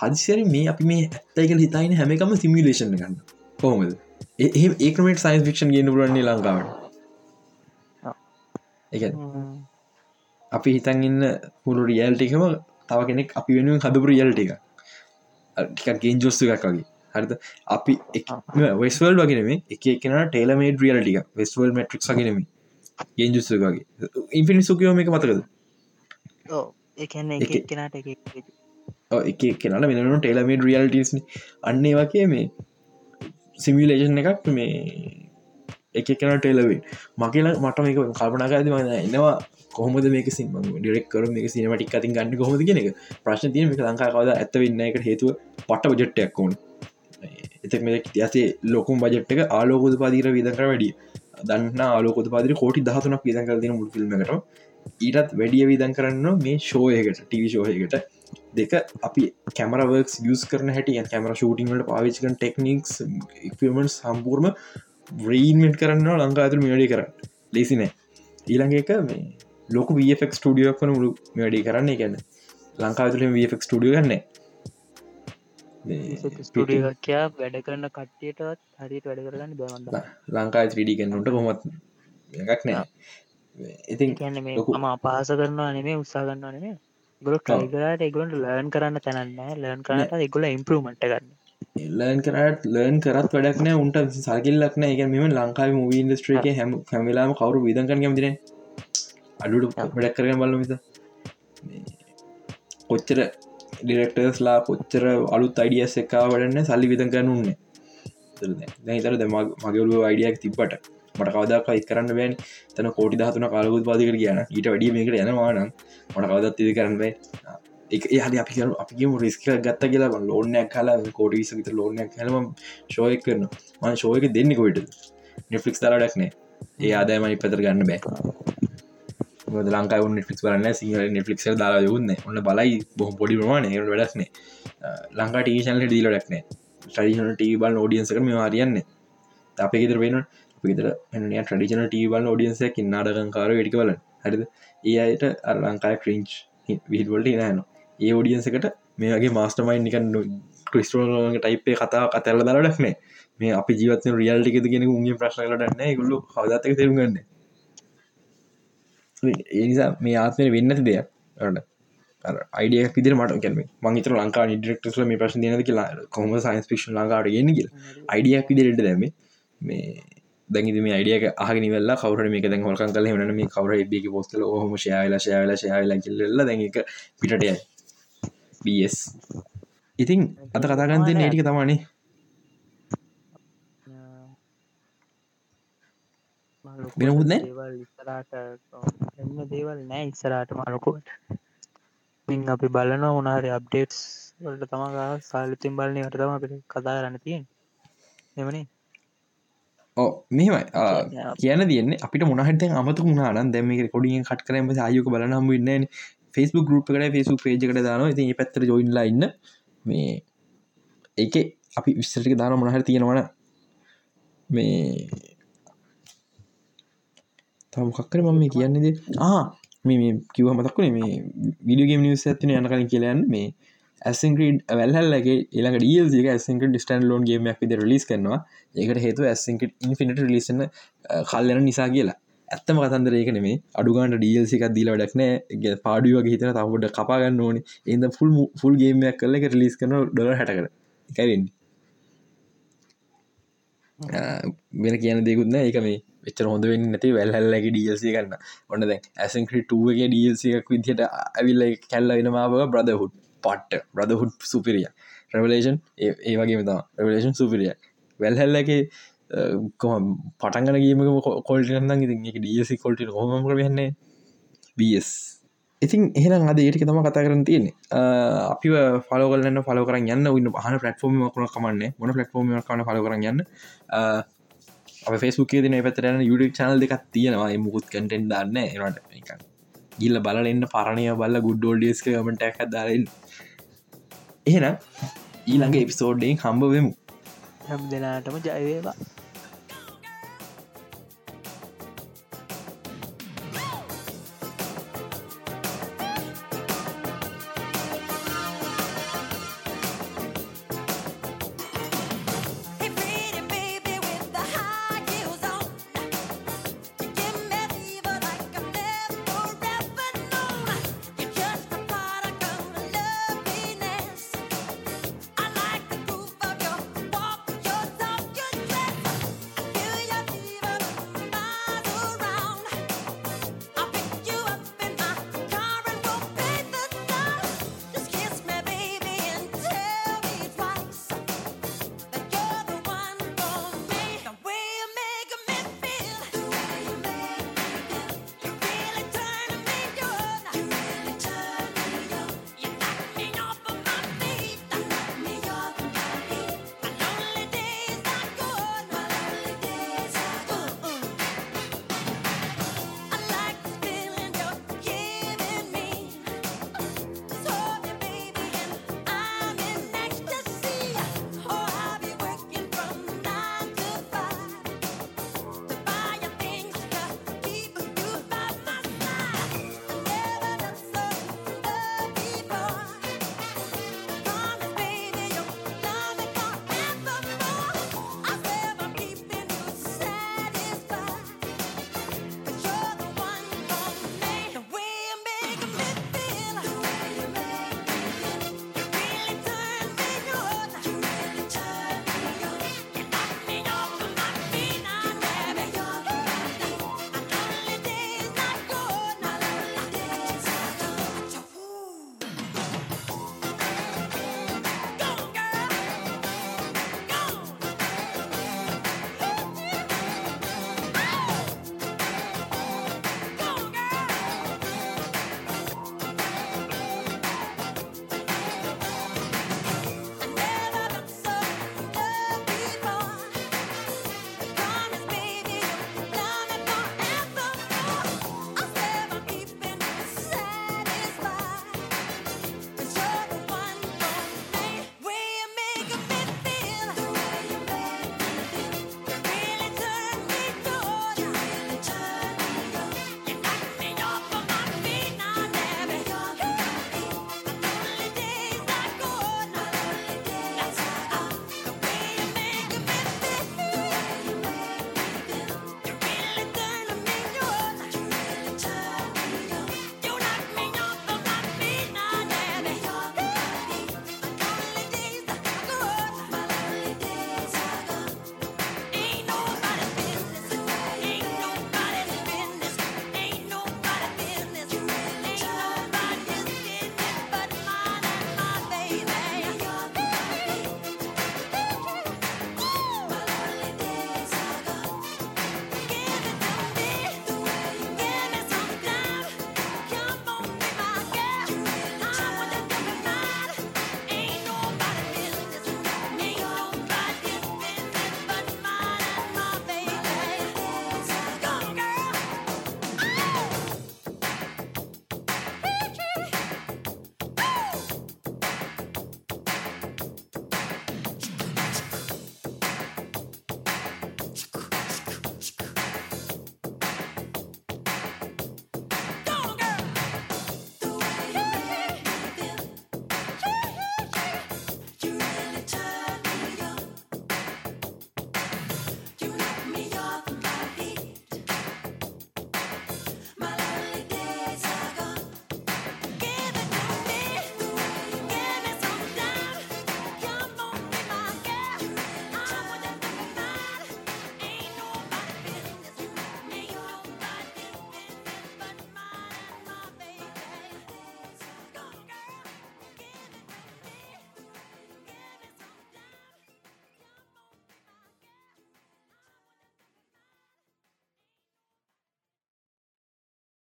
හදිසර මේ අපි මේ ඇත්තයිකල් හිතයින හැමකම සිමිලේෂන් ගන්න. කොහොමද? ඒ ඒකමට සයින්ස් ෆික්ෂන් ගෙන පුරන්නේ ලංකාවට. එක අපි හිතන් ඉන්න පුළු රියල්ටිකම තව කෙනෙක් අපි වෙනුවෙන් හදපු රියල්ට එක ටිකක් ගෙන් ජොස්තු එකක් වගේ. හරිද? අපි වෙස්වල් වගෙනම එක එකන ටේලමේඩ රියල්ටික වෙස්වල් මට්‍රික් සගෙනම ගෙන් ජුස්තු වගේ. ඉන්ෆිනි සුකයෝම එක මතකද? එක- කෙනට වෙනනු ටේලමේඩ රියල්ටස් අන්නේ වගේ මේ සිමිලේෂන් එකක් මේ එක කෙන ටෙලවේ මගේල මට මේක කල්පනාකාද මන එනවා. කොහොමද මේක සිම ඩෙක්කර මේ සිනමටික් අතින් ගන්න කොහොද කියෙන එක. ප්‍රශ්න තියන මේ ලංකාවද ඇත්ත වෙන්න එකට හේතුව පට බජට්ටයක් ඕන. එතක් මේ ඉතිහසේ ලොකුම් බජට් එක ආලෝකොද පාදීර විදකර වැඩිය. දන්න ආලෝකොද පාදිර කෝටි දහතුනක් විදන් කර තින මුල් ෆිල්ම්කට ඊටත් වැඩිය විදන් කරන්න මේ ෂෝයකට ටව ෂෝයකට දෙක අපි කැමරවර්ක් යස් කරන හැට කැමර ෂූටිංට පාවිච්කන් ටෙක්නික්ස් ඉක්මට සම්පූර්ම බ්‍රීන්මෙන්ට් කරන්න ලංකා ඇතුළ මේඩි කර ලෙසිනෑ ඊළඟ එක මේ ලොක වෆක් ටඩියක් වන මුළු වැඩි කරන්න ගැන්න ලංකා ඇතුළ වෆක් ටඩිය ගන්න ස්ටඩියකයා වැඩ කරන්න කට්ටියටත් හරිට වැඩ කරගන්න බවන්ද ලංකා ්‍රඩි කන්නට කොමත් එකක් නෑ. ඉතින් කියන්න මේ ලොකු- ම අපහස කරනවා නෙමේ උත්සා කරන්නවා නෙමේ ගොල ටයිකරට එගලන්ට ලර්න් කරන්න තැනන්න ලර්න් කරට එගොල ඉම්පරමට ගන්න ලර්න් කරට ලර්න් කරත් වැඩක්න උන්ට සල්කිල්ලක්න එක මෙම ලංකාව මූවී ඉන්ඩස්ට්‍රේක හැම හැමිලාම කවරු විදකන් කැමතින අඩුට වැඩක් කරන බල මිස. කොච්චර ඩිරෙක්ටර්ස්ලා කොච්චර අලුත් අයිඩියස් එකා වඩන්න සල්ලි විදන් කරන්න උන්නේ දැහිතර ද මගවලු අයිඩියක් තිබ්බට. මට කවදක් ඉත් කරන්න බෑන්. තන කෝටි දහතුන කාලකුත් පාදිකර කියන ඊට වැඩිය මේකට යනවානම් මට කවදත් ඉදි කරන්න එක හද අපි කර අපිම රිස්ක ගත්ත කියලා ලෝනයක් කලා කෝඩ විස විත ලෝනයක් හලම ශෝයක් කරන මන් ශෝයක දෙන්න කොයිට නෙෆලික්ස් තරඩක්නේ ඒ ආදායමනි පතර ගන්න බෑ. ලංකා නෙෆික් කරන්න සිංහල නෙෆලික් දාලා යුන්න ඔන්න බලයි බොහ පොඩි ප්‍රමාණ වැඩක්නේ ලංකා ටීෂන්ල දීලඩක්නේ ටඩිෂන ටී බල් ෝඩියන්සක මේ වාරියන්නේ අප ගෙතර වෙන පිතර එ ටඩිෂන ටීබල් ෝඩියන්ස කින්නාඩකංකාර වැඩික බල හරිද? ඒ අයට අර ලංකාය ක්‍රීංච් විල්වලට නෑන ඒ ෝඩියන්සකට මේ වගේ මාස්ටමයින් නික ක්‍රිස්ටෝලගේ ටයිපේ කතා කතැල්ල දරඩක්නේ මේ අපි ජීවත් රියල්ටිකෙද කියෙන උගේ ප්‍රශ්නලටන්න ගුල්ලු හදතක තෙරුගන්න ඒනිසා මේ ආත්මය වෙන්නති දෙයක්. ට අයිඩියක් විදිර මට කැම මංහිතර ලංකා ඩිරෙක්ටස්ල මේ ප්‍රශ් දන කියලා. කොම සයින්ස් පික්ෂන් ලංකාට ගෙන කියල. අයිඩියක් විදිරට දැම මේ දැනි මේ අයිඩියක අහගෙන වෙල්ලා කවර මේක දැන් හොල්කන් කල හන මේ කවර බික පොස්කල හොම ශයාල ශයාල ශයාල කිල්ල දැක පිටටය බස් ඉතින් අත කතාගන්තය නටික තමානේ වෙනකුත් නෑ? එන්න දේවල් නෑ ඉස්සරට මලකුවට මින් අපි බලන උනාරි අප්ඩේටස් වලට තමා සාලිතින් බලනය වට තම අපිට කතා කරන්න තියෙන් එමනේ ඕ මෙමයි කියන තියන්නේ අපිට මොනහට අමතු මුණනාන දැම කොඩියෙන් කට කරම ආයක බලනම් ඉන්න ෆෙස්බුක් ගරුප් කට ෆෙසු පේජකට දාන ති පැත්තර ජොයින්ලා ඉන්න. මේ ඒක අපි විස්සටික දාන මොනහර තියෙනවන මේ තමකක්කර මම මේ කියන්නේද ආ මේ කිව මතක්ුණේ මේ විඩියගේම නිවස ඇතින යන කලින් කියලයන් මේ ඇසින්ක්‍රඩ් වැල්හල්ලගේ එලක ඩියල්සික ඇසින්ක ඩිස්ටන් ලෝන් ගේමයක් විද ලිස් කරනවා. ඒකට හේතු ඇසින්ක ඉන්ෆිනිට ලිසන කල්ලන නිසා කියලා. ඇත්තම කතන්දරේක නෙමේ අඩුගන්ට ඩියල්සික දීල ඩක්නෑ පාඩුවගේ හිතන තවට කපාගන්න ඕන. එද ෆුල් ෆුල් ගේමයක් කල්ල එක ලිස් කරන ඩොල හැටකර එකවෙන්නේ වෙන කියන දෙකුත්න එක මේ වෙච්චර හොඳ වෙන්න නැති වැල්හල්ලගේ ඩියල්සි කරන්න ඔන්න දැ ඇසන්ක්‍රටුවගේ ඩියල්සික් විදිහට ඇවිල්ල කැල්ල වෙනමාව බ්‍රදහුඩ් පට්ට. බ්‍රදහුඩ් සුපිරිය රවලේෂන් ඒ වගේ මෙතා රවලේෂන් සුපිරිය වැල්හැල්ලගේ පටන්ගන ගීම කොල්ටන්න ඉති ඩියසි කොල්ට හොම කරන්නේ බස් ඉතින් එහෙන අද ඒටික තම කතා කරන තියෙන අපි ෆලෝගලන්න ෆලෝ කරන්න යන්න ඉන්න පහන පලටෆෝර්ම කන කමන්න. මොන පලටෆෝර්ම කන ෆල කරන්න යන්න. ෆෙස්බුක් තින පැතරන යුඩ චනල් දෙකක් තියෙනවා. මුකුත් කටෙන් දන්න එනට ගිල්ල බලන්න පරණය බල්ල ගුඩ්ඩෝල්ඩියස්ක ගමට ඇක් දාරන්න එහෙනම් ඊළඟ එපිසෝඩ්ඩෙන් හම්බවෙමු හැම් දෙනාටම ජයවේවා